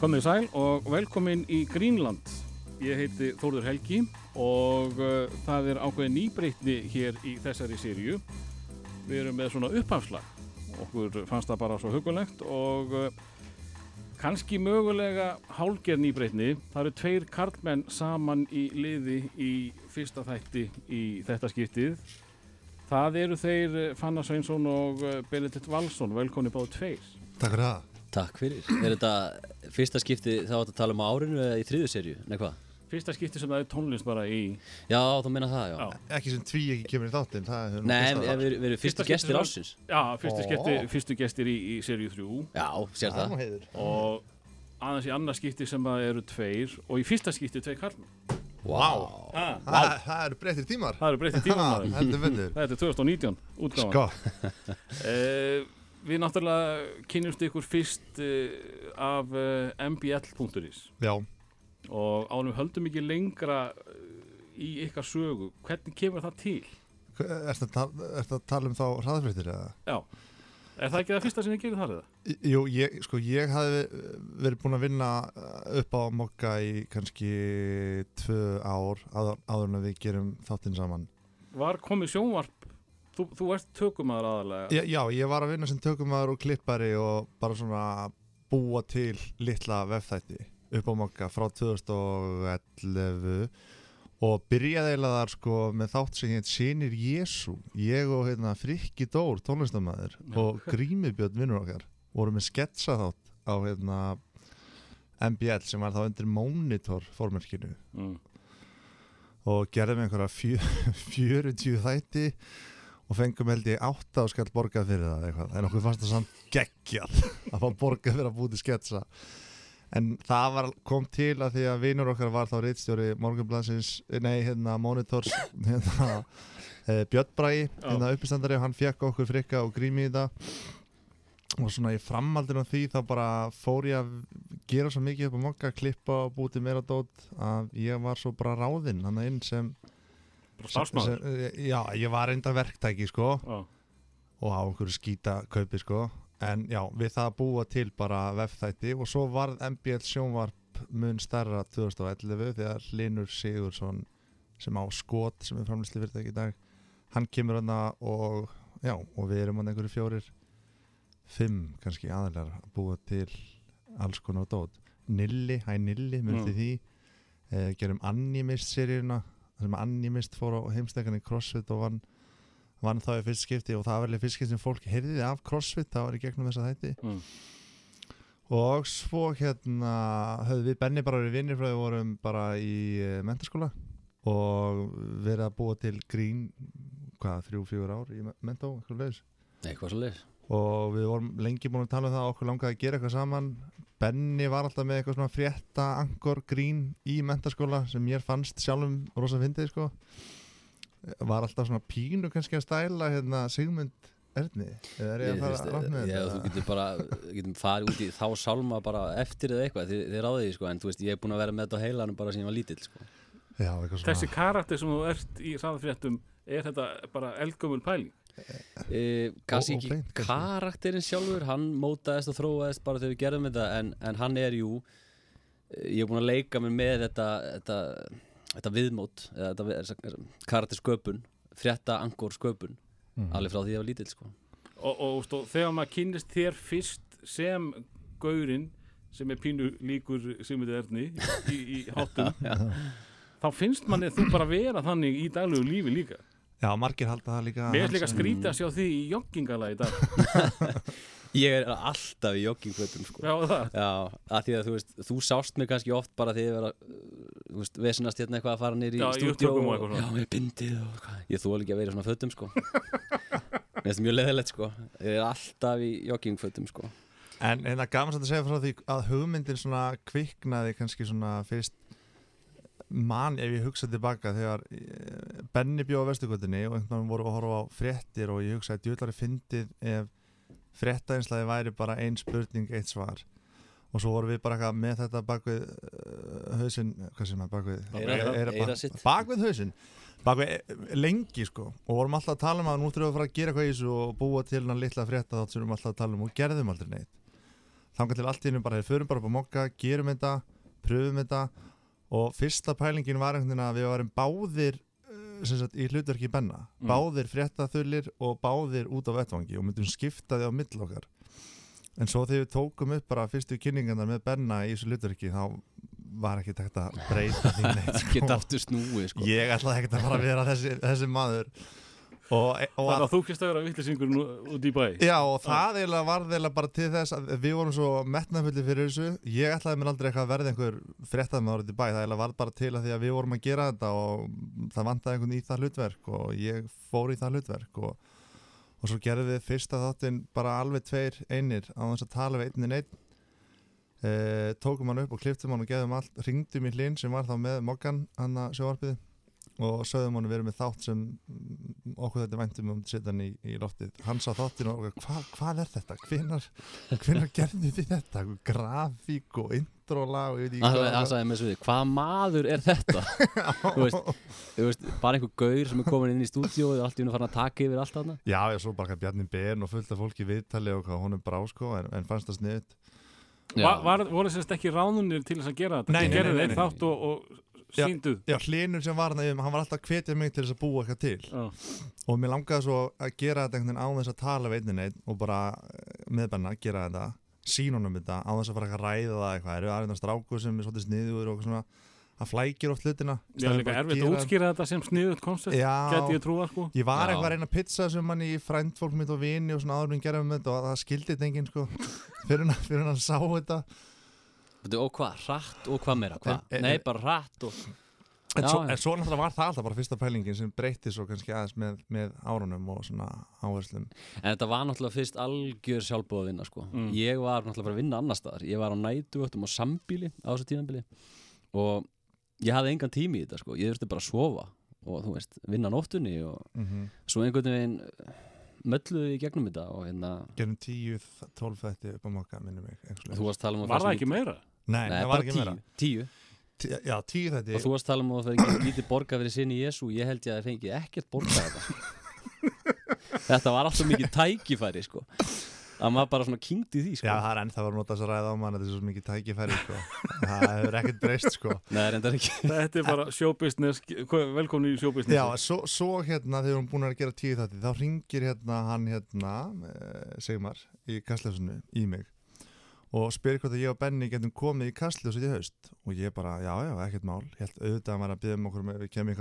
Komið sæl og velkomin í Greenland. Ég heiti Þórður Helgi og uh, það er ákveðin nýbreytni hér í þessari sériu. Við erum með svona upphafslag. Okkur fannst það bara svo hugulegt og uh, kannski mögulega hálger nýbreytni. Það eru tveir karlmenn saman í liði í fyrsta þætti í þetta skiptið. Það eru þeir uh, Fanna Sveinsson og uh, Benedikt Valsson. Velkomin báðu tveir. Takk fyrir það. Takk fyrir. Er þetta fyrsta skipti þá átt að tala um árinu eða í þriðu serju? Nei hvað? Fyrsta skipti sem það er tónlist bara í... Já, þú meina það, já. Já. Ekki sem tví ekki kemur í þáttinn, það er nú Nei, fyrsta við erum fyrstu Fyrsta gestir ásins. Já, fyrstu, skipti, fyrstu gestir í, í seríu 3 Já, sér Það það. og aðeins í annað skipti sem það eru tveir og í fyrsta skipti tveir karlmenn. Vá. Ah, Það það eru breyttir tímar. það eru breytið tíma maður. Heldur myndir. Þetta er 2019 útgáðan. Sko, Uh, við náttúrulega kynjumst ykkur fyrst uh, af uh, mbl.is já. og ánum höldum ekki lengra uh, í ykkar sögu. Hvernig kemur það til? Tala- ertu að tala um þá hraðfréttir eða? Já, er það ekki það fyrsta sem þið gerir þar eða? Jú, ég, sko, ég hafði verið búinn að vinna upp á mokka í kannski tvö ár áður, en við gerum þáttinn saman. Var komið sjónvarp, þú, þú ert tökumæður aðalega. Já, já, ég var að vinna sem tökumæður og klippari og bara svona búa til litla vefþætti upp á mokka frá 2011 og byrjaði eiginlega þar sko með þátt sem heit Sinir Jésu ég og hérna Frikki Dór tónlistamæður og Grími Björn vinnur okkar voru með sketsa þátt á hérna MBL sem var þá undir monitor formerkinu. Mm. og gerðum einhverja fjö, 40 þætti og fengum held ég átta og skall borgað fyrir það eitthvað. en okkur fannst það samt geggjað að fá borgað fyrir að búti sketsa. En það var, kom til að því að vinur okkar var þá reitstjóri Morgunblansins, nei hérna Monitors hérna eh, Björn Bragi, hérna uppistandari. Og hann fekk okkur frikka og grími í það. Og svona í framhaldinu á því þá bara fór ég að gera svo mikið upp á mokka, klippa og búti meira dót að ég var svo bara ráðinn hann inn sem, Bara starfsmæður. sem já, ég var enda verktæki sko Já. og á einhverju skýta kaupi sko en já, við það að búa til bara vefþætti og svo varð MBL sjónvarp mun stærra 2011 þegar Linur Sigursson sem á skot sem er framlýsli fyrirtæki í dag hann kemur hana og já, og við erum hann einhverju fjórir fimm kannski aðalar að búa til alls konar dót Nilli, hæ Nilli, mjöndi Mm. því eh, gerum Animist seríuna sem Animist fór á heimstækani CrossFit og vann vann þá í fyrst skipti og það var alveg fyrst skipti sem fólk heyrði af CrossFit, það var í gegnum þessa þætti Mm. og svo hérna höfðu við Benni bara verið vinnir frá við vorum bara í uh, mentaskóla og verið að búa til grín hvað, þrjú, fjögur ár í mentó, eitthvað leis Nei, hvað svo leir? Og við vorum lengi búin að tala um það okkur langaði að gera eitthvað saman Benni var alltaf með eitthvað svona frétta angor grín í mentaskóla sem mér fannst sjálfum rosa fyndið sko var alltaf svona pínu kannski að stæla hérna Sigmund Erni eða er ég að fara langt með Já, þetta? þú getur bara, getum farið út í þá sálma bara eftir eða eitthvað, þið, þið ráðið því sko, en þú veist, ég er búin að vera með þetta á heilanum bara síðan ég var lítill sko. Já, eitthvað svona Þessi karakter sem þú ert í hraðfréttum, er þetta bara eldgömmul pæling? E, kannski Og- og ekki beint, kannski. karakterinn sjálfur, hann mótaðist og þróaðist bara þegar við gerðum þetta, en, en hann er jú, eh, ég er búin að leika mér með þetta, þetta, þetta viðmót, eða þetta við- karaktersköpun, frétta angor sköpun, Mhm. alveg frá því ég var lítill sko. Og, og stó, þegar maður kynnist þér fyrst sem gaurinn sem er pínu líkur Sigmundur Erni í, í háttum, þá finnst manni þú bara vera þannig í daglegu lífi líka. Já, margir halda það líka Mér er líka skrítið að sjá því í joggingala í dag. Ég er alltaf í joggingfötum sko. Já, það. Já, að því að þú veist, þú sást mig kannski oft bara því að þú veist, vesinast hérna eitthvað að fara nýr í upptökum og eitthvað svona. Já, ég bindið og hvað. Ég þóla ekki að vera í svona fötum, sko. Mér finnst það mjög leðilegt, sko. Ég er alltaf í joggingfötum, sko. En en það er gaman að segja frá því að hugmyndin svona kviknaði kannski svona fyrst mann ef ég hugsa tilbaka þegar eh, Benni bjóð á vestugutinni og einhvern veginn voru að horfa á fréttir og ég hugsaði djúlari fyndið ef fréttaeinslæði væri bara ein spurning, eitt svar. Og svo vorum við bara eitthvað með þetta bakvið uh, hausinn, hvað sem er bakvið bakvið hausinn bakvið eh, lengi sko. Og vorum alltaf að tala um að nú þurfum við að fara að gera eitthvað í þessu og búa til hann litla frétta þátt sem við erum alltaf að tala um og gerðum aldrei neitt. Þangar til allt í hennu bara, við förum bara upp á mokka gerum þetta, pröfum þetta og fyrsta pælingin var einhvern veginn að við varum báðir sem sagt, í hlutverki Benna, Mm. báðir fréttaþullir og báðir út á vettvangi og myndum skipta því á mill okkar en svo þegar við tókum upp bara fyrstu kynningarnar með Benna í þessu hlutverki þá var ekki tekt að breyta því neitt sko. Sko ég ætlaði ekkert að fara að vera þessi, þessi maður og, og Þannig að þú kemst að vera vittlisingur út í bæ. Já og það eiginlega var eiginlega bara til þess að við vorum svo metnafulli fyrir þessu. Ég ætlaði mér aldrei eitthvað að verða einhver fréttað með árið í bæ, það eiginlega var bara til að því að við vorum að gera þetta og það vantaði einhvern í það hlutverk og ég fór í það hlutverk og, og svo gerðum við fyrsta þáttinn bara alveg tveir einir á þess að tala við einnin einn. E, tókum hann upp og kliftum hann og geðum allt ringdum í hlinn sem var þá með mokkan hann að sjóarpið og sögðum hann að vera með þátt sem okkur þetta væntum um að setja hann í, í loftið. Hann sá þáttinu og hva, hvað er þetta? Hvenar, hvenar gerði þið þetta? Grafík og introlag og ég veit ekki Hann sagði með svo við, hvað maður er þetta? þú, veist, þú veist, bara einhver gaur sem er komin inn í stúdíu og er allt í unni farin að taka yfir allt þarna. Já, ég svo bara Bjarni Ben og fullt af fólki viðtali og hvað honum brá sko en, en fannst það sniðut Var, var, voru sérst ekki ráðunir til þess að gera þetta? Nei, Þið nei, nei, einn nei. Síndu Já, hlinur sem var hann, hann var alltaf að hvetja mig til þess að búa eitthvað til. Já. og mér langaði svo að gera þetta einhvern veginn á þess að tala við einnig neitt og bara eh, með benna gera þetta sín honum þetta á þess að fara að ræða það eitthvað. Eru aðeins stráku sem er svolítið sniður og svona að flækir oft hlutina. Já, líka erfitt að útskýra þetta sem sniðut koncept Já, Gæti ég trúa sko. Ég var eitthvað að reyna að pizza sem mann í frændfólk mitt og vini og svona áður minn gerðum þetta og það skildi þetta enginn sko. Fyrir hann, að sá þetta Og hvað, hratt og hvað meira? Hva? En- en- Nei, bara hratt og En, Já, svo, en svo náttúrulega var það alltaf bara fyrsta pælingin sem breytti svo kannski aðeins með, með árunum og svona áherslum En þetta var náttúrulega fyrst algjör sjálfbúð að vinna sko. Mm. Ég var náttúrulega bara að vinna annar staðar Ég var á nætuvöktum og sambíli á þessu tímabili og ég hafði engan tími í þetta sko. Ég þurfti bara að sofa og þú veist, vinna nóttunni og mm -hmm. svo einhvern veginn mölluðu í gegnum þetta og hérna, Gerum 10-12 þætti upp á mokka minnum um að Var það ekki meira? Nei, Nei, það var ekki tíu, meira. Tíu. Tí- Já, 10 þætti. Og þú varst að tala um að það fengi lítið borga fyrir sinni Jésu Ég held ég að það fengi ekkert borga þetta Þetta var alltaf mikið tækifæri sko Að maður bara svona kingdi því sko. Já, það er ennþá að nota þess að ræða á mann þetta er svo mikið tækifæri sko. það hefur ekkert breyst sko. Nei, reyndar ekki. Þetta er bara showbusiness Velkomin í showbusiness. Já, svo, svo hérna þegar við erum búin að gera 10 þætti þá ringir hérna hann hérna eh, Sigmar í Kastljósinu í mig og spyrir hvort að ég og Benni getum komið í Kastljósið í haust. Og ég bara, já, já, ekkert mál. Ég held auðvitað að maður að byggja um okkur með, við kemum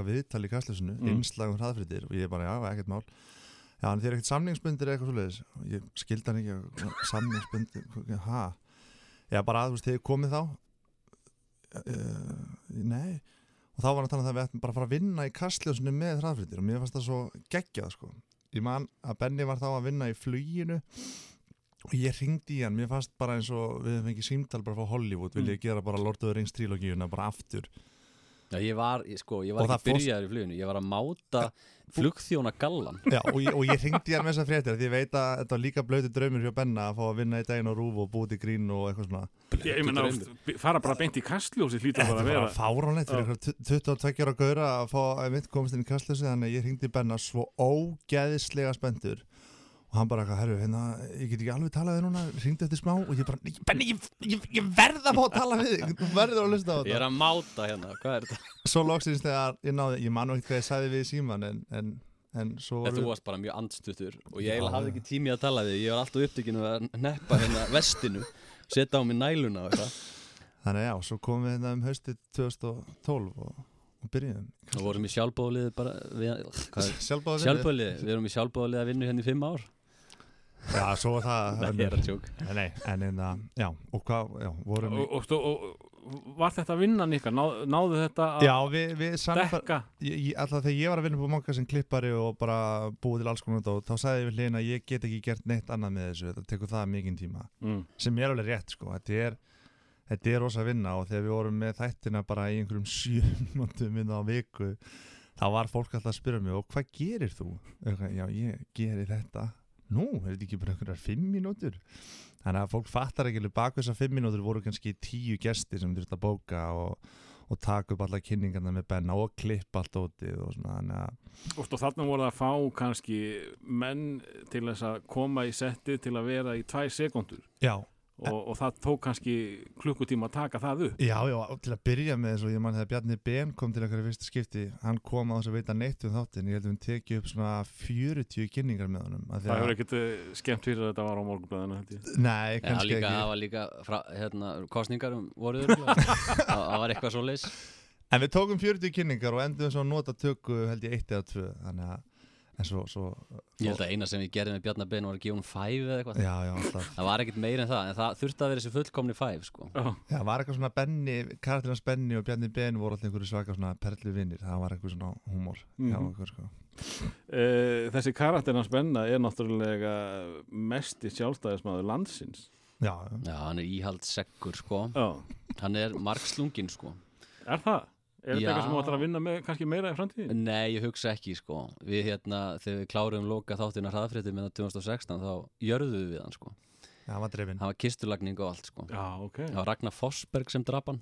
Mm. mm. já, en þið er ekkert samningsbundir eða eitthvað svoleiðis ég skildi hann ekki samningsbundir, ha Já, bara að þú veist, þið komið þá uh, Nei og þá var hann að tala um það að við ættum bara að fara að vinna í kastljósinu með hraðfritir og mér fannst það svo geggjað sko. Ég man að Benni var þá að vinna í fluginu og ég ringdi í hann, mér fannst bara eins og við fengið símtal bara frá Hollywood, vil ég gera bara Lord of the Rings trilogíuna bara aftur Já, ég var, ég, sko, ég Og var það ekki fórst- byrjaður í fluginu Ég var að máta flugþjóna gallan Já, og, ég, og ég ringdi hann með þessar fréttir því ég veit að þetta var líka blötu draumur hjá Benna að fá að vinna í daginn á rúf og búið til grín og eitthvað svona. Ég, ég meina, fara bara beint í kastljósi hlýtur Þetta bara að var vera fáránlegt fyrir eitthvað 22 ára gauðra að fá að mitt komast inn í kastlösi þannig að ég ringdi Benna svo ógeðislega spendur og hann bara herru, hérna, ég get ekki alveg talað við núna, ringdi eftir smá og ég bara, "Ég- ég, ég, ég verð að fá að tala við þig, þú verður að hlusta á Ég er þetta. að máta hérna, hvað er þetta? Svo loksins þegar ég náði, ég man nú ekkert hvað ég sagði við síman en, en, en svo voru varst bara mjög andstuttur og ég eiginlega hafði ekki tími að tala við. Ég var alltaf upptekinn að neppa hérna vestinu setja á mig næluna og eitthvað. Þannig já, svo komum við hérna um haustið 2012 og, og byrjuðum. Og vorum í sjálfbóðlið bara við, hvað Sjálfbáða sjálfbóðlið, við erum í sjálfbóðlið að vinna hérna í fimm ár Já, svo var það Nei, ég er að tjók Nei, nei, en en að, já, og hvað, já, vorum og, við og, og, og var þetta vinnan ykkar? Ná, náðu þetta að Já, við, við dekka? Alltaf þegar ég var að vinna på Monka sem klippari og bara búið til alls konar og þá sagði ég við hlýna að ég get ekki gert neitt annað með þessu, þetta tekur það mikinn tíma Mm. sem er alveg rétt, sko, þetta er þetta er rosa vinna og þegar við vorum með þættina bara í einhverjum sjömundum minna á viku, þá var fólk alltaf að spyrja mig, og hvað gerir þú? Já, ég geri þetta Nú, er þetta ekki bara einhverjar fimm mínútur? Þannig að fólk fattar ekki alveg bak þessar fimm mínútur voru kannski tíu gesti sem þurft að bóka og, og taka upp alla kynningarna með benna og klippa allt ótið og svona þannig að Og þarna voru það að fá kannski menn til þess að koma í setti til að vera í tvær sekundur Já, og, og það tók kannski klukkutíma að taka það upp. Já, já, til að byrja með þess og ég mann þegar Bjarni Ben kom til okkar í fyrsta skipti hann kom á þess að veita neitt um þáttin ég held að við tekið upp svona 40 kynningar með honum af því það að- hefur ekkert eh, skemmt fyrir að þetta var á ég. Nei, kannski líka, það ekki var líka frá, hérna, kostningar um voruður það það var eitthvað svo leys En við tókum 40 kynningar og endum svo að nota tökku held ég eitt eða tvö. Þannig að svo, svo Ég held að eina sem við gerðum með Bjarnar Ben var að gefa hún 5 eða eitthvað Já, já, alltaf Það var ekkert meira en það, en það þurfti að vera þessi fullkomni 5 sko. Já, Já, var eitthvað svona Benni, karakterins Benni og Bjarni Ben voru alltaf einhverju svaka svona perlu vinnir það var eitthvað svona húmor Mhm. Já, okkur sko Eh, þessi karakterna spenna er náttúrulega mesti sjálfstæðismæður landsins Já, já, Já, hann er íhaldsekkur sko. Já, Hann er margslungin sko. er það? Er þetta eitthvað sem þú ætlar að vinna með kannski meira í framtíðin? Nei, ég hugsa ekki sko. Við hérna, þegar við kláruðum loka þáttina hraðfrétti með 2016 þá jörðuðu við hann sko. já, hann var dreifin Það var kistulagning og allt sko. Já, ok Það var Ragnar Fossberg sem drap hann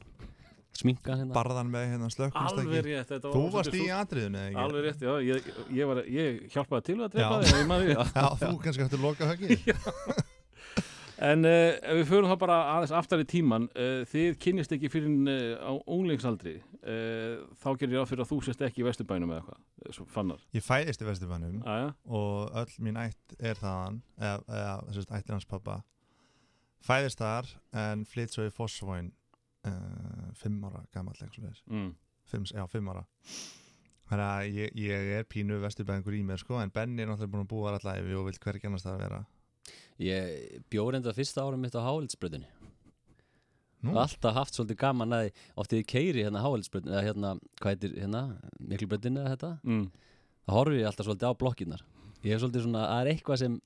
Sminkan hérna Barðan með hérna slökkvist Alveg rétt þetta Þú var varst í atriðinu, eða ekki? Alveg rétt, já, ég, ég, var, ég hjálpaði til að drepa þig, ég maður því Já, þú kannski hættu loka höggi En uh, ef við förum þá bara aðeins aftar í tíman, uh, þið kynnist ekki fyrir uh, á unglingsaldri, uh, þá gerir ég á fyrir að þú sést ekki í Vesturbænum eða eitthvað, eh, svo fannar. Ég fæðist í Vesturbænum Aja, og öll mín ætt er þaðan eða, eða ættir hans pappa fæðist þar en flytt svo í Fossvóin fimm ára eitthvað mm. já, fimm ára. Þannig að ég, ég er pínu vesturbæðingur í mér sko en Benni er náttúrulega búin að búa allar æfi og vil hvergi annars það að vera Ég bjóð reynda fyrsta árum mitt á Hálitsbröðinni Nú, Alltaf haft svolítið gaman að Oftið ég keiri hérna Hálitsbröðinni Eða hérna, hvað heitir hérna Miklubröðinni eða þetta? Mm. Það horfi ég alltaf svolítið á blokkinnar Ég er svolítið svona, það er eitthvað sem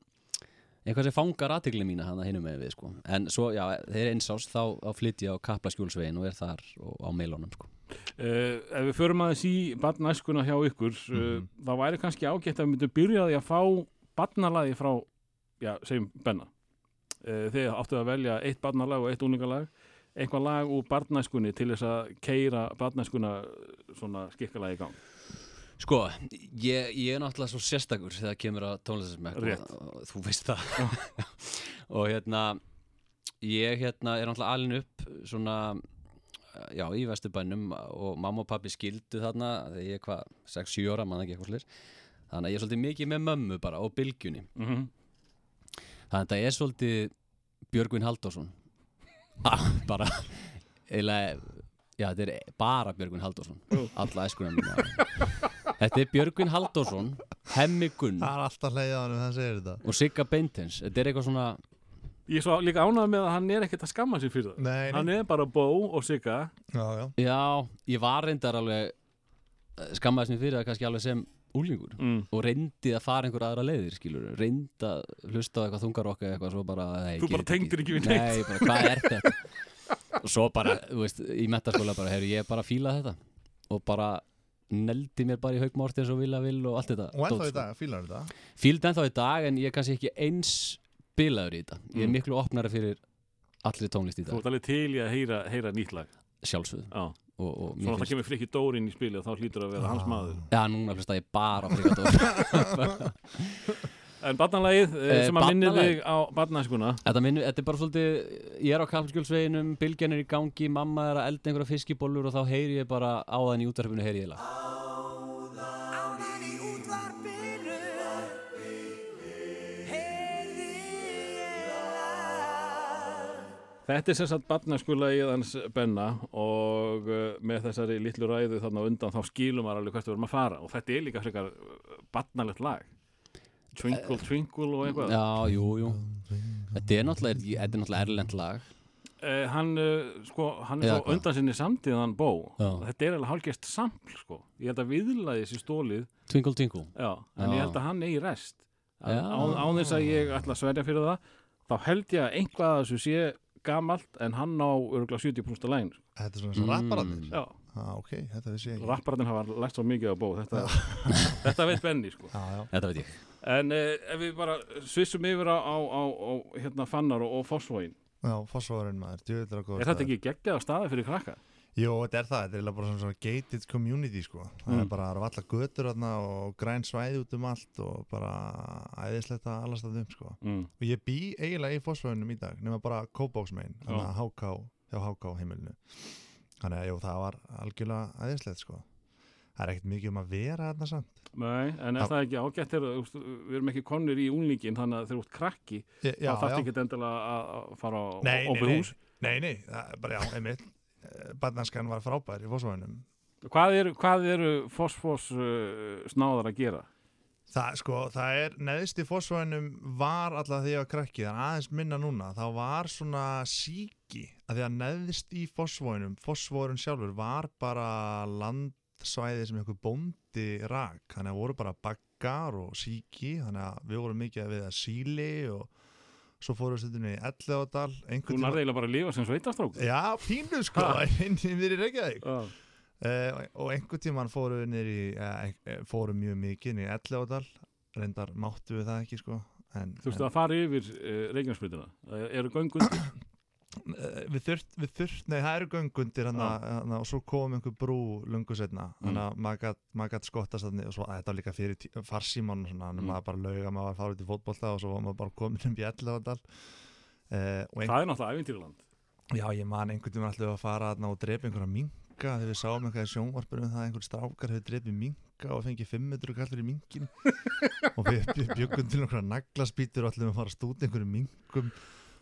Eitthvað sem fangar aðtegli mína hann að hinum með við sko. En svo, já, þeir einsás Þá, þá flytt ég á Kaplaskjólsvegin og er þar og á meilunum sko. Uh, ef við förum aðeins í barnæskuna hjá ykkur, uh, Mhm. þá væri kannski ágætt að við myndum byrja á því að fá barnalagi frá, já, segjum Benna. Uh, þið áttu að velja eitt barnalag og eitt úningalag, einhvað lag úr barnæskunni til þess að keira barnæskuna svona skikkalagi í gang. Sko, ég, ég er náttúrulega svo sérstakur þegar kemur að og þú veist það. Og hérna ég hérna er náttúrulega alin upp svona já, í Vesturbænum og mamma og pappi skildu þarna þegar ég er hvað, 6-7 ára, mann ekki eitthvað slir þannig að ég er svolítið mikið með mömmu bara og bylgjunni. Mm þannig að þetta er svolítið Björgvin Halldórsson ah, bara eiginlega, já þetta er bara Björgvin Halldórsson Jú. alla æskunum þetta er Björgvin Halldórsson Hemmi Gunn það er alltaf hann um það segir þetta og Sigga Beintens þetta er eitthvað svona Ég er svo líka ánægð með að hann er ekkert að skamma sér fyrir það. Nei, Hann er bara bó og sigga. já, já. já, ég var reyndar alveg skammaðist mér fyrir það kannski alveg sem úlingur Mm. og reyndi að fara einhver aðra leiðir skilur, reyndi að hlusta á eitthvað þungarokka eitthvað svo bara nei, Þú bara tengdir ekki við neitt. Nei, bara hvað er þetta og svo bara, þú veist, í metaskóla bara, hefur ég bara fílað þetta og bara neldi mér bara í haug Mortens og Villa Vill og allt þetta og ennþá í dag, fílar þetta sko. Fíld ennþá í dag en ég er kannski ekki eins bilaður í þetta ég er Mm. miklu opnari fyrir allir tónlist í Þú dag ert alveg til í að heyra, heyra nýtt lag. sjálfsögðu Já. Og, og Svo það kemur frikki Dórin í spilið og þá hlýtur að vera hans maður. Já, núna hlusta ég bara á frigadór En barnalagið eh, Eh, sem að minni barnalagið? þig á barnæskuna. Þetta, minu, þetta er bara svolítið, ég er á kappskjólsveginum, bylgjan er í gangi, mamma er að elda einhverja fiskibólur og þá heyri ég bara á þann í útvarpinu heyri ég lag. Þetta er sem sagt barnæskulagið hans Benna og uh, með þessari litlu ræðu þarna undan þá skilum maður alveg hvert við erum að fara og þetta er líka frekar barnalegt lag. Twinkle, twinkle og eitthvað. Já, jú, jú. Þetta er náttúrulega, þetta er náttúrulega erlend lag. Uh, hann, sko, hann er Eða svo undan sinni samtíðan bó. Þetta er alveg hálfgest sampl, sko. Ég held að viðlaði þessi stólið, Twinkle Twinkle. já, en Já. ég held að hann eigi rest. Á, Já. á þess að ég ætla að sverja fyrir það, þá held ég að einhvað að þessu sé gamalt en hann á örgulega 70% af lægin. þetta er svona eins og rapparandir Já. ah, ok, þetta vissi ég ekki Rappararnir hafa lært svo mikið á bó þetta, þetta veit Benni sko. já, já. Þetta veit ég. en eh, ef við bara svissum yfir á, á, á, á hérna Fannar og, og Fossvóin já, fósfóðurinn maður, er þetta ekki geggjað staði fyrir krakka? Jú, þetta er það, þetta er bara svona, gated community sko. Það Mm. er bara, það eru allar götur og græn svæði út um allt og bara æðislegt að allast að um sko. mm. Og ég bý eiginlega í fósföðunum í dag, nema bara kópáksmein, þannig að HK, hjá HK heimilinu. Þannig að jú, það var algjörlega æðislegt sko. Það er ekkert mikið um að vera þarna samt. Nei, en er Já. það ekki ágætt er, úst, við erum ekki konur í unlingin þannig að þegar þú ert krakki þá þarf ekki endilega að að fara á Nei, nei, opið nei. hús Nei, nei, það er bara já, einmitt. Barnanskan var frábær í fósföðunum. Hvað eru, eru fosfos uh, snáðar að gera? Það, sko, það er neðst í fósfóðunum var alltaf því að krakki, þannig aðeins minna núna, þá var svona síki, að því að neðst í fósfóðunum, fósfóðurinn sjálfur var bara landsvæði sem einhver bóndi rak, þannig að voru bara baggar og síki, þannig að við vorum mikið við að síli og svo fórum við stundinni í Elleðadal, Þú nærði eiginlega bara að lifa sem sveitastrók já, pínu sko, inn í mér í Reykjavík. uh, og einhvern tíman fórum við í, uh, fórum mjög mikið niður í Elleðadal, reyndar máttu við það ekki sko. En, Þú veist að fara yfir uh, Reykjanesbrytina Eru göngundir? en uh, við þurft, við þurft, nei það eru göngundir hana, hana, og svo kom einhver brú lungu setna, Mm. þannig að maður gætt skottast þannig og svo að þetta var líka fyrir farsíman og svona, þannig Mm. að maður bara lauga maður var að fara út í fótbolta og svo var maður bara komin um uh, og ein, Það er náttúrulega ævintýrland já ég man einhvern tíman alltaf að fara þarna og drepa einhverja minka þegar við sáum í sjónvarpunum það að einhver strákar hefur drepið minka og fengið 500 kallur í minkin og við bjöggum til einhverja naglaspítur og ætlum að fara að stúta einhverjum minkum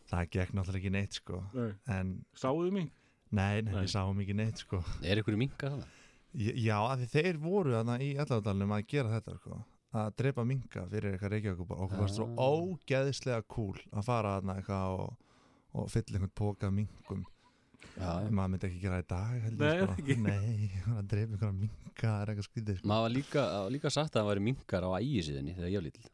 það gekk náttúrulega ekki neitt sko Nei. en Sáuðu mig? nei, nei, Nei. við sáum ekki neitt sko Er ykkur minka? J- já, af því þeir voru þarna í allavegdalunum að gera þetta sko að drepa minka fyrir eitthvað reykjavík og okkur var svo Ah. ógeðislega cool að fara þarna eitthvað og, og fylla einhvern póka af minkum Já, maður myndi ekki gera það í dag held Nei, sko. nei, að drepa einhverja minka það er eitthvað skrítið sko. Maður var líka, það líka sagt að það væri minkar á ægisíðinni þegar ég var lítill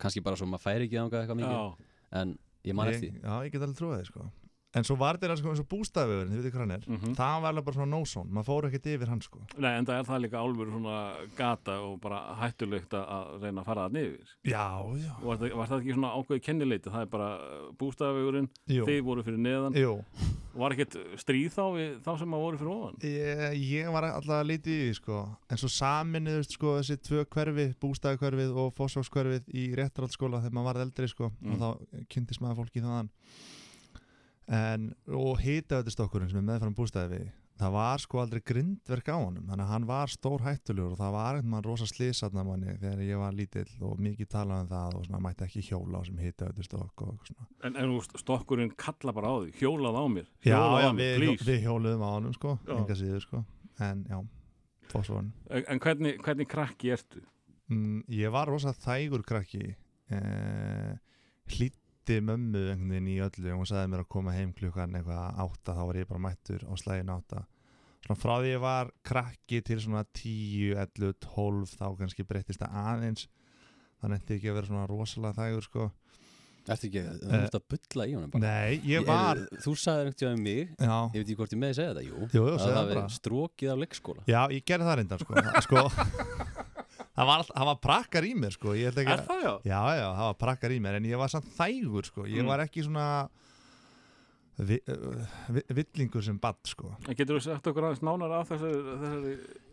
Kannski bara svo maður færi ekki þangað eitthvað mikið Já, En ég man eftir já, ég get alveg trúið þið sko. En svo var þetta sko, eins og bústaföðurinn, þið veitir hvað hann er Mhm. það var alveg bara svona no-zone, maður fór ekkert yfir hann sko. Nei, en það er það líka álfur svona gata og bara hættulegt að- reyna að fara það niður já, já, Var það, var það ekki svona ákveði kennileiti? Það er bara bústafegurinn, jú, þið voru fyrir neðan jú. Var ekkert stríð þá við þá sem að voru fyrir ofan? Ég, ég var alltaf lítið í því sko. en svo saminuðust sko, þessi tvö hverfi, bústæðakverfið og fósfáskverfið í réttarhaldsskóla þegar maður varð eldri sko, Mm. og þá kynntist maður fólki þaðan en, og hitaðutistokkurinn sem er meðfram bústæði við það var sko aldrei grindverk á honum. Þannig að hann var stór hættulegur og það var einhvern mann rosa slísatna manni þegar ég var lítill og mikið talað um það og svona mætti ekki hjóla á sem hitaðutistokk og svona. En, en stokkurinn kalla bara á því, hjólað á mér Já, hjólað já, á mér, við, við hjóluðum á honum sko, enga síður sko. En já, fósfáin En, en hvernig, hvernig krakki ertu? Mm, ég var rosa þægur krakki. Eh, hlýtti mömmu einhvern veginn í öllu og hún sagði mér að koma heim klukkan eitthvað átta þá var ég bara mættur á slægin átta. Svona frá því ég var krakki til svona 10, 11, 12 þá kannski breyttist það aðeins. Það nefndi ekki að vera svona rosalega þægur sko. Ertu ekki, þú ert að bulla í honum bara? nei, ég var Er- Þú sagði einhvern tíma um mig já, Ég veit ekki hvort ég með að segja þetta, jú jú, Að það það hafi strókið á leikskóla. Já, ég gerði það reyndar sko, það, sko það var, það var prakkar í mér sko Er það já? Já, já, það var prakkar í mér en ég var samt þægur sko, ég Mm. var ekki svona vi, uh, vi, villingur sem badd sko. En getur þú sagt okkur aðeins nánar af þessari, þessari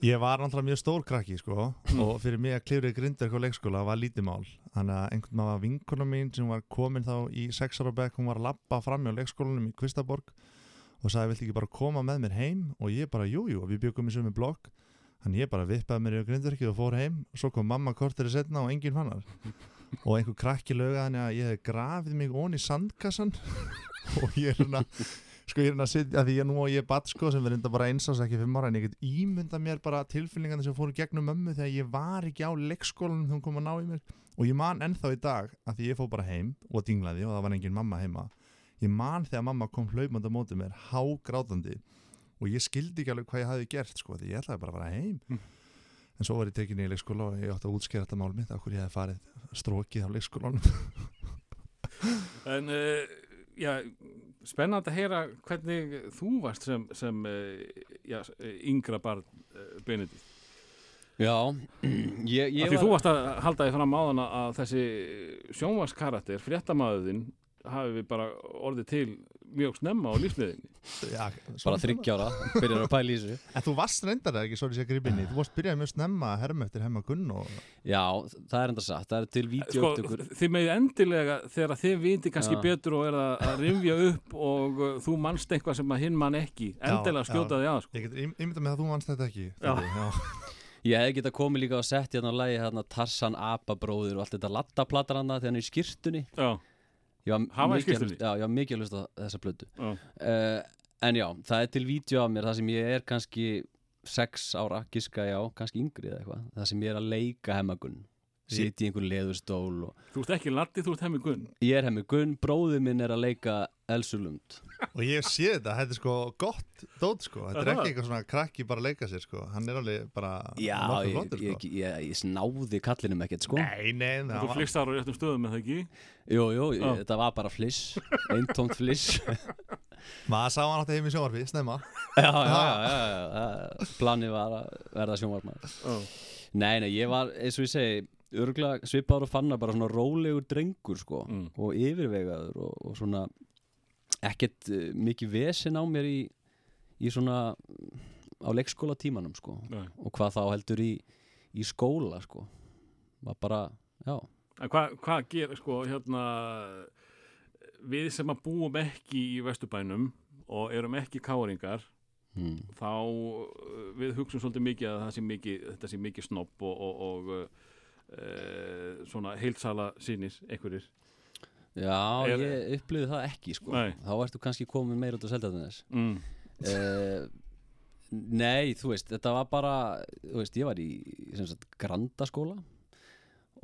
Ég var náttúrulega mjög stór krakki sko Mm. og fyrir mig að klifra í grindverk á leikskóla var lítið mál, þannig að einhvern maður vinkona mín sem var komin þá í sexara bekk, hún var að labba fram á leikskólanum í Kvistaborg og sagði, viltu ekki bara koma með mér heim og ég bara, jú, jú, við byggum í sömu blokk þannig ég bara vippaði mér í grindverkið og fór heim. Og svo kom mamma kortir í setna og enginn fannar og einhver krakki þannig að ég hef grafið mig onni í sandkassan og ég er hérna sko ég er hérna að sitja, því ég nú og ég er badd sko sem verður enda bara eins ás ekki fimm ára en ég get ímynda mér bara tilfinningarna sem fóru gegnum mömmu þegar ég var ekki á leikskólanum þegar hún kom að ná í mér. Og ég man ennþá í dag að því ég fór bara heim og dinglaði og það var engin mamma heima ég man þegar mamma kom hlaupandi og ég skildi ekki alveg hvað ég hafi gert sko því ég ætlaði bara að fara heim Mm. en svo var ég tekin í leikskóla og ég átti að útskýra þetta mál mitt okkur ég hef farið strókið á leikskólanum En uh, já, spennandi að heyra hvernig þú varst sem, sem uh, já, yngra barn uh, Benedikt. Já, ég, ég Af því þú varst að halda því fram áðan að þessi sjónvarskarakter, fréttamaðurinn, hafi við bara orðið til mjög snemma á lífsliðinni Já, bara þryggjára, byrjar að pæla í þessu. En þú varst reyndar eða ekki, svo ég sé gripinni Þú varst byrjaði mjög snemma að herma eftir hemma Gunn og Já, það er enda satt, það er til sko, þið megið endilega þegar þið viti kannski Já. betur og er að, að rifja upp og uh, þú manst eitthvað sem að hinn mann ekki endilega skjóta því að sko. Ég get ímynda með að þú vannst þetta ekki Já. Ég hef getað komið líka og sett hérna á lagi hérna Tarsan Ababróður og allt þetta lattaplatar hann Hann var í hlusta- Já, ég var mikið að hlusta þessa já, uh, En já, það er til vídeo af mér Það sem ég er kannski sex ára Giska já, kannski yngri eða eitthvað. Það sem ég er að leika hemmagunn Sitt í einhver leðurstól og þú ert ekki Latti, þú ert hemmi Gunn. Ég er hemmagunn, bróður minn er að leika Elsulund Og ég sé þetta, þetta er sko gott dót sko. Þetta er ekki eitthvað svona krakki bara að leika sér sko. Hann er alveg bara Já, ég, flottur, ég, sko. ég, ég, snáði kallinum ekkert sko. Nei, nei, nei þú var- flygstar á réttum stöðum með það ekki? Jú, jú, ég, þetta var bara fliss Eintómt fliss. Maður sá hann átti heim í sjónvarfi, snemma. Já, já, já, já, já, planið var að verða sjónvarpmaður. Já. Nei, nei, ég var, eins og ég segi örgulega svipaður og fannar bara svona rólegur drengur, sko, Mm. og yfirvegaður og, og svona ekkert uh, mikið vesen á mér í, í svona á leikskóla tímanum, sko Nei. og hvað þá heldur í, í skóla, sko var bara, já hvað hva gerir sko hérna við sem að búum ekki í Vesturbænum og erum ekki káringar hmm. þá uh, við hugsun svolítið mikið að það sé mikið, þetta sé mikið snopp og, og, og uh, svona heilsala sínir einhverjir. Já, Er- ég upplýði það ekki, sko Nei. þá ertu kannski komin meira út á seldaðinnes Mm. uh, Nei, þú veist, þetta var bara þú veist, ég var í sagt, grandaskóla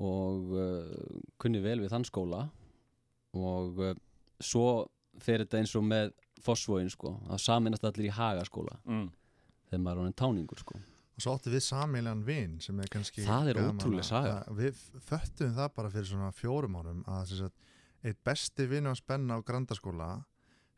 og uh, kunni vel við þann skóla og uh, svo fer þetta eins og með Fossvóin, sko, að saminast allir í Hagaskóla Mm. þegar maður er honin táningur, sko Og svo átti við sameilan vin sem er kannski Það er gaman ótrúleg að- saga. að Við föttum það bara fyrir svona fjórum árum að eitt besti vinn á spenna á grandaskóla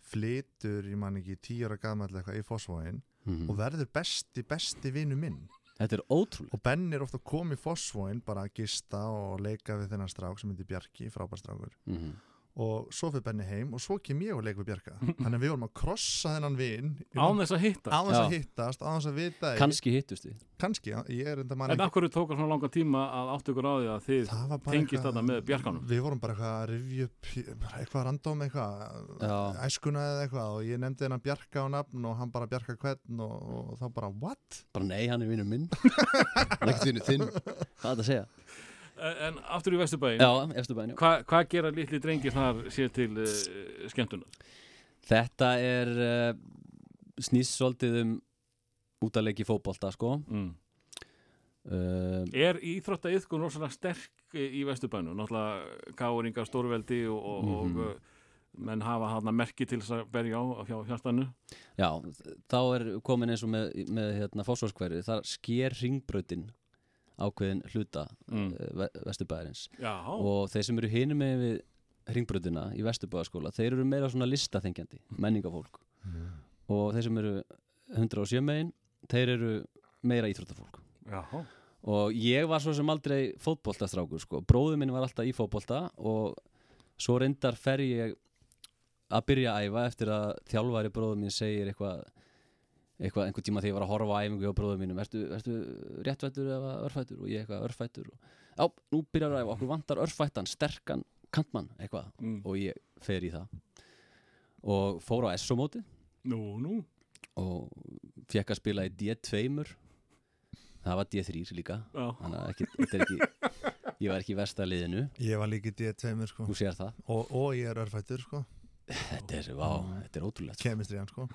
flytur, ég man ekki, tíu ára gamall eitthvað í Fossvóin mm og verður besti, besti vinnu minn. Þetta er ótrúlega og Ben er ofta komið í Fossvóin bara að gista og leika við þennan strák sem heitir Bjarki, frábærstrákur mm og svo fyrir Benni heim og svo kem ég og leik við Bjarka þannig að við vorum að krossa þennan vin Án þess að hitta. á þess að hittast, á þess að vita. Kannski hittust við kannski, ég er enda mann En af hverju tók það svona langa tíma að áttu ykkur á því að þið tengist þarna með Bjarkanum? við vorum bara eitthvað að rifja upp eitthvað random eitthvað Já. æskuna eða eitthvað og ég nefndi hennan Bjarka á nafn og hann bara Bjarka hvern og, og þá bara what? Bara nei, hann er vinnur minn En, en aftur í Vesturbæin, Já, eftir bæn, já hva, hvað gera litli drengir þar sér til uh, skemmtunar? Þetta er uh, snýst svolítið um út að leiki fótbolta sko Mm. uh, Er íþrótta yðkun rosalega sterk í Vesturbænum? Náttúrulega gáringar stórveldi og, og, og uh, menn hafa hana merki til þess að berja á hjá hjartanu. Já, þá er komin eins og með, með hérna, fósforskverfi þar sker ringbrautin ákveðin hluta Mm. mm. vesturbæðarins og þeir sem eru hinum með við ringbrautina í vesturbæðarskóla þeir eru meira svona listaþengjandi menningafólk og þeir sem eru 107 megin þeir eru meira íþróttafólk já, og ég var svo sem aldrei fótboltastrákur sko. bróður minn var alltaf í fótbolta og svo reyndar fer ég að byrja að æfa eftir að þjálfari bróður minn segir eitthvað eitthvað einhvern tíma þegar ég var að horfa á æfingu á bróður mínum ertu, ertu réttfættur eða örfættur og ég eitthvað örfættur og, já, nú byrjar að æfa, okkur vantar örfættan sterkan kantmann eitthvað mm. og ég fer í það og fór á nú. og fekk að spila í D2 það var D3 líka Já, þannig að ekki, þetta er ekki ég var ekki í versta liðinu, ég var líka í D2 sko. þú sér það og, og ég er örfættur sko. þetta er, vá, þetta er ótrúlegt sko. kemistriðan sko.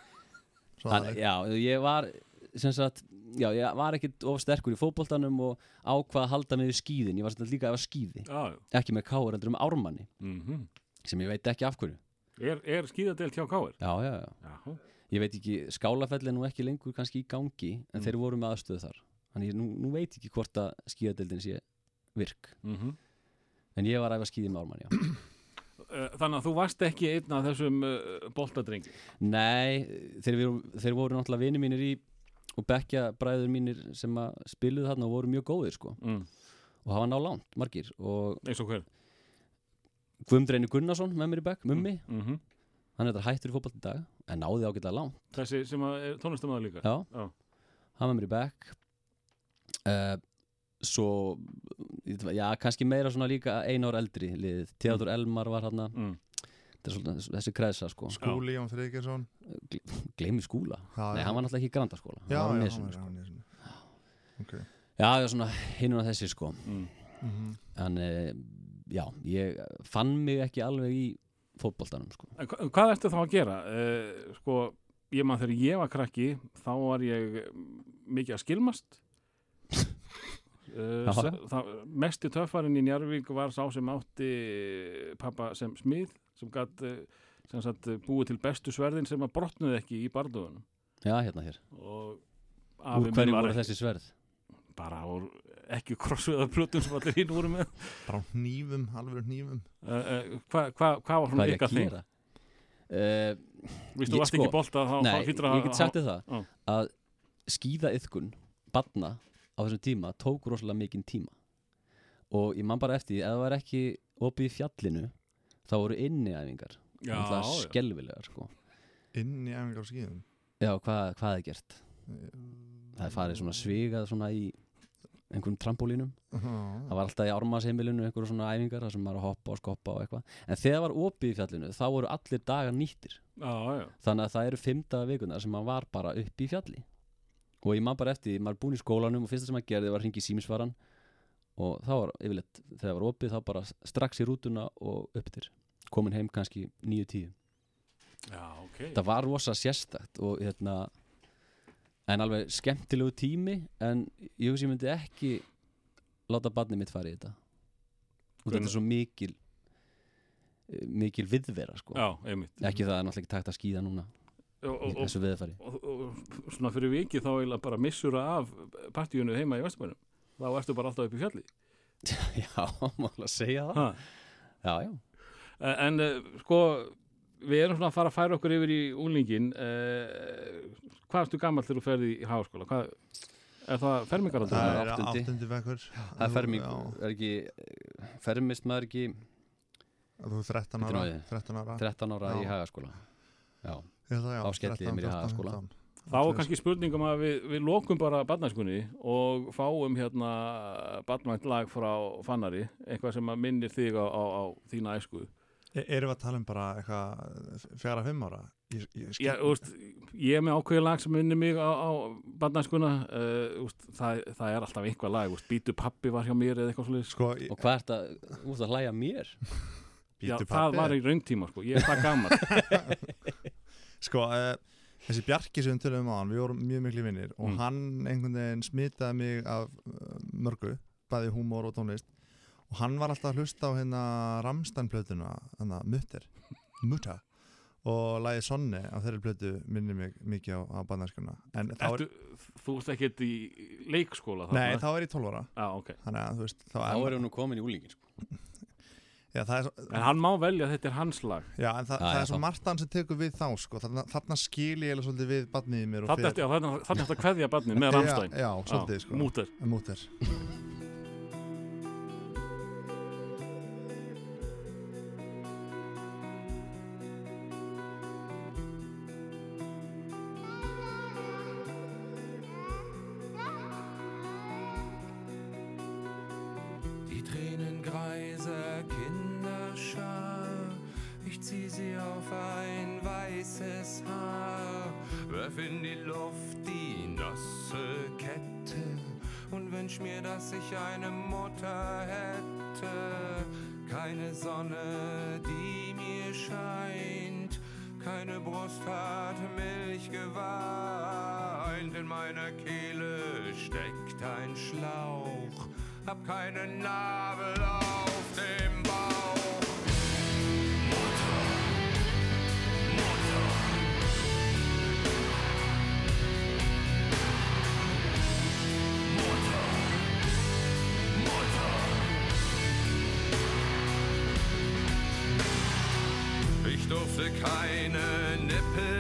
Aðeins. já, ég var sem sagt, já, ég var ekkit of sterkur í fótboltanum og ákvað að halda mig við skíðin, ég var sem sagt líka að efa skíði. Já, já. ekki með káur, endur um ármanni. Mm sem ég veit ekki af hverju. Er, er skíðadelt hjá Káir? já, já, já, Já, ég veit ekki, skálafell er nú ekki lengur kannski í gangi, en Mm. þeir voru með aðstöðu þar. Þannig ég nú, nú veit ekki hvort að skíðadeldin sé virk. Mm en ég var að æfa skíði með ármanni, já Þannig að þú varst ekki einn af þessum uh, boltadrengi. Nei, þeir, voru, þeir voru náttúrulega vinir mínir í og bekkja bræður mínir sem að spiluðu þarna og voru mjög góðir sko Mm. og hafa ná langt, margir Eins og hver? Guðmdreinu Gunnarsson með mér í bekk, mummi Mm -hmm. hann er þetta hættur í fótboll í dag en náði ágætlega langt Þessi sem er tónlistamæður líka já, Já. hann var mér í back uh, svo já, kannski meira svona líka einu ár eldri liðið, Theodor Elmar var hann mm. þessi kreðsa sko Skúli Jón Friðgjesson gleymi skúla, Já, nei já. hann var náttúrulega ekki í grandaskóla Já, hann var á já, hann sko. var á nesinu Ok já, já, svona hinn og þessi sko Mm. Mhm. en uh, já, ég fann mig ekki alveg í fótboltanum sko En hva- hvað ertu þá að gera? Uh, sko, ég maður þegar ég var krakki þá var ég mm, mikið að skilmast uh, það, Mesti töffarinn í Njarvík var sá sem átti pappa sem smið sem gætt sem sagt, búið til bestu sverðin sem að brotnuði ekki í barðuðunum já, hérna hér, og úr hverju var voru þessi sverð? Bara úr ekki krossveða plötum sem allir hinn voru með. Bara á hnífum, alveg hnífum. Uh, uh, hvað hva, hva var ég ykkar að uh, Vistu, þú varst sko, ekki bolta þá, Nei, að ég get sagt þér það að skýða yðkun barna á þessum tíma tók rosalega mikinn tíma. Og ég man bara eftir því, ef það var ekki opið í fjallinu þá voru inniæfingar. Já, náttúrulega já. skelvilegar sko. Inn í æfingar á skíðum? Já, hvað, hvað er gert? það er farið svona svigað svona í einhverjum trampólínum það var alltaf í ármasheimilinu einhverjum svona æfingar þar sem maður er að hoppa og skoppa og eitthvað. En þegar var opið í fjallinu þá voru allir dagar nýttir. Já, já, þannig að það eru fimmta vikuna sem maður var bara upp í fjalli og ég man bara eftir, maður er búinn í skólanum og fyrsta sem maður gerði var að hringi í símisvaran og þá var yfirleitt, þegar það var opið þá bara strax í rútuna og upptir. Komin heim kannski 9-10 já, ok. Það var rosa sérstakt og hérna en alveg skemmtilegu tími en ég hugsi ég myndi ekki láta barnið mitt fara í þetta. Og þetta er svo mikil eh, mikil viðvera sko. Já, ekki það er náttúrulega ekki takt að skýða núna í og, og, þessu viðfæri og, og svona fyrir vikið þá eiginlega bara missur af partíunu heima í Vesturbænum þá ertu bara alltaf upp í fjalli. Já, má alveg segja það. Ha. já, já, en uh, sko við erum svona að fara að færa okkur yfir í úlingin uh, hvað ertu gammal þegar þú ferði í háskóla? Hvað, er það fermingaraldur? Það Það er er áttundi. áttundi vekkur. Það er ferming Já, er ekki, fermist maður ekki Þú er 13 Bíddu nú ára við. 13 ára. 13 ára í Já. hagaskóla. Já, Ég held að já, Þá skelli ég 13, mér í 14, hagaskóla. 15. þá er kannski spurningum að við, við lokum bara barnæskunni og fáum hérna barnvænt lag frá Fannari eitthvað sem minnir þig á, á, á þína æsku E- Erum við að tala um bara eitthvað fjara fimm ára? Ég, ég, skil- Já, úst, ég er með ákveði lag sem minnir mig á, á barnæskuna uh, úst, það, það er alltaf einhvað lag úst, Bítu pappi var hjá mér eða eitthvað svolítið Sko, ég- og hvað er þetta, þú ert að hlæja mér Já, það var í rauntíma sko, ég er það gammal Sko, uh, þessi Bjarki sem við tölum á hann, við vorum mjög miklu vinnir og Mm. hann einhvern veginn smitaði mig af uh, mörgu, bæði húmór og tónlist. Og hann var alltaf að hlusta á hérna Ramstein-plötuna, hérna Mutter, Mutta og lagið Sonni á þeirri plötu minnir mig mikið á, á þá er, Þú ert ekkert í leikskóla nei, þá er ég 12 ára. Já, ok. Þannig að þú veist, þá þá er, erum nú komin í úlingin sko. Já, það er svo, En hann má velja að þetta er hans lag. Já, en það, Já, það er svo hann sem tekur við þá sko, þarna, þarna skil ég eða svolítið við barnið í mér fer- eftir að kveðja barnið með Ramstein já, já, svolítið sko. Múter. Múter Kehle steckt ein Schlauch, hab keinen Nabel auf dem Bauch. Ich durfte keine Nippel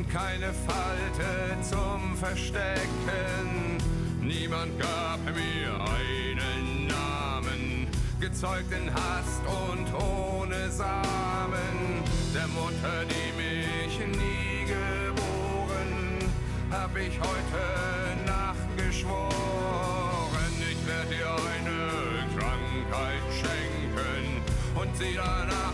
und keine Falte zum Verstecken. Niemand gab mir einen Namen, gezeugten hast und ohne Samen der Mutter, die mich nie geboren, hab ich heute Nacht geschworen, ich werde dir eine Krankheit schenken und sie danach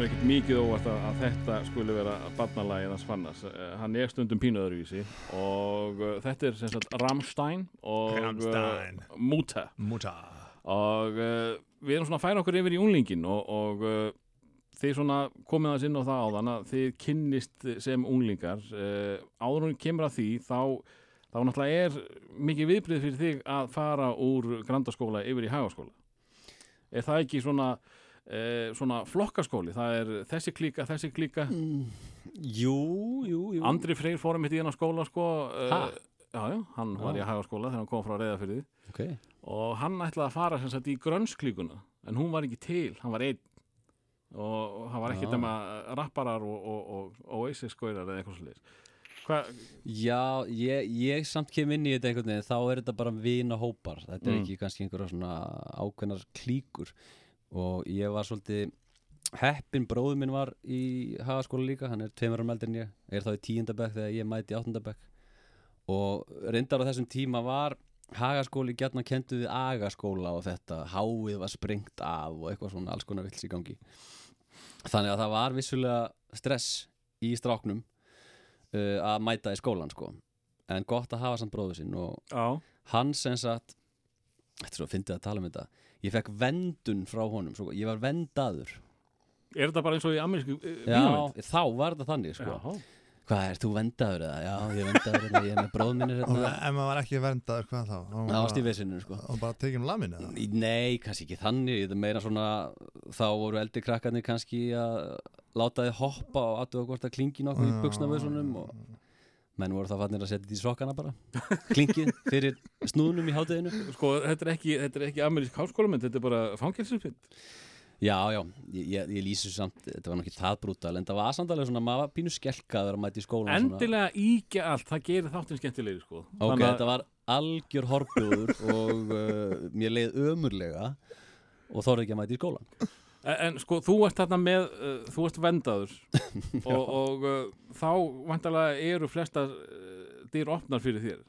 kemur ekkert mikið óvart að, að þetta skulle vera barnalagið hans Fannas uh, hann er stundum pínuðurvísi og uh, þetta er sem sagt Rammstein og Rammstein. Uh, Muta Muta og uh, við erum svona að færa okkur yfir í unglingin og, og þið svona komið aðeins inn á það áðan að þið kynnist sem unglingar. Áður hún kemur að því þá þá náttúrulega er mikið viðbrið fyrir þig að fara úr grandaskóla yfir í hagaskóla. Er það ekki svona uh, svona flokkaskóli það er þessi klíka, þessi klíka Jú, jú, jú Andri Freyr fórum mitt í hennar skóla sko uh, Ha? já, já, hann var í Já. hagaskóla þegar hann kom frá reyðafyrði Ok, og hann ætlaði að fara sem sagt í grönnsklíkuna en hún var ekki til, hann var einn og hann var ekki Já. nema rapparar og, og, og Oasis-skóirar eða eitthvað svolítið hvað, Já, ég, ég samt kem inn í þetta einhvern veginn, þá er þetta bara vina hópar, þetta er Mm. ekki kannski einhverja svona ákveðnar klíkur og ég var svolítið heppin bróður minn var í hagaskóla líka, hann er tveimur árum eldri en ég, er þá í tíundabæk þegar ég mæti í áttundabæk og reyndar á þessum tíma var hagaskóli gætna kentu við agaskóla og þetta háið var sprengt af og eitthvað svona alls konar vills í gangi. Þannig að það var vissulega stress í stráknum uh, að mæta í skólan sko. En gott að hafa samt bróður sinn og já, hann sem sagt þetta er svo að fyndið að tala um þetta ég fekk vendun frá honum svo, ég var vendaður er þetta bara eins og í amerísku uh, já, þá var þetta þannig sko. Hvað er þú vendaður eða? Já ég er vendaður hérna, ég er með bróður minnir Og hérna. Ef maður var ekki verndaður, hvað þá? það varst í vesinu sko. Og bara tekið um lamin eða? Nei, kannski ekki þannig, þetta er meira svona þá voru eldri krakkarnir kannski að láta þið hoppa og aðtuga hvort að klingi nokkuð í buksnavöðsunum og menn voru það fannir að setja þetta í sokkana bara klingið fyrir snúðunum í hátæðinu sko þetta er ekki, þetta er ekki amerísk háskólamynd þetta er bara fangilsispind Já, já, ég, ég, ég lýsi þessu samt Þetta var nokkið það brútal En það var samt alveg svona, maður pínu skelkaður að mæta í skólan svona. Endilega íkja allt, það gerir þáttin skemmtilegri sko. Ok, Þannig að- þetta var algjör horfbjóður og uh, mér leið ömurlega og þorði ekki að mæta í skólan En, en sko, þú ert þarna með, uh, þú ert vendaður og, og uh, þá vantarlega eru flestar uh, dyr opnar fyrir þér.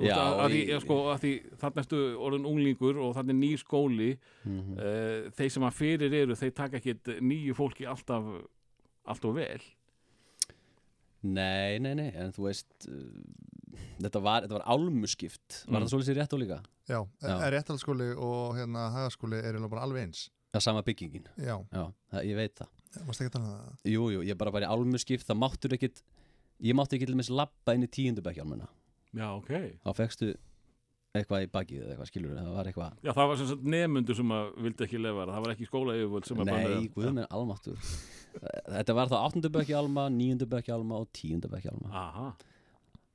Þú Já, að, að, í- ja, sko, að því þarna ertu orðin unglingur og þarna er nýr skóli Mhm. uh, þeir sem að fyrir eru, þeir taka ekkit nýju fólki alltaf alltaf vel. Nei, nei, nei, en þú veist uh, þetta var, þetta var álmuskipt Var Mm. það svolítið sér rétt og líka? Já, Já. réttalskóli og hérna hagaskóli er alveg eins Það sama byggingin, Já, já, það, ég veit það. Varst ekki að tala um það? Jú, jú, ég bara bara í álmuskipt, það máttur ekkit Ég mátti ekki til dæmis labba inn í tíundubækjálmuna Já, ok. Þá fekstu eitthvað í bakið eða eitthvað skilur Það var eitthvað Já, það var sem sagt nemundur sem að vildi ekki lefa það, það var ekki skóla yfirvöld sem að Nei, guð minn almáttur Þetta var þá áttundubækjálma, níundubækjálma og tíundubækjálma Aha,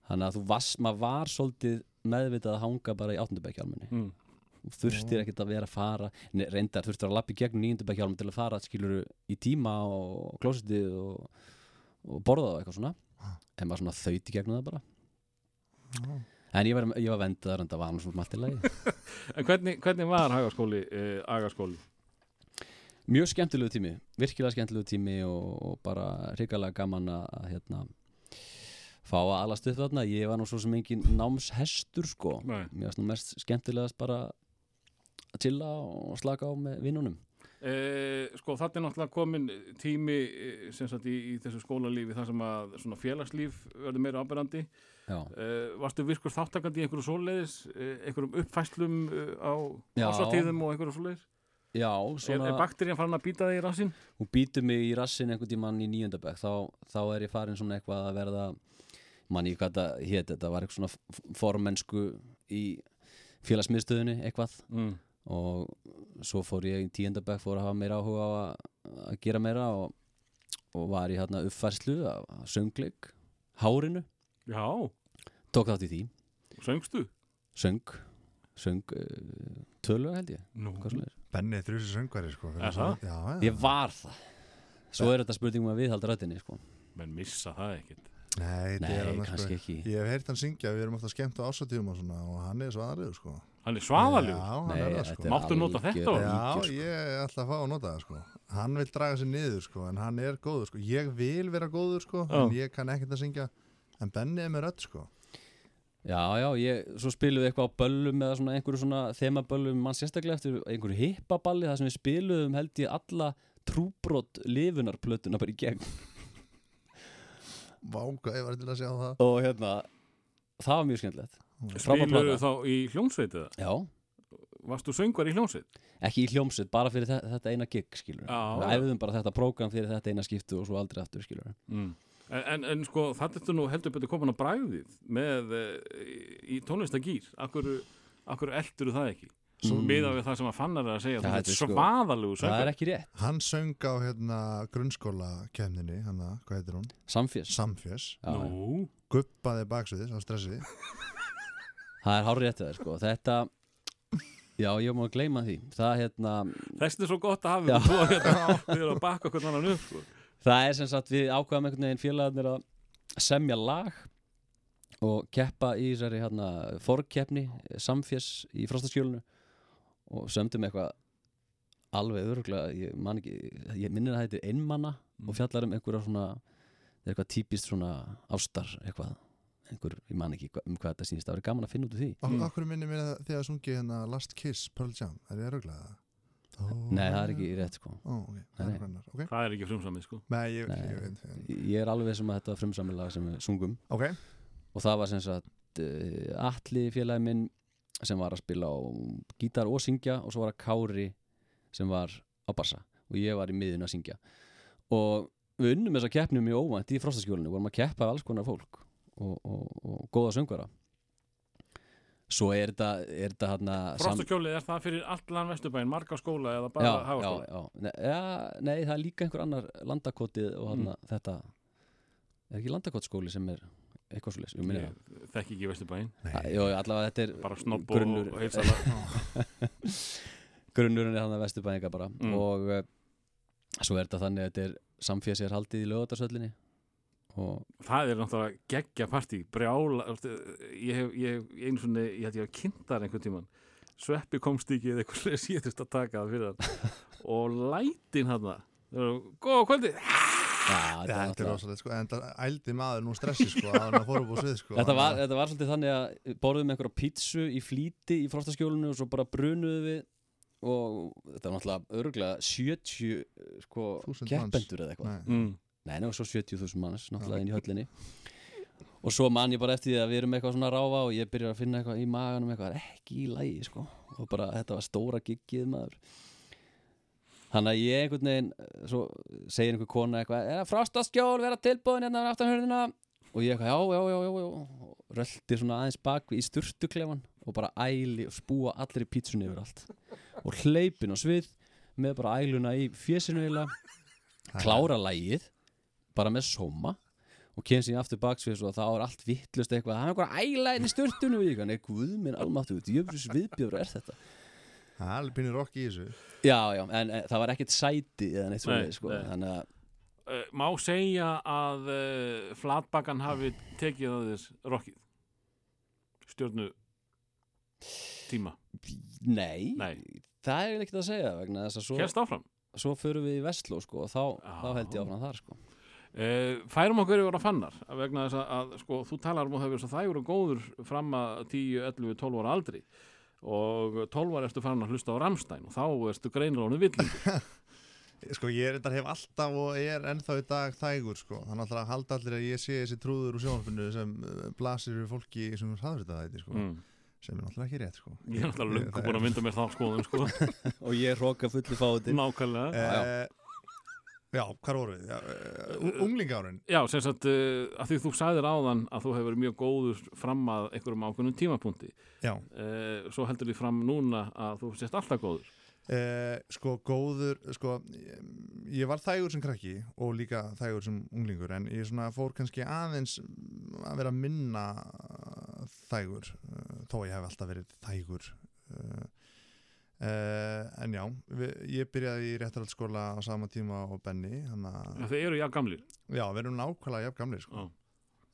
Þannig að þú varst, maður var svolítið meðvitað að hanga bara í áttundubækjálmunni mm. Þurftir ekkert að vera að fara Nei, reyndar þurftir að lappa í gegn níundubækjálma til að fara skilur í tíma og klósitið og, og borða og eitthvað svona. En maður svona þaut í gegnum það bara. Já. En ég var, ég var vendaður en það var nú svona allt í lagi. En hvernig, hvernig var hagaskóli, eh, agaskóli? Mjög skemmtilegu tími, virkilega skemmtilegu tími og, og bara hrikalega gaman að hérna fá að alast upp þarna, ég var nú svo sem engin námshestur sko. Nei. mér varst nú mest skemmtilegast bara að chilla og slaka á með vinnunum? Eh, sko þetta er náttúrulega komin tími eh, sem sagt í, í þessu skólalífi þar sem að svona félagslíf verður meira áberandi. Já, eh, varstu virkur þáttakandi í einhverju svoleiðis eh, einhverjum uppfæslum eh, á ásatíðum og einhverju svoleiðis? Já er, svona, er bakterían farin að býta þig í rassinn? hún býtur mig í rassin einhvern tímann í níundabæk þá, þá er ég farin svona eitthvað að verða manni hvað þetta hét þetta var eitthvað svona f- formensku í félagsmiðstöðunni eitthvað. Mm. Og svo fór ég í tíundabæk fór að hafa meira áhuga á að, að gera meira og, og var í hérna uppfærslu af af söngleik hárinu, Já, tók þátt í því. Söngstu? söng, söng uh, tölu held ég, Nú, svo Benni þrjusi söngvari sko. Fyrir svo- það? Já, já. Ég var það. Svo er þetta spurning um að viðhalda röddinni sko. menn missa það ekkit Nei, þetta nei, er annars kannski sko ekki. Ég hef heyrt hann syngja, við erum ofta skemmt á ásatíðum og svona og hann er svaðalegu sko Hann er svaðaljú er sko. Máttu nota þetta? Já, sko. ég ætla að fá að nota það sko. Hann vil draga sér niður sko en hann er góður sko. Ég vil vera góður sko Já. en ég kann ekkert að syngja. En Benni er með rödd sko. Já, já, ég, svo spilum við eitthvað á böllum eða svona einhverju svona þemaböllum. Mann sérstaklega eftir einhverju hippaballi þar sem við spilum held ég alla trúbrot lifunarplötuna bara í gegn. Váka, ég var til að sjá það. Og hérna, það var mjög skemmtilegt Frábær Spiluðu plata. þá í hljómsveit eða? Já, Varstu söngar í hljómsveit? ekki í hljómsveit, bara fyrir þetta, þetta eina gig skilur Já, við æfðum bara þetta prógram fyrir þetta eina skiptu og svo aldrei aftur skilur Mm. En, en, en sko þetta ertu nú heldur betur komin á bræðið með uh, í tónlistagýr Akkur, akkur eldur það ekki? Svo Mm. miða við það sem að fannar er að segja Það er sko- það er ekki rétt, Hann söng á hérna grunnskóla kemninni, hann að, hvað heitir hún? samfés Samfjös, Já, já. Nú, guppaði baksviðis á stressi það er hár rétt það sko. þetta já, ég má að gleyma því það hérna, er svo gott að hafa hérna, við erum að bakka okkur annan upp sko. það er sem sagt við ákvaðum einhvern veginn félagarnir að semja lag og keppa í þessari hérna, forkeppni samfés í frostaskjölinu og sömdum eitthvað alveg öruglega, ég man ekki ég minnir að það heitir einmanna og fjallar um einhverja svona það er eitthvað típist svona ástar eitthvað einhver, ég man ekki um hvað þetta sýnist það verið gaman að finna út úr því Og Mm. okkur minni mér að þið að sungi hérna Last Kiss, Pearl Jam, er ég öruglega það? nei, það er ekki rétt sko Ó, ok, það er hvernar, ok Það er ekki frumsamið sko. Nei, ég, Nei. ég veit ég- ég er alveg sem að þetta var frumsamilag sem við sungum Ok, og það var sem sagt uh, Atli félagi minn sem var að spila á gítar og syngja og svo var að Kári sem var á bassa og ég var í miðin að syngja. Og við unnum þessa keppni mjög óvænt í frostaskjólinu, vorum að keppa alls konar fólk og, og, og góða söngvara. Svo er þetta hann Frostaskjólið er það fyrir allan vesturbæinn Marga skóla eða já, bara já, hagaskóla já, nei, ja, nei, það er líka einhver annar landakotið og hann þetta er ekki landakotskóli sem er eitthvað svo Ég þekki ekki Jó, allavega þetta er Bara snobb og, grunnur og heilsala grunnurinn er hann að vesturbæðinga bara. Mm. og uh, svo er þetta þannig að þetta er samfélag sér haldið í lögatarsöllinni og Það er náttúrulega geggja partí, brjála ég hef, ég hef einu svona ég held ég hef kynnt þar einhvern tíman sveppi komst ekki eða eitthvað þurfti að taka það fyrir hann. Og lætin hann góða kvöldi ja, Já, þetta, þetta er rosalega, sko, en það ældi maður nú stressi, sko, að hann fór upp á svið, sko. þetta, var, þetta var svolítið þannig að við borðum einhverja pítsu í flýti í frostaskjólinu og svo bara brunuðu við og þetta var náttúrulega örgulega 70 sko, Þúsund manns. keppendur eða eitthvað Nei. mm. Nei, og svo 70.000 manns náttúrulega inn í höllinni og svo man ég bara eftir því að við erum eitthvað svona ráfa og ég byrjar að finna eitthvað í maganum eitthvað er ekki í lægi sko og bara þetta var stóra giggið maður þannig að ég einhvern veginn eh, svo segir einhver kona eitthvað er að frostaskjól vera tilbúin hérna á aftanhörðina og ég eitthvað já, já, já, já, og rölti svona aðeins bakvi í sturtuklefan og bara æli og spúa allir í pítsunni yfir allt. Og hleypin á svið með bara æluna í fjesinu eiginlega. Klára lægið bara með sóma og kemst ég aftur baksvið og þá er allt vittlust eitthvað. Það er einhver æla inn í sturtunum og ég kann, guð minn almáttu, djöfus viðbjörn er þetta Það er alveg pínir rokk í þessu. já, já, en, en það var ekkert sæti eða neitt svona, sko, nei. þannig að uh, má segja að uh, flatbakan hafi tekið að þess rokkið stjórnu tíma nei, Nei. það er ekkert að segja vegna þess að svo, Kjærst áfram svo förum við í Vestló sko, og þá, þá held ég áfram þar sko. Uh, færum okkur yfir á fannar vegna þess að, að sko, þú talar um að það og góður fram að 10, 11, 12 ára aldri og 12 ára ertu farin að hlusta á Ramstein og þá ertu greinlónu villingur Sko, ég er þetta hef alltaf og er ennþá í dag þægur, sko. Þannig að halda allir að ég sé þessi trúður úr sjónarfinu sem uh, blasir við fólki sem hraður þetta þetta, sko. mm. Sem er náttúrulega ekki rétt, sko. ég er náttúrulega löngu búin að mynda mér þá skoðum sko. og ég hróka fulli fáti nákvæmlega Eh, Já, hvað voru við? Uh, unglingárin Já, sem sagt, uh, að því þú sagðir áðan að þú hefur verið mjög góður fram að einhverjum ákveðnum tímapunkti. Já, uh, svo heldur því fram núna að þú sést alltaf góður. Sko góður sko, ég, var þægur sem krakki og líka þægur sem unglingur en ég svona fór kannski aðeins að vera minna þægur þó ég hef alltaf verið þægur uh, en já við, ég byrjaði í réttarhaldsskóla á sama tíma og Benny Þau eru já gamlir já, við erum nákvæmlega jafn gamlir sko. Já.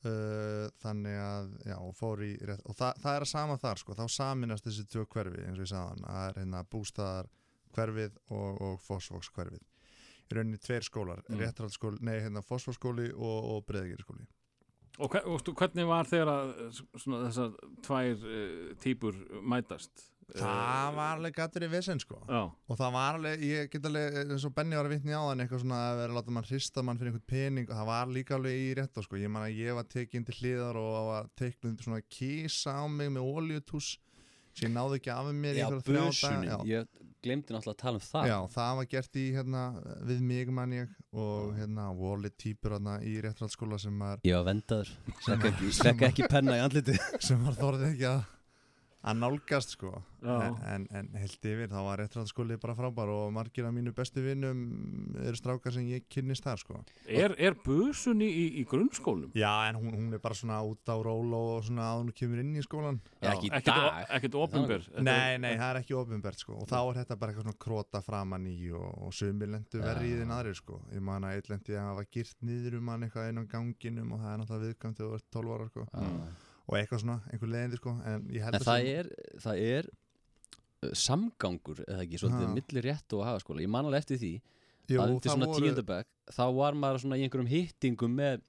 Uh, þannig að, já, og fór í rétt, og það, það er að sama þar, sko, þá saminast þessi tvö hverfi, eins og ég sagði hann það er hérna bústaðar hverfið og, og fósfóks hverfið í rauninni tveir skólar, Mm. réttarhaldsskóli nei, hérna fósfóksskóli og, og breðgirskóli Og, hvernig var þegar að svona, þessar tvær uh, típur mætast? Það var alveg gætur í vesen, sko Já, og það var alveg, ég get alveg eins og Benni var að vitni á þann eitthvað svona að vera að láta mann hrista mann fyrir einhvern pening og það var líka alveg í rétt sko. ég man að ég var tekinn til hliðar og var teiknuð svona kísa á mig með oljutús sem ég náði ekki af mér í einhverja þrjá busunni, daga. Já. ég glemdi náttúrulega að tala um það Já, það var gert í hérna við mig mann ég og hérna wallet típur hérna í réttraldsskóla sem var, ég var vendaður, fekk ekki, ekki penna í andliti sem var þorðið ekki að að nálgast sko. En, en, en heilt yfir þá var réttraldsskóli bara frábær og margir af mínu bestu vinnum eru strákar sem ég kynnist þar sko. Er, er busunni í, í grunnskólum? Já, en hún, hún er bara svona út á ról og svona að hún kemur inn í skólan Já, ekki í ekkert, dag. ekkert opinber Nei, nei, það er ekki ofinbært sko. Og þá er þetta bara eitthvað svona krota framan í og, og sumir lendu Já. verri í þinn aðrir sko. Ég man að eitt lendi að hafa girt niður um hann eitthvað inn á ganginum og það er náttúrulega viðkvæmt þegar þú ert 12 ára sko Já. og eitthvað svona, einhver leiðindi sko en ég held En að það sem- er, það er uh, samgangur, eða ekki, svolítið Ha. milli rétt og hagaskóla. Ég man alveg eftir því Jú, að undir það svona voru- tíundabæk, þá var maður svona í einhverjum hittingum með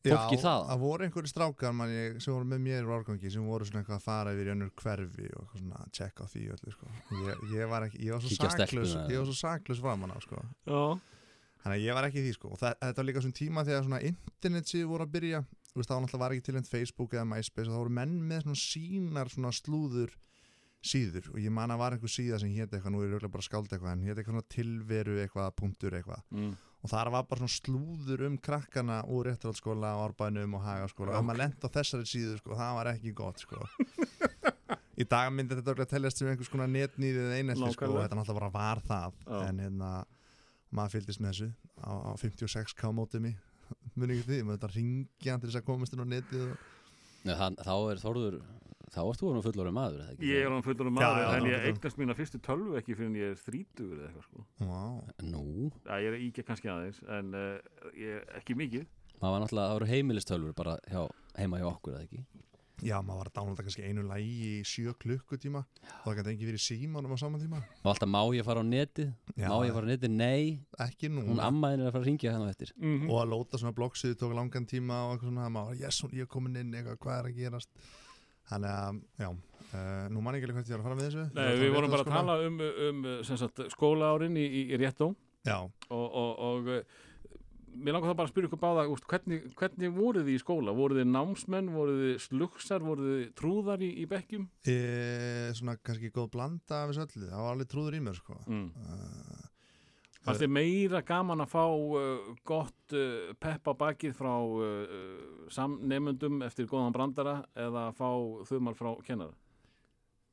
Já, fólki þaðan. það voru einhverju strákar man ég, sem voru með mér í árgangi sem voru svona eitthvað að fara yfir í önnur hverfi og eitthvað svona að checka á því öllu sko ég, ég var ekki, ég var svo saklus ég var svo saklus framan á sko Já, Þannig að ég var ekki í því sko og það, þetta var líka svona tíma þegar svona internet síðu voru að byrja Þú veist, þá náttúrulega var ekki tilhend Facebook eða MySpace og þá voru menn með svona sínar svona slúður síður og ég man að var einhver síða sem hétt eitthvað, nú er ég bara skáld eitthvað en hétt eitthvað svona tilveru eitthvað, punktur eitthvað. Mm. og þar var bara svona slúður um krakkana úr réttarhaldsskóla, árbænum og hagaskóla. Og maður lent á þessari síðu sko, það var ekki gott sko. Í dag myndi þetta örugglega teljast sem einhvers konar netnýðið eða einhelti sko, og þetta náttúrulega bara var það. Já. en hérna, maður fylgdist með þessu á, á 56k mótið mig muni ekki því, maður þetta ringja til þess að komast inn á netið og... Nei, hann, þá er Þórður þá ert þú hann fullorinn maður eða ekki? Ég er hann fullur um Já, maður, já, en ég eignast mína fyrstu tölvu ekki fyrir en ég er þrítugur eða eitthvað sko. Nú, Já, ég er íkja kannski aðeins, en uh, ég, ekki mikið. það var náttúrulega, það voru heimilistölfur bara hjá, heima hjá okkur eða ekki Já, maður var að downloada kannski einu lægi í sjö klukkutíma. Og það gæti ekki verið símanum á saman tíma. Og alltaf má ég fara á netið? Já. má ég fara á netið, nei. Ekki nú hún ammaðin er að fara að ringja hérna á eftir. Mm og að lóta svona bloggsíðu tók langan tíma og eitthvað svona, maður, var, yes, ég er komin inn eitthvað, hvað er að gerast? Þannig að, já, uh, nú man ég ekki alveg hvert ég var að fara með þessu. Nei, við um vorum bara að tala um, um sem sagt, skóla árin í, í, í réttó Já, og, og, og mér langar það bara að spyrja ykkur báða úst, hvernig, hvernig voruð þið í skóla? Voruð þið námsmenn, voruð þið slugsar, voruð þið trúðar í, í bekkjum? e, svona kannski góð blanda af þessu öllu, það var alveg trúður í mér sko. Mm. uh, Fannst þið meira gaman að fá uh, gott uh, pepp á bakið frá samnemundum eftir góðan brandara eða að fá þumar frá kennara?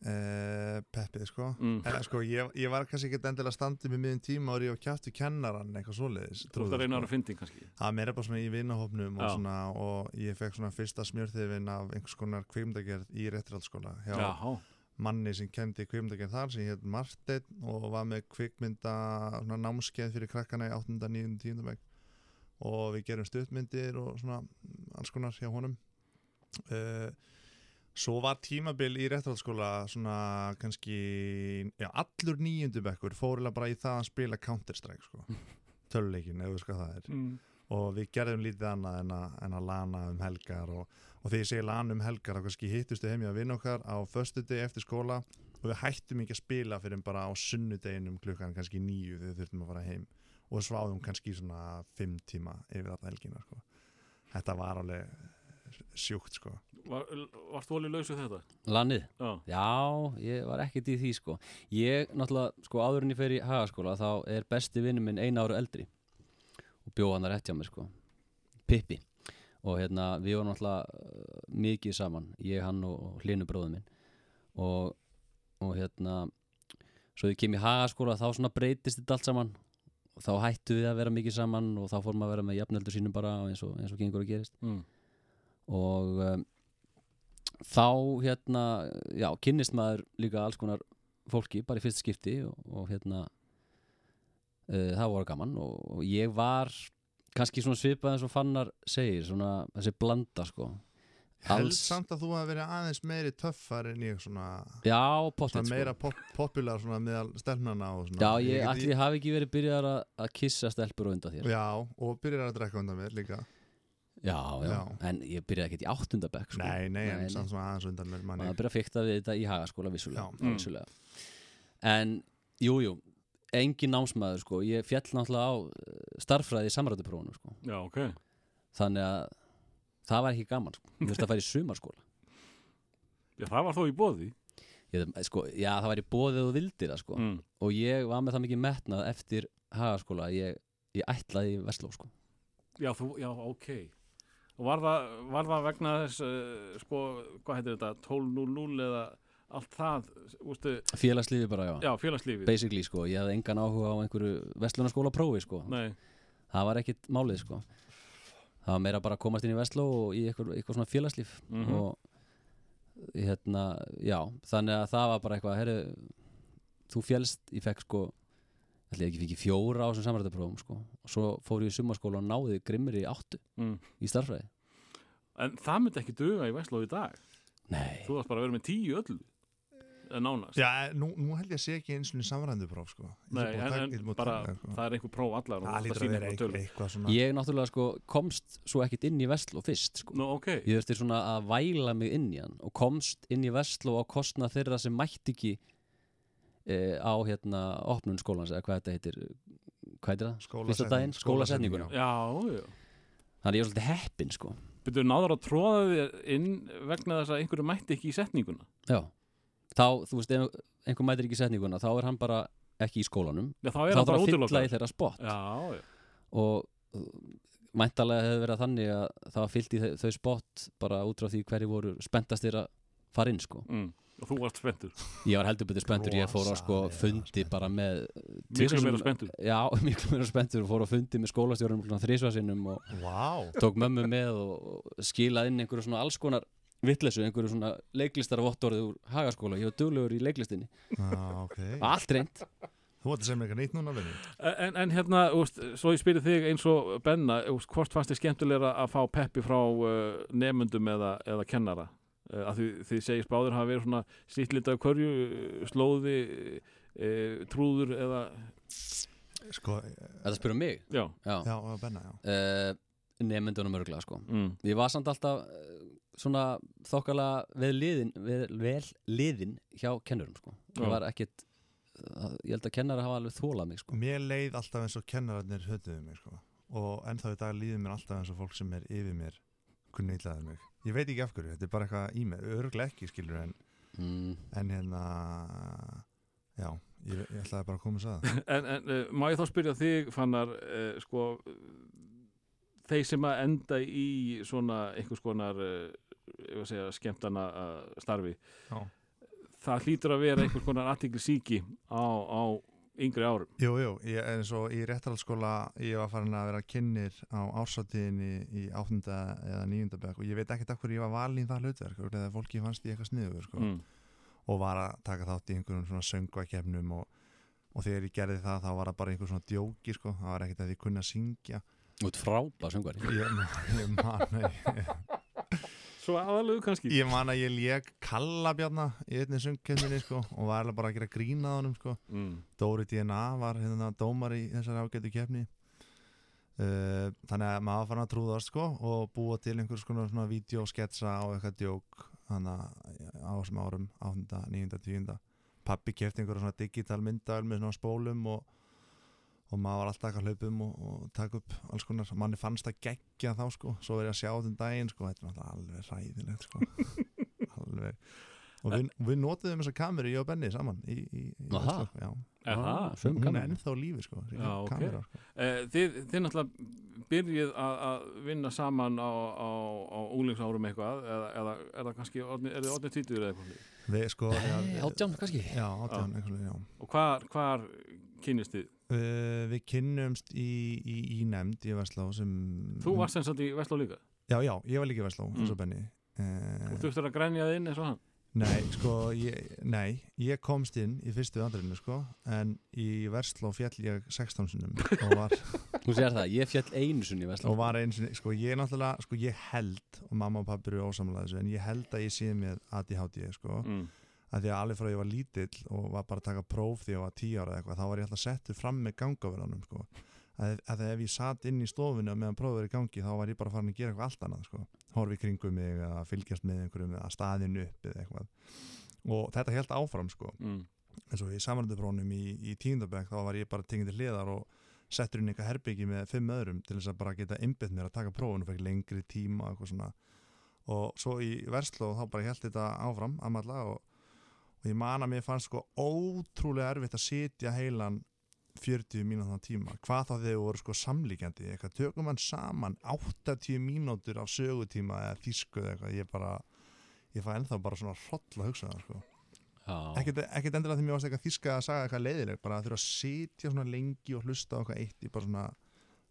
Uh, Peppið sko Mm. Eh, sko, ég, ég var kannski ekki endilega standið með miðin tíma og ég var við kennaran eitthvað svoleiðis Þú ert að reyna sko. að fyndi kannski. Það meira bara svona í vinnahopnum og, Já. svona, og ég fekk svona fyrsta smjörþefin af einhvers konar kvikmyndagerð í réttirhaldsskóla hjá Jáhá. manni sem kemdi kvikmyndagerð þar sem hétt Marteinn og var með kvikmynda námskeið fyrir krakkana í 8. 9. 10. veg og við gerum stuttmyndir og svona alls konar hjá honum uh, Svo var tímabil í réttarhaldsskóla svona kannski, já, allur nýjundu bekkur fórulega bara í það að spila Counter-Strike, sko. Töluleikin, ef þú sko það er. Mm. Og við gerðum lítið annað en að, en að lana um helgar og, og þegar ég segi lana um helgar, þá kannski hittustu heimja að vinna okkar á föstudegi eftir skóla og við hættum ekki að spila fyrir bara á sunnudeginum klukkan kannski nýju þegar þurftum að fara heim og sváðum kannski svona fimm tíma yfir þetta helgina, sko. Þetta var alveg sjúkt, sko. Var, varst þú alveg laus við þetta? Lannið? Já. Já, ég var ekkert í því sko Ég, náttúrulega, sko áður en ég fer í hagaskóla þá er besti vinnu minn eina ára eldri og bjóð hann að rétt hjá mér sko Pippi og hérna, við varum náttúrulega uh, mikið saman, ég, hann og, hlinu bróður minn og, og hérna svo ég kem í hagaskóla þá svona breytist þetta allt saman og þá hættu við að vera mikið saman og þá fórum að vera með jafneldur sínum bara eins og, eins og gengur að gerist Mm. Og um, þá hérna, já, kynnist maður líka alls konar fólki bara í fyrst skipti og, og hérna uh, það voru gaman og, og ég var kannski svona svipað eins og Fannar segir, svona þessi blanda sko. Held samt að þú að vera aðeins meiri töffar en ég svona, já, pottet meira sko. pop, popular svona meðal stefnana og svona. Já, ég, get- allir ég hafi ekki verið byrjar að, að kissa stelpur og undan þér. Já, og byrjar að drekka undan mér líka já, já, Já. en ég byrjaði ekkert í áttundabekk sko. Nei, nei, en samt svona aðeins undan mér manni maður byrja að fykta við þetta í hagaskóla vissulega, Já. Mm. vissulega. en jú, jú engin námsmaður sko, ég fjall náttúrulega á eh, starffræði í samrættuprófunum sko. Já, ok. þannig að það var ekki gaman sko. ég þurfti að fara í sumarskóla Já, það var þó í bóði. ég, sko, já, það var í bóðið og vildir það sko. Mm. og ég var með það mikið metnað eftir hagaskóla ég, ég ætlaði í Vestló sko. Já, þú, já, ok. Og var það, var það vegna þess, uh, sko, hvað heitir þetta, 12.00 eða allt það, ústu, félagslífi bara, já, já, félagslífið. basically sko. ég hafði engan áhuga á einhverju Vestlunarskóla prófi sko. Nei, það var ekkit málið sko. það var meira bara að komast inn í Vestló og í eitthvað, eitthvað svona félagslíf Mhm. og hérna, já þannig að það var bara eitthvað herru, þú fjælst, ég fekk sko ætli ég ekki fikk fjóra á þessum samrættaprófum sko. og svo fór ég í sumarskóla og náði grimmir í áttu mm. í starffræði en það myndi ekki duga í Vestló í dag. Nei, Þú varst bara að vera með tíu öllu, en nánast. Já, nú, nú held ég að sé ekki eins og samræðandi próf sko. Nei, en, taka- en að bara, taka það, sko. það er einhver próf allar og Það lítur að vera eitthvað, eitthvað svona ég náttúrulega sko komst svo ekkit inn í Vestló fyrst sko. Nú, ok. ég þurfti svona að væla mig inn í hann og komst inn í Vestló á kostna þeirra sem mætti ekki e, á hérna opnun skólans eða hvað þetta heitir hvað heitir það? Skólasetning- Fyrsta daginn, skólasetninguna. já. Já, já. Þannig ég er svolítið heppin sko Byrju, náður að tróða þér inn vegna þess að einhverju mætti ekki í setninguna. Já, þá, þú veist, ef einhver mætir ekki í setninguna þá er hann bara ekki í skólanum Já, þá er það bara að útilokað. í þeirra spott Já, og uh, mæntalega hefur verið þannig að það var fyllt í þau, þau spott bara út frá því hverju voru spenntastir að fara inn sko. Mm. Og þú varst spenntur. Ég var heldur betur spenntur, ég fór á sko fundi bara með Miklu meira spenntur. Já, miklu meira spenntur og fór á fundi með skólastjórnum þrísvarsinnum og Vá tók mömmu með og skilaði inn einhverju svona alls konar vitleysu, einhverju svona leiklistar vottorði úr hagaskóla, ég var duglegur í leiklistinni ah, ok allt reynd Þú segja mér eitthvað nýtt núna. En, en hérna, úst, svo ég spyrir þig eins og Benna, úst, hvort fannst þið skemmtilegra að fá peppi frá uh, nemundum eða, eða kennara? Uh, að því, þið segist báður hafa verið svona sýttlita af hverju, uh, slóði, uh, trúður eða, Sko, Þetta spyrir mig já. Já, já, Benna, já uh, Nemyndunum örglega sko Mm. Ég var samt alltaf svona þokkala vel liðin, vel, vel liðin hjá kennurum sko. Ég var ekkit Ég held að kennara hafa alveg þólað mig sko Mér leið alltaf eins og kennararnir hötuðu mig sko. og ennþá í dag líður mér alltaf eins og fólk sem er yfir mér kunni illaði mig ég veit ekki af hverju, þetta er bara eitthvað í mér örglega ekki skilur en, mm. en hérna já, ég, ég ætlaði bara að koma að það En, en uh, má ég þá spyrja þig, Fannar, uh, sko, þeir sem að enda í svona einhvers konar, uh, ég var að segja, skemmtana uh, starfi, Já. það hlýtur að vera einhvers konar aðtikli síki á, á yngri árum. Jú, jú, ég, eins og í réttarhaldsskóla ég var farin að vera kynir á ársáttíðinni í áttunda eða níunda bekk og ég veit ekkert hverju ég var valin það hlutverk eða fólki fannst ég eitthvað sniður sko. Mm. og var að taka þátt í einhverjum svona söngvakefnum og, og þegar ég gerði það þá var það bara einhver svona djóki sko. það var ekkert að ég kunni að syngja Út frábær söngvari ég, ég man Svo aðalegu kannski. ég man að ég lék Kallabjarna í einni söngkefninni sko, og var alveg bara að gera grína á honum sko. Mm. Dóri DNA var hérna dómar í þessari ágætu kefni uh, þannig að maður var farin að trúðast sko, og búa til einhvers konar svona vídeosketsa og eitthvað djók þannig að á þessum árum 8. 9. 10. pappi kefti einhverja svona digital myndavel með svona spólum og, og maður var alltaf eitthvað hlaupum og, og taka upp alls konar, manni fannst að gegja þá sko, svo er ég að sjá þenn daginn sko, þetta er náttúrulega alveg ræðilegt sko alveg og við, við notuðum þessa kameru ég og Benni saman í, í, í Aha. Vestló, já Er Ah, það? sömu hún er kamera. ennþá lífi sko, Já, ok. kamera, sko. Eh, Þið, þið náttúrulega byrjið að, að vinna saman á, á, á úlingsárum eitthvað eða, eða er það kannski, orðni- er þið orðin tvítur eða eitthvað? við sko já, Hey, Átján kannski já, átján, já Og hvar, hvar kynnist þið? Uh, við kynnumst í, í, í nefnd í Vestló sem Þú varst sem sagt í Vestló líka? Já, já, ég var líka í Vestló, eins og Mm. Benni. Og uh, þú þurftur að grænja þið inn eins og hann? Nei, sko, ég, nei, ég komst inn í fyrstu andrinu, sko en í Vestló fjall ég 16 sinum og var, Þú sér það, ég fjall einu sunni í Vestló. Og var eins og, sko, ég náttúrulega, sko, ég held og mamma og pappi eru ósamlega þessu, en ég held að ég sé með ADHD, sko. Mm. Að því að alveg frá ég var lítill og var bara að taka próf því að ég var 10 ára eða eitthvað, þá var ég alltaf settur fram með gangaverðanum, sko að, að ef ég satt inn í stofinu og meðan prófið er í gangi þá var ég bara farin að gera eitthvað allt annað sko. horfi kringum mig eða fylgjast með einhverjum eða staðinu upp eða eitthvað og þetta held áfram sko Mm. eins og í samanlönduprónum í, í tíundabæk þá var ég bara tengið til hliðar og settur inn eitthvað herbyggi með fimm öðrum til þess að bara geta einbytt mér að taka prófun og fekk lengri tíma og eitthvað svona og svo í versló þá bara held þetta áfram aðmalla og, og ég man að mér fannst sko ótrúlega erfitt að sitja heilan 40 mínútur tíma, hvað þá þegar voru sko samlíkjandi, eitthvað. Tökum hann saman 80 mínútur af sögutíma eða þýsku eða eitthvað, ég bara ég fæ ennþá bara svona hroll að hugsa það sko. Já, ekkert, ekkert endilega því mér varst eitthvað þýska að saga eitthvað leiðileg, bara að þurfa að sitja svona lengi og hlusta á eitthvað eitt ég bara svona,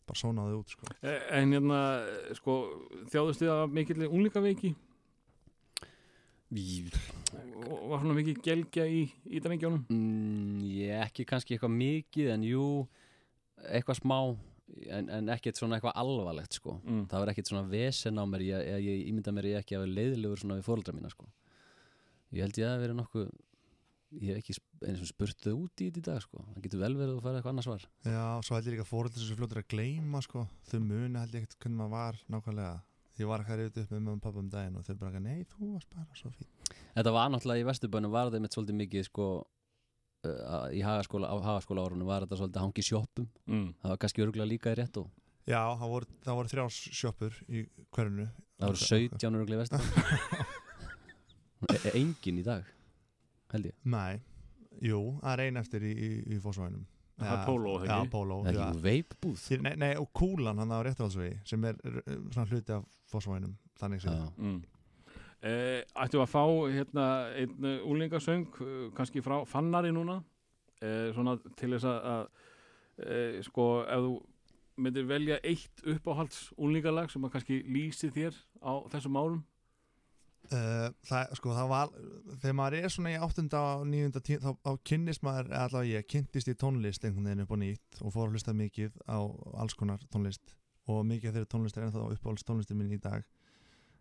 bara sónaði út sko. Eh, En hérna, sko, þjáðust þið að mikill unglingaveiki? Í- og var svona mikið gelgja í, í drengjónum mm, Ég ekki kannski eitthvað mikið en jú, eitthvað smá en, en ekkert svona eitthvað alvarlegt sko. Mm. það var ekkert svona vesen á mér ég, ég, ég ímynda mér ég ekki að vera leiðilegur svona við fóreldra mína sko. Ég held ég að vera nokkuð ég hef ekki eins og spurt þau út í þetta í dag sko. Það getur vel verið að fara eitthvað annars var Já, svo held ég líka fóröldur sem fljótur að gleyma sko. þau muni held ég ekkert hvernig maður var nákvæmlega, ég var reyðið upp með mömmu og pappa um daginn og þau bara, nei, þú varst bara svo fín þetta var náttúrulega í Vesturbænum var þetta mitt svolítið mikið sko uh, í hagaskóla, hagaskóla árunum var þetta svolítið hangi sjoppum. Mm. það var kannski örgulega líka í rétt og Já, það voru, það voru þrjá sjoppur í hverjunu það voru 17 örgulega í Vesturbænum e engin í dag held ég. Nei, jú, það er ein eftir í, í, í fósvæðinum Það er Póló, ekki? Já, Póló það er ekki veipbúð Nei, nei, og kúlan hann á réttuhaldsvegi sem er svona hluti af fósvæðinum þannig sem Já. Mm. Eh, ættum við að fá hérna einn úlingasöng uh, kannski frá Fannari núna eh, svona til þess að, að eh, sko ef þú myndir velja eitt uppáhalds úlingalag sem að kannski lýsi þér á þessum árum Uh, það, sko, það var, þegar maður er svona í áttunda og nýjunda tíu, þá, þá kynnist maður, allavega ég, kynntist í tónlist einhvern veginn upp og nýtt og fór að hlusta mikið á alls konar tónlist. Og mikið af þeirra tónlist er ennþá uppáhalds tónlistin mín í dag.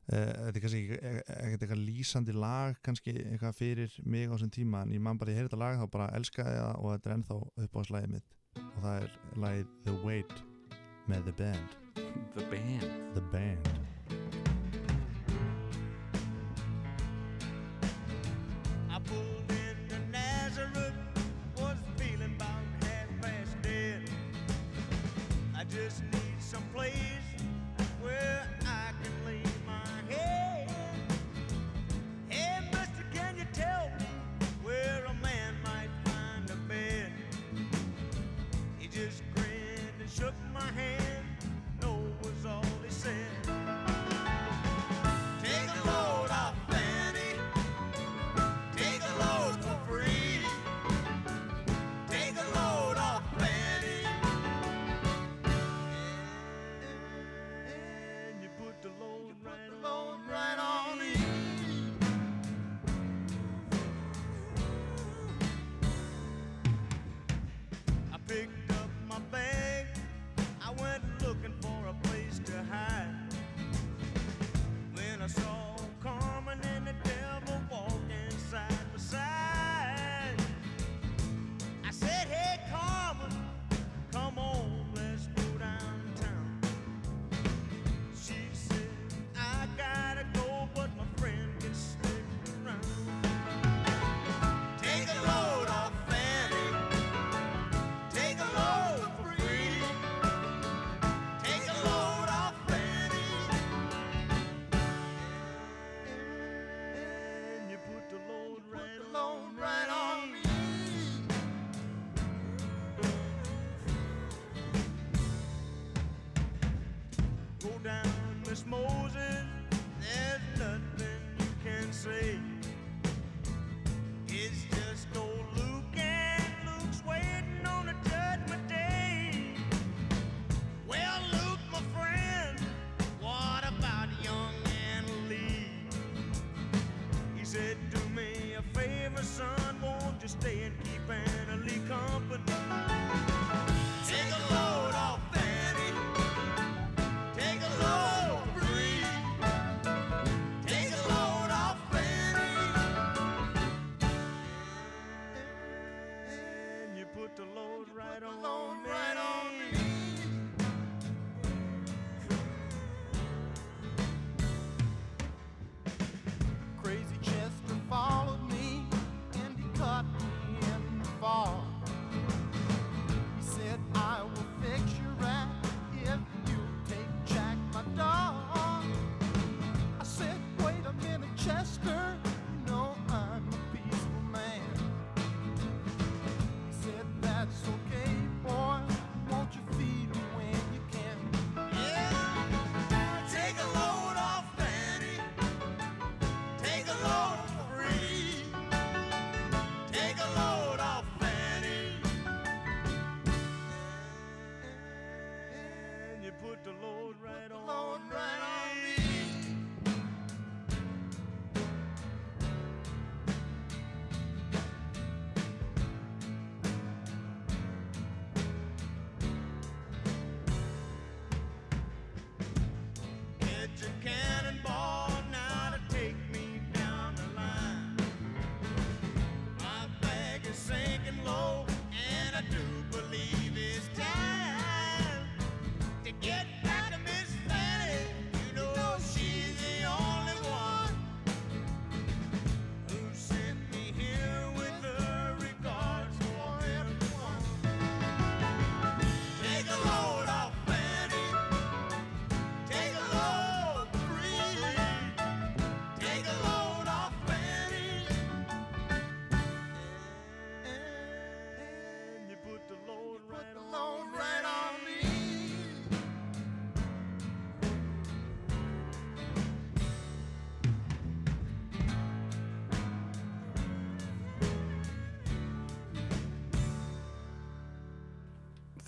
Uh, þetta er kannski e, ekkert eitthvað lýsandi lag kannski eitthvað fyrir mig á þessum tíma en ég man bara, ég heyrði þetta lag þá bara elskaði það og þetta er ennþá uppáhaldslægið mitt. Og það er lagið The Wait með The Band. The Band. The Band.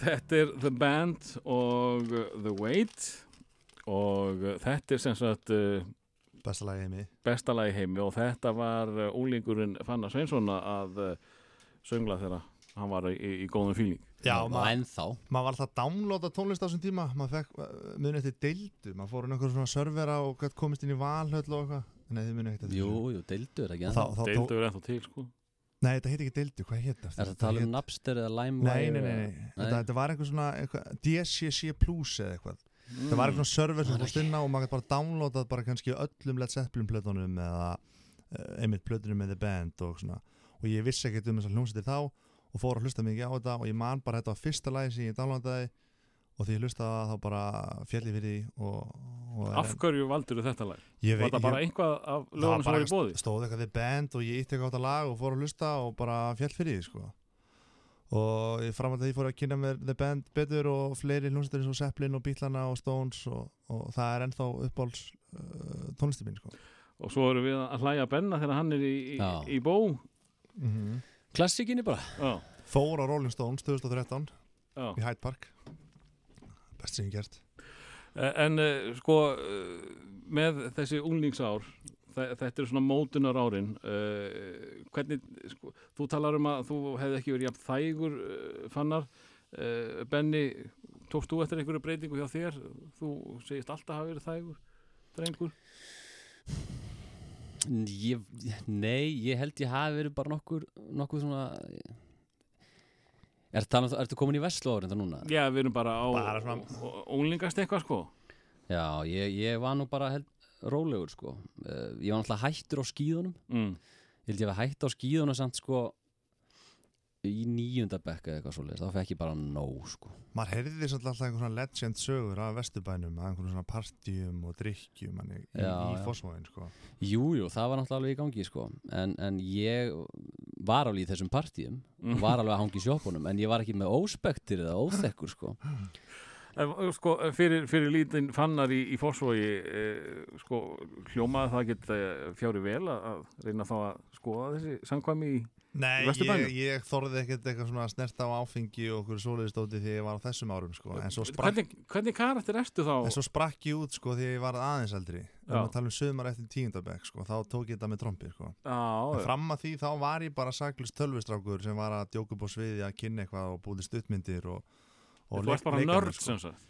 Þetta er The Band og The Wait og þetta er sem sagt eh, bestalagi heimi. Bestalagi heimi og þetta var eh, úlingurinn Fannar Sveinsson að eh, söngla þeirra hann var í, í góðum fíling. Já, maður mað var alltaf að downloada tónlist á þessum tíma, maður fekk munið eftir deildu, maður fór inn okkur svona servera og komist inn í valhöll og eitthvað. Nei, þið munið eftir Jú, jú, deildu er ekki ennþá. Deildu er ennþá til, sko. Nei, þetta heit ekki deildu, hvað heit það? Er það að tala um Napster eða LimeWire? nei, nei, nei. Nei. Þetta, þetta var einhver svona eitthvað, DSCC Plus eða eitthvað Það var eitthvað svona server sem fórst inn á og maður gæti bara downloadað bara kannski öllum Led Zeppelin plötunum eða uh, einmitt plötunum með The Band og svona og ég vissi ekkert um þessar hljómsveitir þá og fór að hlusta mikið á þetta og ég man bara þetta var fyrsta lagi sem ég downloadaði og því ég hlustaði þá bara fjalli fyrir því og, og af hverju valdur þetta lag? ég var það bara einhvað af lögunum sem var í bóði? stóð eitthvað The Band og ég ítti eitthvað á þetta lag og fór að hlusta og bara fjall fyrir því sko. og ég framhald að ég fór að kynna mér The Band betur og fleiri hljómsveitir eins og Zeppelin og Beatlana og Stones og, og það er ennþá uppáls uh, tónlistin mín sko. og svo erum við að hlæja Benna þegar hann er í, í, í bó mm Klassikinni bara já, Fór á Rolling Stones 2013 já. í Hyde Park best sem ég gert. Eh, en uh, sko uh, með þessi unglingsár þe- þetta er svona mótunar árin uh, hvernig sko, þú talar um að þú hefði ekki verið jafn þægur uh, fannar. Uh, Benni, tókst þú eftir einhverju breytingu hjá þér? Þú segist alltaf hafa verið þægur drengur? Ég, Nei, ég held ég hafi verið bara nokkur nokkuð svona Er það, ertu komin í Veslu árin það núna? já, við erum bara á Bara svona- unglingast eitthvað sko Já, ég, ég var nú bara held, rólegur sko uh, Ég var náttúrulega hættur á skíðunum mm. Ég held ég var hætt á skíðunum samt sko í níunda bekka eða eitthvað svoleiðis þá fekk ég bara nóg sko maður heyrði svolítið alltaf einhver svona legend sögur af Vesturbænum að einhverjum svona partíum og drikkjum manni, í, í já. fósmóin sko. Jú, jú, það var náttúrulega alveg í gangi sko en, en ég var alveg í þessum partíum og var alveg að hangi í sjoppunum en ég var ekki með óspektir eða óþekkur sko sko, fyrir, fyrir lítinn fannar í, í fórsvogi eh, sko, hljómaði það get eh, fjári vel að, reyna þá að skoða þessi samkvæmi í Nei, ég, ég þorði ekkert eitthvað svona snert á áfengi og okkur svoleiðistóti því ég var á þessum árum sko. sprakk, hvernig, hvernig karakter ertu þá? en svo sprakk ég út sko, því ég var aðeins eldri við um sömar eftir tíundabæk sko. þá tók ég þetta með trompi sko. Já, en fram að því þá var ég bara saklust tölvustrákur sem var að djóka upp á sviði að kynna eitthvað og búið stuttmyndir og þú ert bara nörd sem sagt.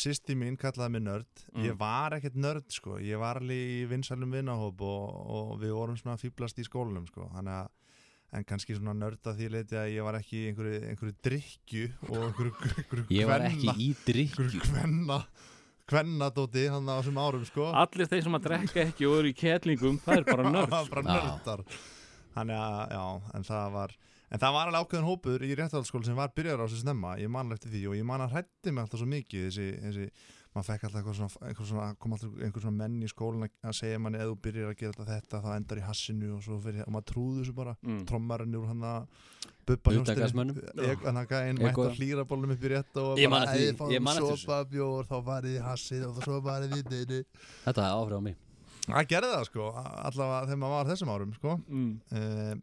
Sýsti mín kallaði mig nörd. Mm. Ég var ekkert nörd sko. Ég var alveg í vinsælum vinnahóp og, og við vorum svona fýblast í skólanum sko. Þannig að En kannski svona nörd að því leiti að ég var ekki í einhverju, einhverju drikju og einhverju, einhverju Ég var kvenna- ekki í drikju einhverju kvenna kvennadóti hann á þessum árum sko. Allir þeir sem að drekka ekki og eru í kettlingum það er bara nörd Það var bara nördar. Þannig að, já, en það var En það var alveg ákveðin hópur í réttalskóla sem var byrjar á sér snemma, ég man eftir því og ég man að hrætti mig alltaf svo mikið þessi, þessi maður fekk alltaf eitthvað svona, eitthvað svona kom alltaf einhver svona menn í skólan að- segja manni eða þú byrjar að gera þetta, þetta þá endar í hassinu og svo fyrir, og maður trúði þessu bara mm. trommarinn úr hann að bubba Utangarðsmönnum. hann að mætti Eitthvað. að hlýra bólum upp í rétt og bara eftir því, "Æ, fáum ég man eftir sopa bjór, þá farið í hassið og svo farið í þetta áhrif á mig Það gerði það sko, allavega þegar maður var þessum árum sko Mm. uh,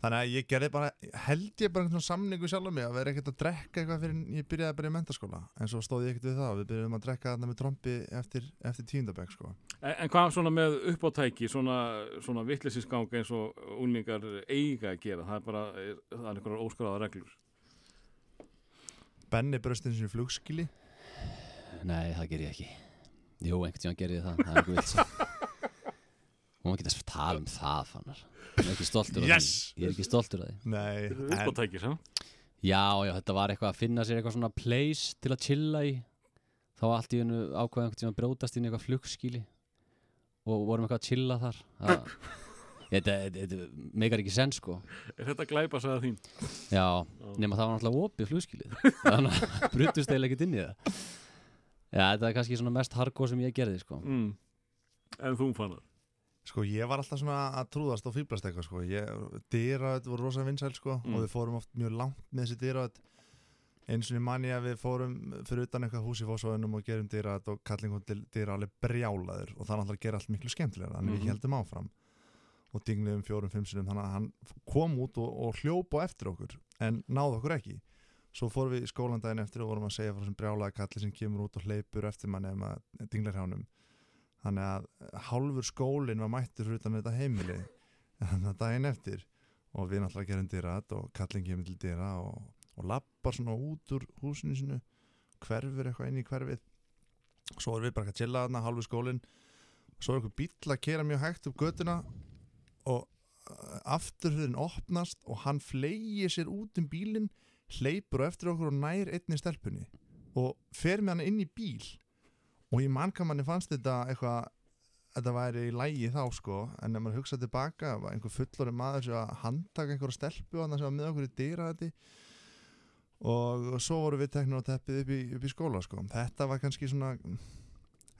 Þannig að ég gerði bara, held ég bara einhvern samningu sjálf um mig að vera ekkert að drekka eitthvað fyrir ég byrjaði bara í mentaskóla en svo stóð ég ekkert við það, við byrjuðum að drekka þarna með trombi eftir, eftir tíundabæk sko. En, en hvað svona með uppátæki svona, svona vitlisisgang eins og unlingar eiga að gera? Það er bara, það er einhverjar óskráða reglur. Benni bröstin sinni flugskili Nei, það ger ég ekki. Jú, einhvern tíma ger ég það, það Hún var ekki að tala um það fannar. Ég er ekki stoltur af Yes! því. Ég er ekki stoltur af því. Nei, en, sem? Já, já, þetta var eitthvað að finna sér eitthvað svona place til að chilla í. Þá var allt í hennu ákveða einhvern tíma að brjótast inn í eitthvað flugskíli Og vorum eitthvað að chilla þar. Það- Þetta, þetta, þetta meikar ekki sens sko. Er þetta glæpa sagða þín? Já, nema það var náttúrulega opið flugskilið Þannig að brutust eiginlega ekkert inn í það. Já, þetta er kannski svona mest hardcore sem ég gerði sko. Mm. En þú fannar sko ég var alltaf svona að trúðast og fýblast eitthvað sko. Dýraðut voru rosa vinsæl sko Mm. og við fórum oft mjög langt með þessi dýraðut eins og ég manni að við fórum fyrir utan eitthvað hús í fósóðunum og gerum dýraðut og kallin kom til dýra alveg brjálaður og það náttúrulega að gera allt miklu skemmtilega þannig Mhm. við heldum áfram. Og dingluðum fjórum, fimm sinum þannig að hann kom út og, og hljóp á eftir okkur en náði okkur ekki. Svo fórum við í skólandaginn eftir og vorum að segja frá þessum brjálaða kalli sem kemur út og hleypur eftir manni ef maður dinglar hjá honum þannig að hálfur skólinn var mættur utan þetta heimili. Þannig að daginn eftir. Og við náttúrulega gerum dyrat og kallin kemur til dyra og, og lappar svona út úr húsinu sinu hverfur eitthvað inn í hverfið. Svo erum við bara að chilla þarna hálfur skólinn. Svo er eitthvað bíll að kera mjög hægt upp götuna og uh, afturhurðin opnast og hann flegir sér út um bílinn hleypur á eftir okkur og nær einni stelpunni og fer með hann inn í bíl og í mannkamanni fannst þetta eitthvað þetta væri í lægi þá sko en ef maður hugsaði tilbaka var einhver fullori maður sem að handtaka einhverja stelpu og hann sem var með okkur í dýra þetta og svo voru við teknir á teppið upp í, upp í skóla sko þetta var kannski svona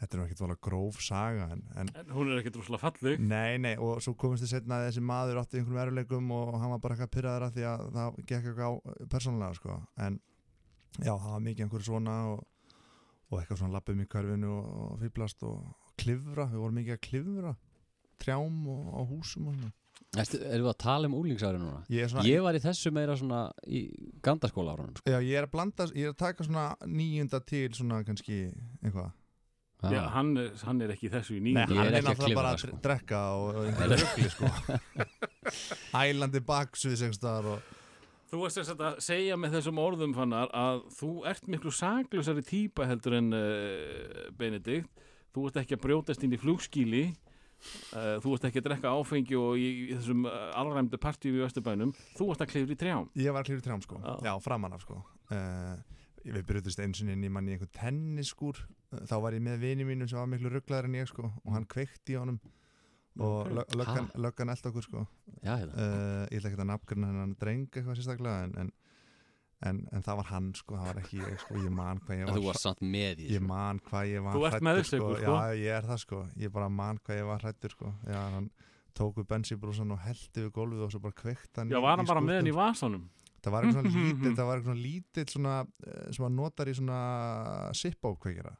þetta er ekkert volið gróf saga en, en En hún er ekkert rosalega falleg. Nei, nei, og svo komist þið setna að þessi maður átti einhverjum eruleikum og hann var bara eitthvað pyrraður af því að það gekk eitthvað á persónulega, sko. En já, það var mikið einhverju svona og, og eitthvað svona lappum í körfinu og, og fýblast og klifra, við vorum mikið að klifra, trjám og á húsum og svona. Ertu, erum við að tala um úlingsári núna? Ég svona, Ég var í þessu meira svona í gandaskóla árunum sko. já, ég er að blanda, ég er að taka svona níunda til svona kannski eitthvað. Já, hann, er- hann er ekki í þessu í Nei, nýjum. Ég hann er er náttúrulega bara að sko. drekka og, og einhverju rugli, sko. Ælandi baksvið segstaðar og Þú varst þess að segja með þessum orðum fannar að þú ert miklu saklusari típa heldur en uh, Benedikt. Þú ert ekki að brjótast inn í flugskíli. Uh, þú ert ekki að drekka áfengi og í, í þessum uh, alræmdu partíu í Östurbænum. Þú ert að klifra í trjám. Ég var að klifra í trjám sko, Já. já, framan af sko uh, Við byrjutist einu sinni inn í manni í einhvern tennisskúr Þá var ég með vini mínum sem var miklu rugglaður en ég sko Og hann kveikti í honum Og löggan, löggan eld okkur sko. Uh, Já, hérna Ég ætla ekki að nafngrunna hennan dreng eitthvað sérstaklega en, en, en, en það var hann sko, það var ekki ég sko. Ég man hvað ég var þú varst samt með í Ég man hvað ég var Þú ert hræddur, meðvirkur, sko. Já, ég er það sko. Ég bara man hvað ég var hrættur sko. Já, hann tók við bensíbrúsan og heldi við gólfið og svo bara kveikt hann Já, var hann bara með hann í vasanum? Það var eitthvað lítill, það var eitthvað lítill svona, eh, sem hann notar í svona